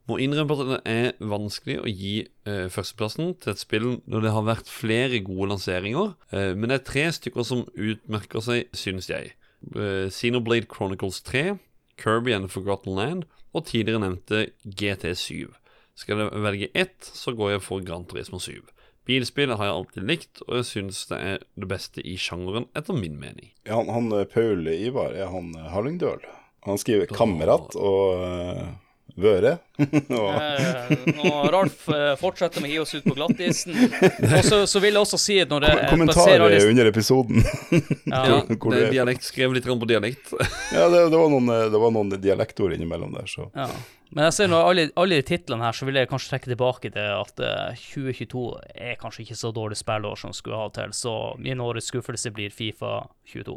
S1: Må innrømme at det er vanskelig å gi eh, førsteplassen til et spill når det har vært flere gode lanseringer, eh, men det er tre stykker som utmerker seg, synes jeg. Eh, Xenoblade Chronicles 3, Kirby and the Forgotten Land og tidligere nevnte GT7. Skal jeg velge ett, så går jeg for Gran Turismo 7. Bilspill har jeg alltid likt, og jeg synes det er det beste i sjangeren, etter min mening.
S9: Ja, han, han eh, Paul Ivar, er han eh, Hallingdøl? Han skriver 'kamerat' og uh, 'vøre'.
S2: Eh, og Ralf eh, fortsetter med å hive oss ut på glattisen. Og så, så vil jeg også si at når det
S9: Kom- Kommentarer
S2: baserer-
S9: under episoden.
S2: Ja,
S9: Hvor- hvor
S1: det er
S9: er.
S1: dialekt, skrev litt grann på dialekt.
S9: Ja, det, det, var noen, eh, det var noen dialektord innimellom der, så
S2: Ja. Men jeg ser når alle, alle de titlene her, så vil jeg kanskje trekke tilbake til at eh, 2022 er kanskje ikke så dårlig spillår som skulle ha til, så min årets skuffelse blir Fifa 22.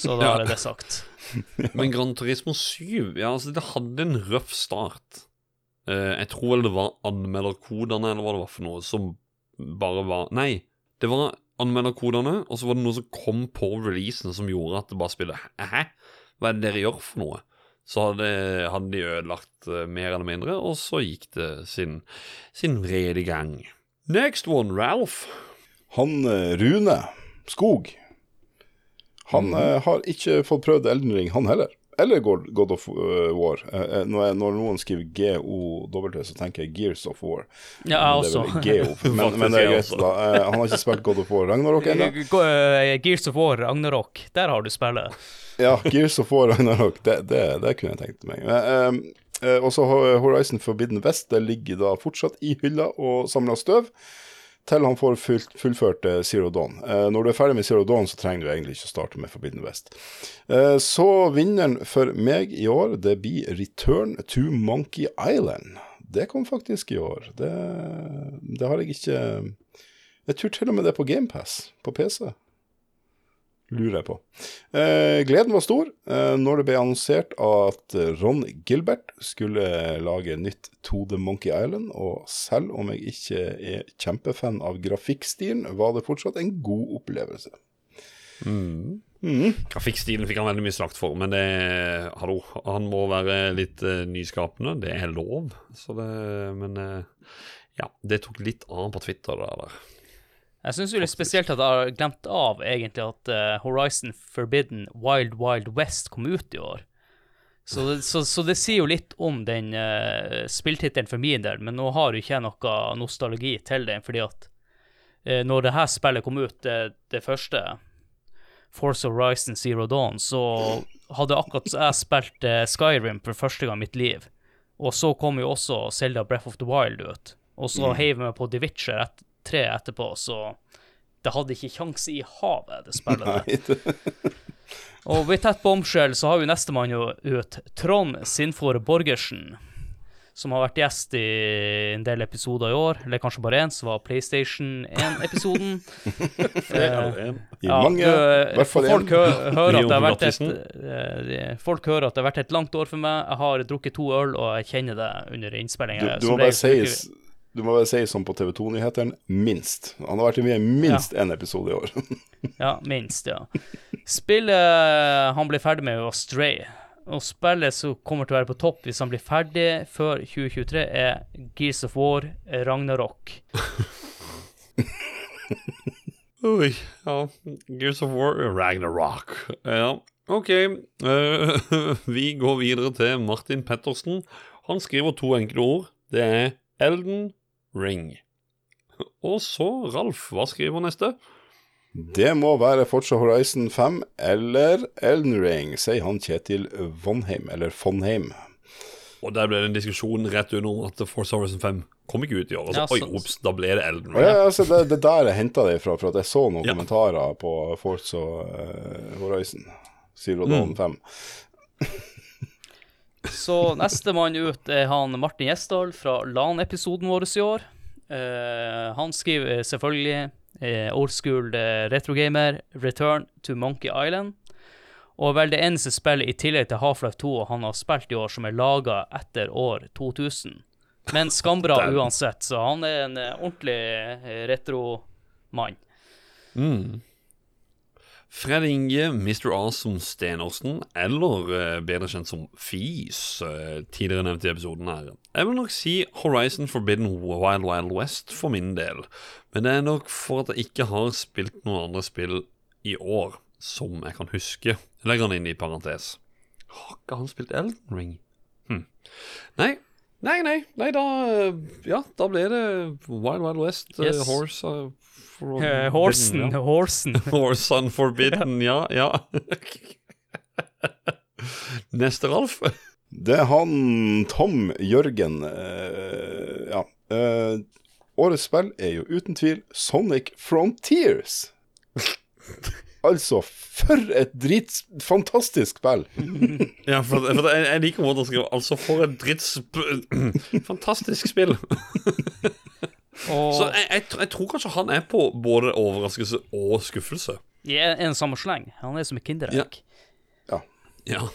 S2: Så da
S1: Ja.
S2: er det sagt.
S1: Men Gran Turismo 7, ja, altså, det hadde en røff start. Eh, jeg tror vel det var anmelderkodene, eller hva det var for noe, som bare var Nei, det var anmelderkodene, og så var det noe som kom på releasen som gjorde at det bare spiller Hæ? Hva er det dere gjør for noe? Så hadde, hadde de ødelagt eh, mer eller mindre, og så gikk det sin, sin vrede gang. Next one, Ralph.
S9: Han eh, Rune Skog, han eh, har ikke fått prøvd Elden Ring, han heller. Eller God of eh, War. Eh, eh, når, noen skriver GOW, så tenker jeg Gears of War.
S2: Ja, jeg også.
S9: Men, men det er greit, da. Han har ikke spilt God of War Ragnarok ennå.
S2: Gears of War, Ragnarok, der har du spillet.
S9: Ja, Gears of War Ragnarok, det, det, det kunne jeg tenkt meg. Men, um, eh, og så Horizon Forbidden West, det ligger da fortsatt i hylla og samler støv. Til han får fullført eh, Zero Dawn. Eh, når du er ferdig med Zero Dawn, så trenger du egentlig ikke å starte med Forbidden West. Eh, så vinneren for meg i år, det blir Return to Monkey Island. Det kom faktisk i år. Det, det har jeg ikke Jeg tror til og med det er på GamePass på PC lurer jeg på. Eh, gleden var stor eh, når det ble annonsert at Ron Gilbert skulle lage nytt To The Monkey Island, og selv om jeg ikke er kjempefan av grafikkstilen, var det fortsatt en god opplevelse.
S1: Mm.
S9: Mm.
S1: Grafikkstilen fikk han veldig mye slakt for, men det Hallo, han må være litt uh, nyskapende. Det er lov. Så det Men uh, ja, det tok litt An på Twitter. Der, der.
S2: Jeg syns jo litt spesielt at jeg har glemt av egentlig at uh, Horizon Forbidden Wild Wild West kom ut i år. Så det, så, så det sier jo litt om den uh, spilltittelen for min del, men nå har jo ikke jeg noe nostalgi til den, fordi at uh, når det her spillet kom ut, det, det første, Force Horizon Zero Dawn, så hadde akkurat jeg spilt uh, Skyrim for første gang i mitt liv. Og så kom jo også Zelda Breath of the Wild ut. Og så
S9: Mm.
S2: heiv jeg meg på The Witcher et, 3 etterpå, så det hadde ikke kjangs i havet, det spillet. der. Og ved tett bombshell så har vi nestemann jo ut Trond Sinfor Borgersen, som har vært gjest i en del episoder i år, eller kanskje bare én, som var PlayStation 1-episoden.
S9: I mange, i hvert fall
S2: folk
S9: en.
S2: hører at det har vært et eh, Folk hører at det har vært et langt år for meg. Jeg har drukket to øl, og jeg kjenner det under
S9: du,
S2: innspillinga.
S9: du, må bare si, du må bare si som på TV 2-nyhetene minst. Han har vært med i minst én episode i år.
S2: Ja, minst, ja. Spillet han blir ferdig med, var Stray. Og spillet som kommer til å være på topp hvis han blir ferdig før 2023, er Gears of War Ragnarok.
S1: Oi, ja. Gears of War, Ragnarok. Ja, OK. Uh, vi går videre til Martin Pettersen. Han skriver to enkle ord. Det er Elden Ring. Og så Ralf. Hva skriver neste?
S9: Det må være Forza Horizon 5 eller Elden Ring, sier han Kjetil Vonheim, eller Fonheim.
S1: Og der ble det en diskusjon rett under at Forza Horizon 5 kom ikke ut i år. Altså,
S9: Ja, så-
S1: oi, ops, da ble det Elden Ring.
S9: ja, altså, det, det der jeg henta det fra, for at jeg så noen
S1: Ja.
S9: kommentarer på Forza uh, Horizon Zero Dawn
S1: Mm.
S9: 5.
S2: Så nestemann ut er han Martin Gjesdal fra LAN-episoden vår i år. Uh, han skriver selvfølgelig uh, old school eh, retrogamer, Return to Monkey Island. Og vel det eneste spillet i tillegg til Half-Life 2 han har spilt i år som er laga etter år 2000. Men skambra uansett, så han er en ordentlig retromann.
S1: Mm. Fred Inge, Mr. Awesome Stenersen, eller eh, bedre kjent som Fis, eh, tidligere nevnt i episoden her. Jeg vil nok si Horizon Forbidden Wild Wild West for min del. Men det er nok for at jeg ikke har spilt noen andre spill i år som jeg kan huske. Jeg legger han inn i parentes. Har ikke han spilt Elden Ring? Hm. Nei. Nei, nei, nei, da eh, Ja, da ble det Wild Wild West.
S2: yes.
S1: uh, Horse uh, for-
S2: Eh, Horsen,
S1: ja.
S2: Horsen.
S1: Horsen Forbidden, ja, ja. Neste, Ralf.
S9: Det er han Tom Jørgen Uh, Ja. Uh, årets spill er jo uten tvil Sonic Frontiers. altså, for et drits... fantastisk spill!
S1: Ja, for, for jeg, jeg liker måten å skrive Altså, for et drits... Fantastisk spill. Så jeg, jeg, jeg tror kanskje han er på både overraskelse og skuffelse.
S2: I en, samme sleng. Han er som et kinderegg.
S1: Ja. ja.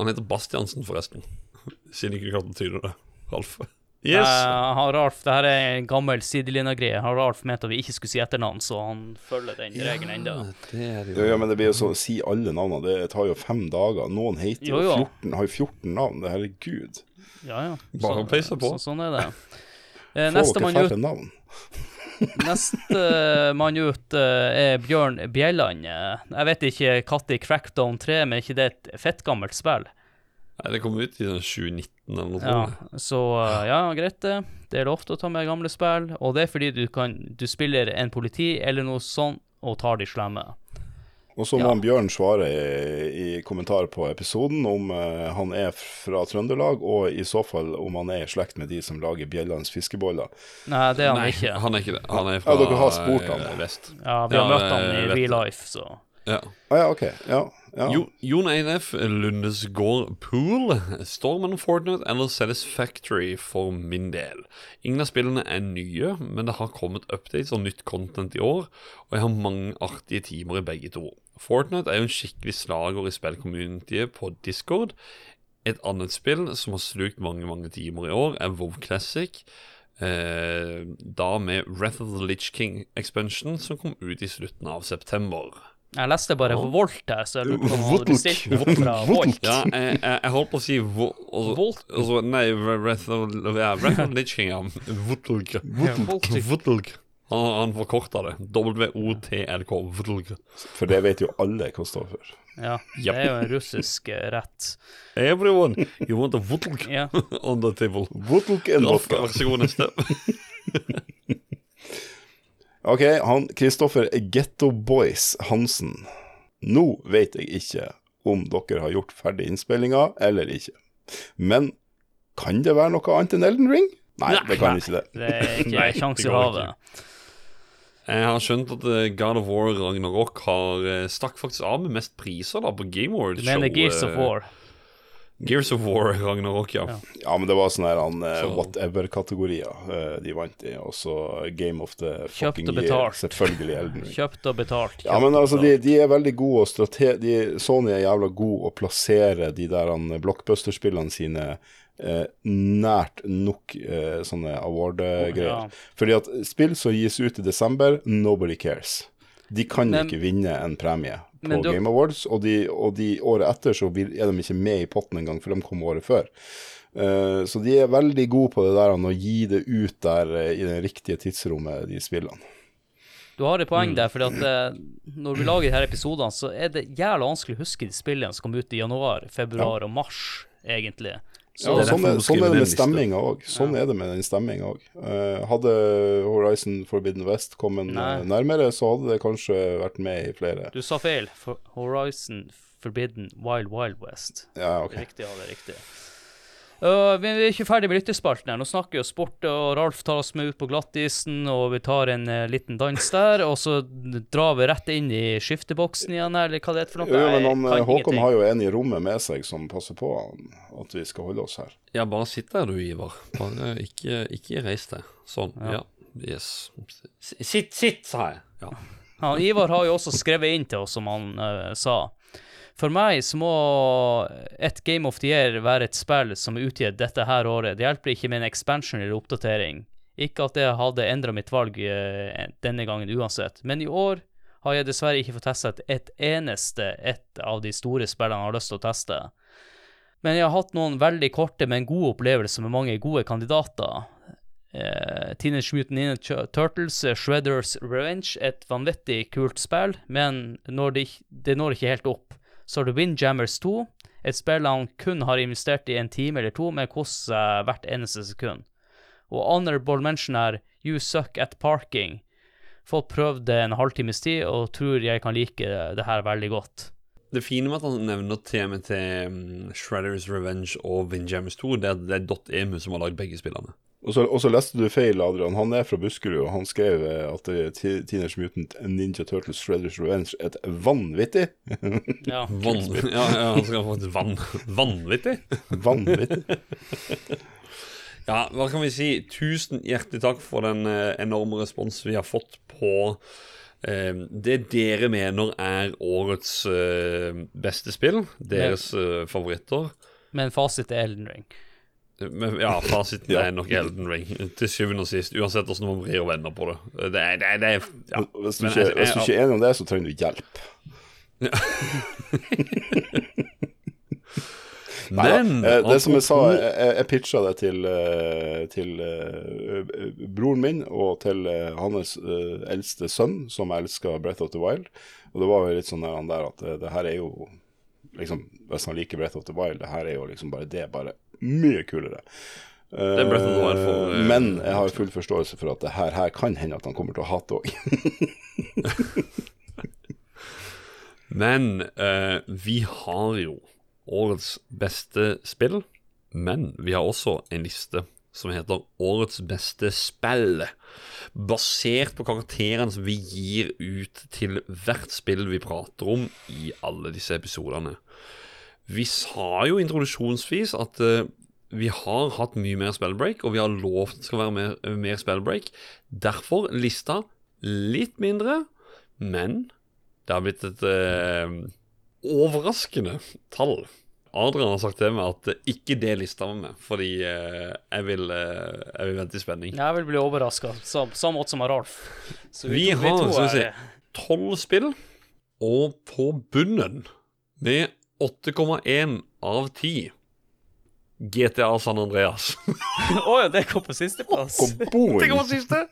S1: Han heter Bastiansen, forresten. Siden jeg ikke klarte å tyde det. Ralf. Yes.
S2: Eh, har Ralf, det her er en gammel sidelinja-greie. Har Ralf ment at vi ikke skulle si etternavn, så han følger den regelen ennå.
S9: Ja, ja, men det blir jo sånn si alle navnene. Det tar jo fem dager. Noen heter jo
S2: Jo, jo.
S9: 14, har jo 14 navn. Det Herregud.
S2: Ja, ja.
S1: Bare peise på.
S2: Så, sånn er det. Eh,
S9: Få
S2: neste
S9: dere
S2: mann ut
S9: færre navn.
S2: Neste mann ut eh, er Bjørn Bjelland. Eh, Jeg vet ikke når Crackdown 3, men er ikke det et fett gammelt spill?
S1: Nei, det kom ut i sånn 2019 eller noe
S2: Ja, så eh, ja, greit det. Det er lov til å ta med gamle spill, og det er fordi du kan Du spiller en politi eller noe sånt og tar de slemme.
S9: Og så må
S2: Ja.
S9: Bjørn svare i, i kommentar på episoden om eh, han er fra Trøndelag, og i så fall om han er i slekt med de som lager Bjellands fiskeboller.
S2: Nei, det er han
S1: Nei,
S2: ikke.
S1: han er ikke det. Han er
S9: Ja, dere har spurt han.
S1: eh, vest.
S2: Ja, vi har
S1: Ja,
S2: møtt han i
S1: jeg
S2: real life, så
S1: Ja.
S9: Å ja, ok. Ja, ja.
S1: Jo, Jon Einef Lundesgård Pool, Stormen Fortnite eller Satisfactory for min del. Ingen av spillene er nye, men det har kommet updates og nytt content i år, og jeg har mange artige timer i begge to. Fortnite er jo en skikkelig slager i spillcommunityet på Discord. Et annet spill som har slukt mange, mange timer i år, er WoW Classic. Eh, da med Wrath of the Lich King Expansion, som kom ut i slutten av september.
S2: Jeg leste bare
S1: oh.
S2: Volt her, så jeg lurte på om du bestilte den fra Volt.
S1: Ja, jeg, jeg, jeg holdt på å si vo, altså, altså, Nei, Wrath of, ja, Wrath of Lich King, ja. Votelk. Han, han forkorta det. W-O-T-L-K. Votelk.
S9: For det vet jo alle hva står for.
S2: Ja, det er jo en russisk eh, rett.
S1: Everyone, you want a votelk
S2: Ja.
S1: on the table.
S9: Votelk and vodka.
S1: Vær så god, neste.
S9: Ok, han Kristoffer Getto Boys Hansen. Nå vet jeg ikke om dere har gjort ferdig innspillinga eller ikke. Men kan det være noe annet enn Elden Ring? Nei, det kan ikke det.
S2: Det er ikke
S1: kjangs
S2: i havet.
S1: Jeg har skjønt at eh, God of War Ragnarok har eh, stakk faktisk av med mest priser da på Game
S2: Award-showet.
S1: Men
S2: Gears of
S1: eh,
S2: War?
S1: Gears of War Ragnarok, ja.
S9: Ja, men det var sånne her, han, eh, whatever-kategorier uh, de vant i. Og så Game of the
S2: Kjøpt
S9: fucking year.
S2: betalt.
S9: Selvfølgelig Elden Ring.
S2: Kjøpt og betalt.
S9: Ja, men altså, de, de er veldig gode og strate... De, Sony er jævla god å plassere de der han, blockbuster-spillene sine uh, nært nok eh, sånne award-greier.
S2: Ja.
S9: Fordi at spill som gis ut i desember, nobody cares. De kan
S2: Men-
S9: ikke vinne en premie på
S2: du-
S9: Game Awards, og de, og de året etter så er de ikke med i potten engang, for de kom året før. Uh, så de er veldig gode på det der å gi det ut der uh, i det riktige tidsrommet, de spillene.
S2: Du har et poeng
S9: Mm.
S2: der, for at eh, når vi lager her episodene, så er det jævla vanskelig å huske de spillene som kom ut i januar, februar og mars, egentlig.
S9: Ja, sånn, er, sånn er det med stemminga òg. Sånn er det med den stemminga òg. hadde Horizon Forbidden West kommet
S2: Nei.
S9: eh, nærmere, så hadde det kanskje vært med i flere.
S2: Du sa feil. For Horizon Forbidden Wild Wild West.
S9: Ja, ok.
S2: Riktig, ja, det er riktig. Uh, vi er ikke ferdig med lyttespalten her. Nå snakker jo sport, og Ralf tar oss med ut på glattisen, og vi tar en uh, liten dans der, og så drar vi rett inn i skifteboksen igjen, eller hva det er for noe.
S9: Jo, men han, eh, Håkon
S2: ingenting.
S9: har jo en i rommet med seg som passer på at vi skal holde oss her.
S1: Ja, bare sitt der du, Ivar. Bare ikke, ikke reis deg. Sånn.
S2: Ja.
S1: Ja. Yes. Sitt, sitt, sa jeg. Ja.
S2: Ja, Ivar har jo også skrevet inn til oss, som han uh, sa. For meg så må et Game of the Year være et spill som er utgitt dette her året. Det hjelper ikke med en expansion eller oppdatering. Ikke at det hadde endra mitt valg eh, denne gangen uansett, men i år har jeg dessverre ikke fått testet et eneste et av de store spillene jeg har lyst til å teste. Men jeg har hatt noen veldig korte, men gode opplevelser med mange gode kandidater. Eh, Teenage Mutant Ninja Turtles, eh, Shredders Revenge, et vanvittig kult spill, men når det, det når ikke helt opp. Så har du Windjammers 2, et spill han kun har investert i en time eller to, men koster seg hvert eneste sekund. Og honorable mention er You Suck at Parking. Fått prøvd det en halvtimes tid, og tror jeg kan like det her veldig godt.
S1: Det fine med at han nevner TMT, til Shredders Revenge og Windjammers 2, det er, det er .emu som har lagd begge spillene.
S9: Og så, og så leste du feil, Adrian. Han er fra Buskerud, og han skrev eh, at det Ti- Teenage Mutant Ninja Turtles Shredders Revenge et vanvittig
S2: Ja.
S1: Van, ja, ja, han skal faktisk van, vanvittig.
S9: Vanvittig.
S1: Ja, hva kan vi si? Tusen hjertelig takk for den eh, enorme respons vi har fått på eh, det dere mener er årets eh, beste spill. Deres eh, favoritter.
S2: Men fasit er Elden Ring.
S1: Men, ja, fasiten
S9: Ja.
S1: er nok Elden Ring, til syvende og sist. Uansett hvordan man vrir og vender på det. Det er, det er, det er ja.
S9: Hvis du ikke, hvis du ikke er enig om det, så trenger du hjelp. Neida,
S1: Men
S9: eh, det som jeg sa, jeg, jeg pitcha det til, eh, til eh, broren min og til hans eldste sønn, som elsker Breath of the Wild. Og det var jo litt sånn der at det, det her er jo liksom Hvis han liker Breath of the Wild, det her er jo liksom bare det, bare mye kulere.
S1: Er for, eh,
S9: Men jeg har full forståelse for at det her, her kan hende at han kommer til å hate òg.
S1: Men eh, vi har jo årets beste spill, men vi har også en liste som heter Årets beste spill. Basert på karakterene som vi gir ut til hvert spill vi prater om i alle disse episodene. Vi sa jo introduksjonsvis at uh, vi har hatt mye mer spellbreak, og vi har lovt det skal være mer, mer spellbreak. Derfor lista litt mindre, men det har blitt et uh, overraskende tall. Adrian har sagt til meg at ikke det lista var med, fordi uh, jeg, vil, uh, jeg vil vente i spenning.
S2: Jeg vil bli overraska, samme måte som Ralf. Så
S1: Vi
S2: to-
S1: har
S2: to
S1: skal vi
S2: er-
S1: tolv spill, Og på bunnen, med 8,1 av 10 GTA San Andreas.
S2: Å ja, det kom på sisteplass.
S9: Oh,
S2: Det kom på siste.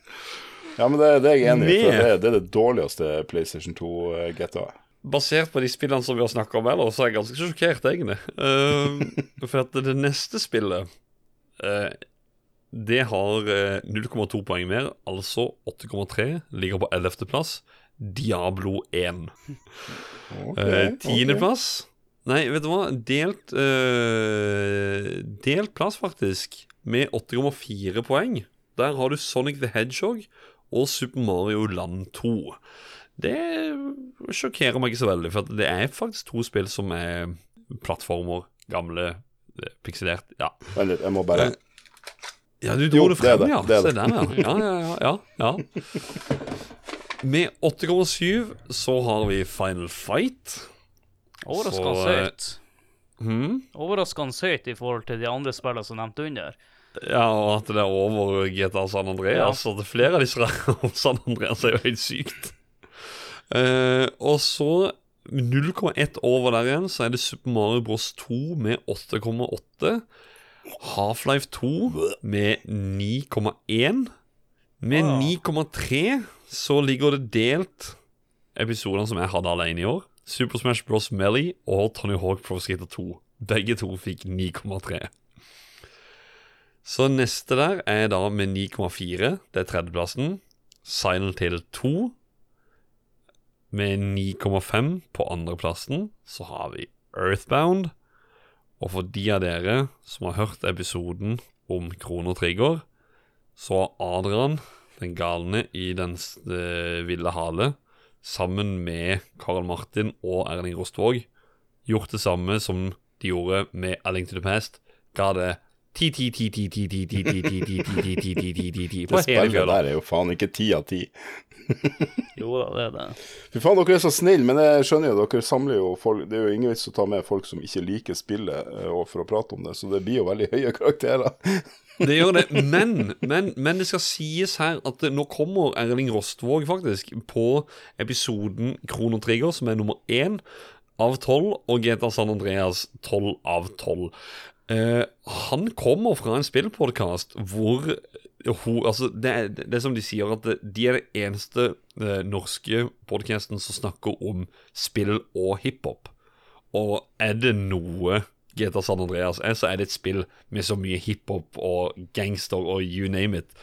S9: Ja, men det, det er jeg enig i. Det, det er det dårligste PlayStation 2 eh, GTA.
S1: Basert på de spillene som vi har snakka om ellers, så er jeg ganske sjokkert, egentlig. Uh, for at det neste spillet uh, Det har eh, 0,2 poeng mer, altså 8,3. Ligger på 11. plass. Diablo 1. Okay, Tiendeplass Nei, vet du hva? Delt eh, Delt plass, faktisk, med 8,4 poeng. Der har du Sonic the Hedgehog og Super Mario Land 2. Det sjokkerer meg ikke så veldig, for det er faktisk to spill som er plattformer. Gamle, eh, pikselert Ja.
S9: Vent litt, jeg må bare
S1: Ja, du dro det
S9: det
S1: frem,
S9: det,
S1: ja.
S9: det det.
S1: Se der. Ja, ja, ja, ja, ja. Med 8,7 så har vi Final Fight.
S2: Overraskende
S1: Så, eh,
S2: høyt.
S1: hmm?
S2: Overraskende høyt i forhold til de andre spillene som nevnte under.
S1: Ja, og at det er over GTA San Andreas. Og det er flere av disse over San Andreas er jo helt sykt. Uh, og så 0,1 over der igjen, så er det Super Mario Bros 2 med 8,8. Half-Life 2 med 9,1. Med 9,3 så ligger det delt episodene som jeg hadde alene i år. Super Smash Bros. Melly og Tony Hawk Pro Skater 2. Begge to fikk 9,3. Så neste der er da med 9,4. Det er tredjeplassen. Silent Hill 2 med 9,5 på andreplassen. Så har vi Earthbound. Og for de av dere som har hørt episoden om Krono Trigger, så har Adrian, den galne i den eh, ville hale, sammen med Karl Martin og Erling Rostvåg, gjort det samme som de gjorde med A Link to the Past. Ga det 10, 10, 10, 10, 10, 10, 10, 10, 10, 10, 10, 10, 10, 10, 10, 10 på
S9: Det spillet der er jo faen ikke ti av ti.
S2: Jo da, det er det.
S9: Fy faen, dere er så snille, men jeg skjønner jo, dere samler jo folk Det er jo ingen vits å ta med folk som ikke liker spillet eh, for å prate om det, så det blir jo veldig høye karakterer.
S1: Det gjør det, men, men, men det skal sies her at nå kommer Erling Rostvåg faktisk på episoden Krono Trigger, som er nummer én av tolv, og GTA San Andreas tolv av tolv. Eh, han kommer fra en spillpodkast hvor hun, altså det, er, det er som de sier, at de er det eneste eh, norske podkasten som snakker om spill og hiphop. Og er det noe GTA San Andreas er, så er det et spill med så mye hiphop og gangster og you name it.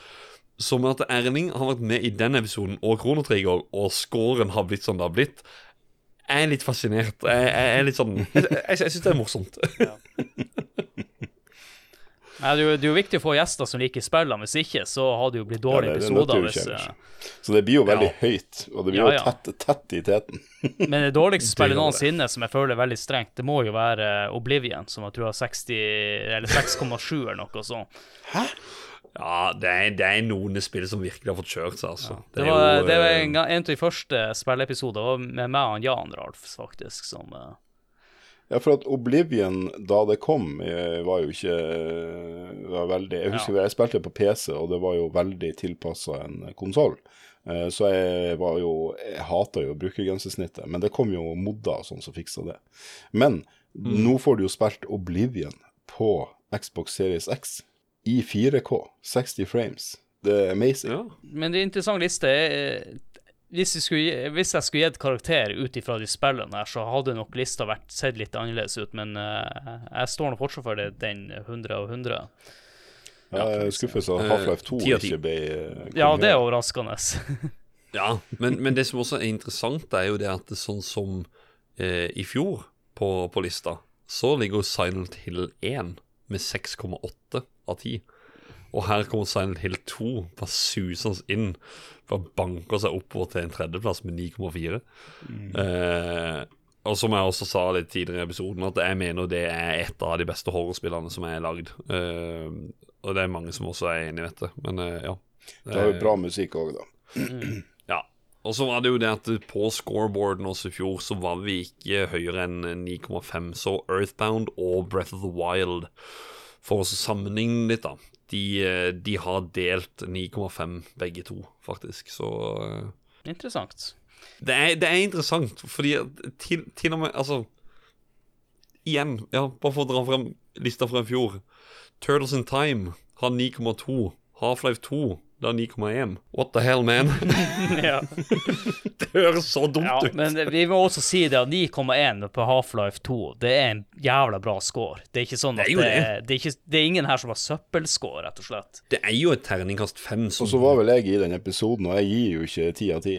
S1: Med at Erling har vært med i den episoden og Kronotrigger, og scoren har blitt som det har blitt, jeg er litt fascinert. Jeg, jeg er litt sånn Jeg, jeg, jeg syns det er morsomt.
S2: Nei, det, er jo, det er jo viktig å få gjester som liker spillene, hvis ikke så har det jo blitt dårlige
S9: Ja,
S2: episoder. Hvis, eh.
S9: Så det blir jo veldig
S2: Ja.
S9: høyt, og det blir
S2: Ja,
S9: jo tett, tett i teten.
S2: men det dårligste spillet
S9: det.
S2: noensinne, som jeg føler er veldig strengt, det må jo være Oblivion, som jeg tror har 60 Eller 6,7 eller noe sånt. Hæ?
S1: Ja, det er, det er noen spill som virkelig har fått kjørt seg, altså.
S2: Det var,
S1: jo,
S2: det var
S1: eh,
S2: en, en av de første spilleepisodene med meg og Jan Ralf, faktisk, som eh,
S9: Ja, for at Oblivion, da det kom, eh, var jo ikke eh, var veldig Jeg husker jeg spilte på PC, og det var jo veldig tilpassa en konsoll. Så jeg var jo Jeg hata jo brukergrensesnittet, men det kom jo modder og sånn som fiksa det. Men
S1: Mm.
S9: nå får du jo spilt Oblivion på Xbox Series X i 4K, 60 frames. Det er amazing.
S2: Men det liste er eh, hvis jeg, skulle, hvis jeg skulle gitt karakter ut ifra de spillene her, så hadde nok lista vært sett litt annerledes ut, men uh, jeg står nå fortsatt for det, den 100 av 100.
S9: Ja, jeg er skuffet så
S1: Eh,
S9: Half-Life 2
S1: ti av ti.
S9: ikke ble eh,
S2: Ja, det er overraskende.
S1: Ja, men, men det som også er interessant, er jo det at det sånn som eh, i fjor på, på lista, så ligger jo Silent Hill 1 med 6,8 av 10. Og her kommer Silent Hill 2 bare susende inn, bare banker seg oppover til en tredjeplass med 9,4. Eh, og som jeg også sa litt tidligere i episoden, at jeg mener det er et av de beste horrorspillene som er lagd. Eh, og det er mange som også er enig i dette, men eh, ja.
S9: Det er jo bra musikk òg, da.
S1: Ja. Og så var det jo det at på scoreboarden også i fjor så var vi ikke høyere enn 9,5. Så Earthbound og Breath of the Wild, for å sammenligne litt, da, de, eh, de har delt 9,5 begge to, faktisk. Så eh,
S2: Interessant.
S1: Det er, det er interessant, fordi til, til og med Altså, igjen, ja, bare for å dra frem lista fra i fjor. Turtles in Time har 9,2. Half-Life 2 det er 9,1. What the hell, man?
S2: ja.
S1: det høres så dumt
S2: Ja,
S1: ut.
S2: men vi må også si det at 9,1 på Half-Life 2, det er en jævla bra score. Det er ikke sånn
S1: Det er
S2: det
S1: jo
S2: er, det er, ikke, det er ingen her som har søppelscore, rett og slett.
S1: Det er jo et terningkast fem som
S9: Og så var vel jeg i den episoden, og jeg gir jo ikke ti av ti.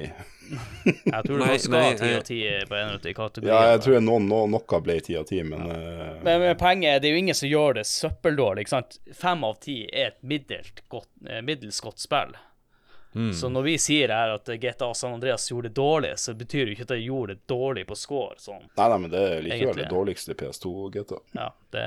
S2: Jeg tror
S1: Nei,
S2: du skal ha 10 av 10 på en eller annen kategori
S9: Ja, jeg tror noen, noen, noe ble ti av ti, men eh,
S2: Men, men poenget er det er jo ingen som gjør det søppeldårlig. ikke sant? Fem av ti er et middels godt, eh, middels godt spill.
S1: Mm.
S2: Så når vi sier her at GTA San Andreas gjorde det dårlig, så betyr det ikke at det gjorde det dårlig på score. sånn.
S9: Nei, nei, men det er likevel
S2: Egentlig.
S9: det dårligste PS2 GTA.
S2: Ja, det,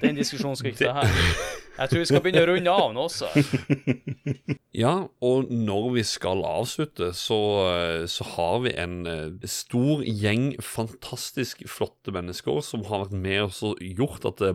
S2: Den diskusjonen skal vi ikke ta her. Jeg tror vi skal begynne å runde av nå også.
S1: Ja, og når vi skal avslutte, så, eh, så har vi en eh, stor gjeng fantastisk flotte mennesker som har vært med oss og gjort at det,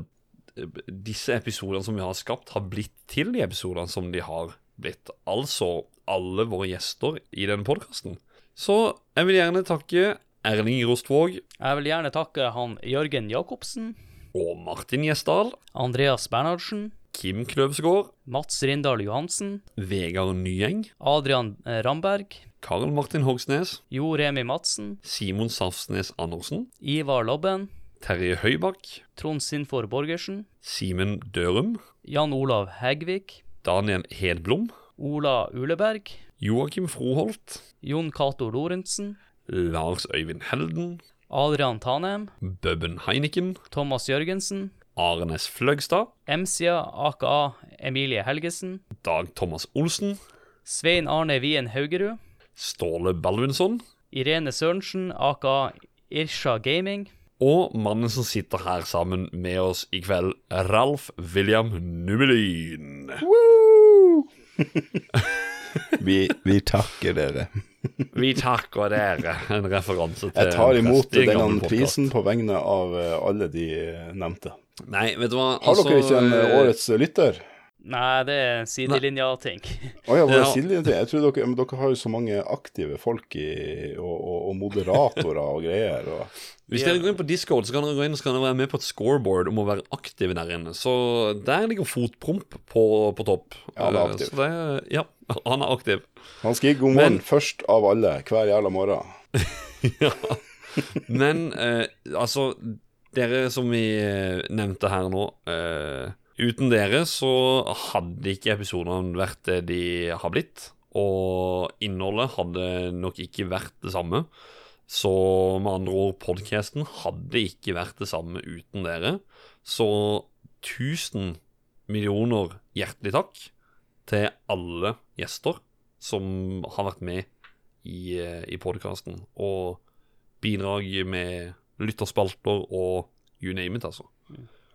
S1: disse episodene som vi har skapt, har blitt til de episodene som de har blitt. Altså alle våre gjester i denne podkasten. Så jeg vil gjerne takke Erling Rostvåg.
S2: Jeg vil gjerne takke han Jørgen Jacobsen,
S1: og Martin Gjesdal,
S2: Andreas Bernhardsen,
S1: Kim Kløvsgård,
S2: Mats Rindal Johansen,
S1: Vegard Nyeng,
S2: Adrian eh, Ramberg,
S1: Karl Martin Hogsnes,
S2: Jo Remi Madsen,
S1: Simon Safsnes Andersen,
S2: Ivar Lobben,
S1: Terje Høybakk,
S2: Trond Sinfor Borgersen,
S1: Simen Dørum,
S2: Jan Olav Hegvik,
S1: Daniel Hedblom,
S2: Ola Uleberg,
S1: Joakim Froholt,
S2: Jon Cato Lorentzen,
S1: Lars Øyvind Helden,
S2: Adrian Tanem,
S1: Bøben Heineken,
S2: Thomas Jørgensen,
S1: Arnes Fløgstad,
S2: Emsia aka Emilie Helgesen,
S1: Dag Thomas Olsen,
S2: Svein Arne Wien Haugerud,
S1: Ståle Balvinson.
S2: Irene Sørensen aka Irsha Gaming,
S1: og mannen som sitter her sammen med oss i kveld, Ralf William Nummelin.
S9: vi, vi takker dere.
S1: Vi takker dere. En referanse til
S9: Jeg tar imot denne prisen på vegne av eh, alle de eh, nevnte.
S1: Nei, vet du hva
S9: Har dere ikke en eh, årets lytter?
S2: Nei, det er sidelinja-ting.
S9: Å ja, det
S1: Ja.
S9: sidelinje? Jeg tror dere, men dere har jo så mange aktive folk i, og, og, og moderatorer og greier. Og,
S1: Hvis dere går inn på Discord, så kan dere gå inn og så kan dere være med på et scoreboard om å være aktive der inne. Så der ligger Fotpromp på, på topp.
S9: Ja, han er
S1: Eh,
S9: aktiv.
S1: Så det, ja, han er aktiv.
S9: han skal gi god morgen
S1: Men-
S9: først av alle, hver jævla morgen.
S1: ja. Men eh, altså, dere som vi eh, nevnte her nå eh, Uten dere så hadde ikke episodene vært det de har blitt. Og innholdet hadde nok ikke vært det samme. Så med andre ord, podcasten hadde ikke vært det samme uten dere. Så 1000 millioner hjertelig takk til alle gjester som har vært med i, eh, i podkasten. Og bidrag med lytterspalter og you name it, altså.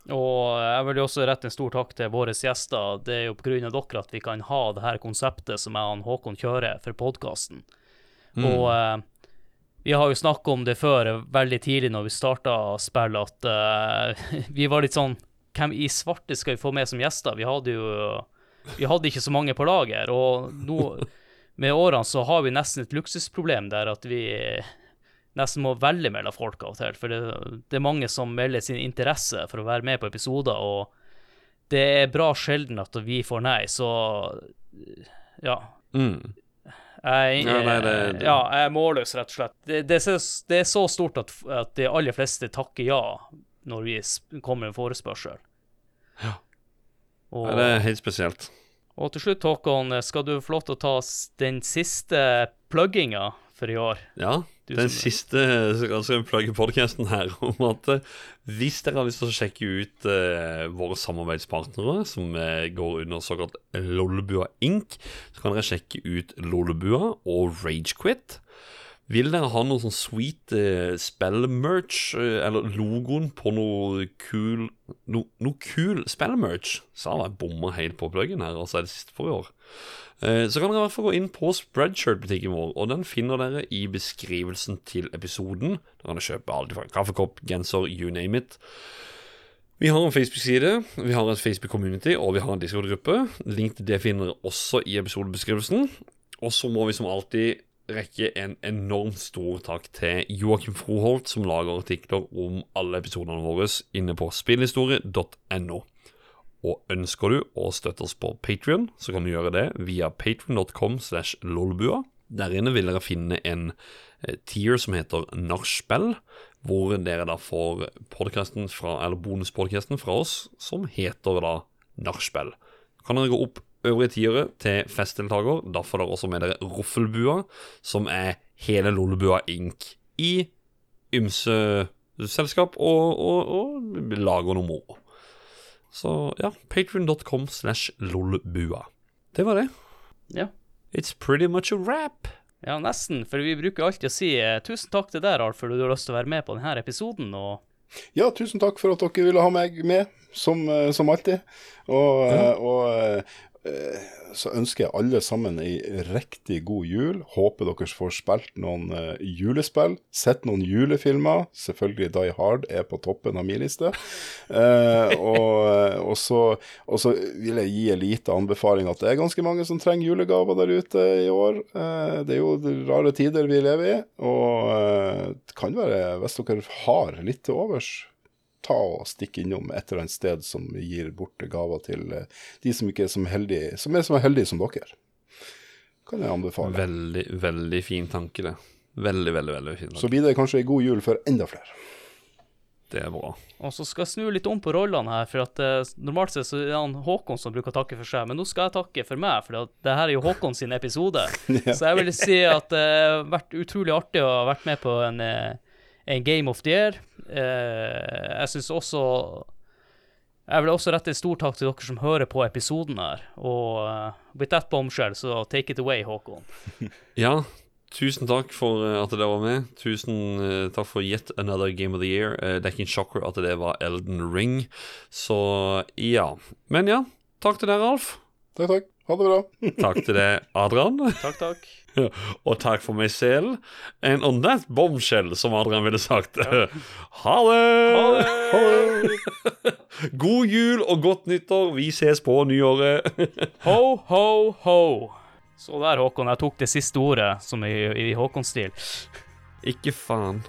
S2: Og jeg vil jo også rette en stor takk til våre gjester. Det er jo pga. dere at vi kan ha det her konseptet som jeg og Håkon kjører for podkasten.
S1: Mm.
S2: Og eh, vi har jo snakka om det før, veldig tidlig når vi starta spillet, at eh, vi var litt sånn Hvem i svarte skal vi få med som gjester? Vi hadde jo Vi hadde ikke så mange på lager. Og nå, med årene, så har vi nesten et luksusproblem der at vi nesten må velge mellom folk av og til. For det, det er mange som melder sin interesse for å være med på episoder, og det er bra sjelden at vi får nei, så ja.
S1: Mm.
S2: Jeg,
S1: Ja, nei, det- det-
S2: ja, jeg er målløs, rett og slett. Det, det, er, så, er så stort at, at de aller fleste takker ja når vi kommer med forespørsel.
S1: Ja.
S2: Og,
S1: Ja, det er helt spesielt.
S2: og til slutt, Håkon, skal du få lov til å ta den siste plugginga for i år?
S1: Ja,
S2: Du
S1: den
S2: som-
S1: siste så kan jeg plugge podcasten her om at eh, hvis dere har lyst til å sjekke ut uh, våre samarbeidspartnere, som uh, går under såkalt Lollebua Inc., så kan dere sjekke ut Lollebua og Ragequit. Vil dere ha noe sånn sweet eh, spillmerch, eh, eller logoen på noe kul no, Noe kul spillmerch? Sa jeg bomma helt på pluggen her, altså er det siste for i år. Eh, Så kan dere i hvert fall gå inn på Spreadshirt-butikken vår, og den finner dere i beskrivelsen til episoden. Da kan dere kjøpe alt fra kaffekopp, genser, you name it. Vi har en Facebook-side, vi har et Facebook-community, og vi har en Discord-gruppe. Link til det finner dere også i episodebeskrivelsen. Og så må vi som alltid rekke en enormt stor takk til Joakim Froholt, som lager artikler om alle episodene våre inne på spillhistorie.no. Og ønsker du å støtte oss på Patrion, så kan du gjøre det via patrion.com slash lolbua. Der inne vil dere finne en eh, tier som heter Nachspiel, hvor dere da får podcasten fra, eller bonuspodcasten fra oss, som heter da Nachspiel. Kan dere gå opp øvrige tiere til festdeltaker. Da får dere også med dere Roffelbua, som er hele Lollebua Inc. i ymse selskap og, og, og lager noe moro. Så ja, patrion.com slash lolbua. Det var det.
S2: Ja.
S1: It's pretty much a wrap.
S2: Ja, nesten. For vi bruker alltid å si eh, tusen takk til deg, Ralf, for du har lyst til å være med på denne episoden. og
S9: Ja, tusen takk for at dere ville ha meg med, som, eh, som alltid. Og, mm. og så ønsker jeg alle sammen ei riktig god jul. Håper dere får spilt noen eh, julespill. Sett noen julefilmer. Selvfølgelig Die Hard er på toppen av min liste. Eh, og, og, så, og så vil jeg gi en liten anbefaling at det er ganske mange som trenger julegaver der ute i år. Eh, det er jo rare tider vi lever i. Og eh, det kan være, hvis dere har litt til overs ta og stikke innom et eller annet sted som gir bort gaver til eh, de som ikke er så heldige som er så heldige som dere. Kan jeg anbefale.
S1: Veldig, veldig fin tanke, det. Veldig, veldig, veldig fin tanke.
S9: Så blir det kanskje ei god jul for enda flere.
S1: Det er bra.
S2: Og så skal jeg snu litt om på rollene her, for at eh, normalt sett så er det han Håkon som bruker å takke for seg, men nå skal jeg takke for meg, for det her er jo Håkon sin episode.
S9: Ja.
S2: Så jeg vil si at det har vært utrolig artig å ha vært med på en, eh, en Game of the Year. Eh, jeg syns også Jeg vil også rette en stor takk til dere som hører på episoden her. Og uh, with that bombshell, så take it away, Håkon.
S1: Ja, tusen takk for eh, at dere var med. Tusen takk for yet another Game of the Year. Det er ikke en sjokker at det var Elden Ring, så ja. Men ja, takk til deg, Ralf.
S9: Takk, takk. Ha det bra.
S1: takk til deg, Adrian.
S2: Takk, takk.
S1: Og takk for meg selv. And on that bombshell, som Adrian ville sagt. Ha det!
S2: Ha det!
S1: God jul og godt nyttår. Vi ses på nyåret.
S2: Ho, ho, ho. Så der, Håkon. Jeg tok det siste ordet, som i, i Håkon-stil.
S1: Ikke faen.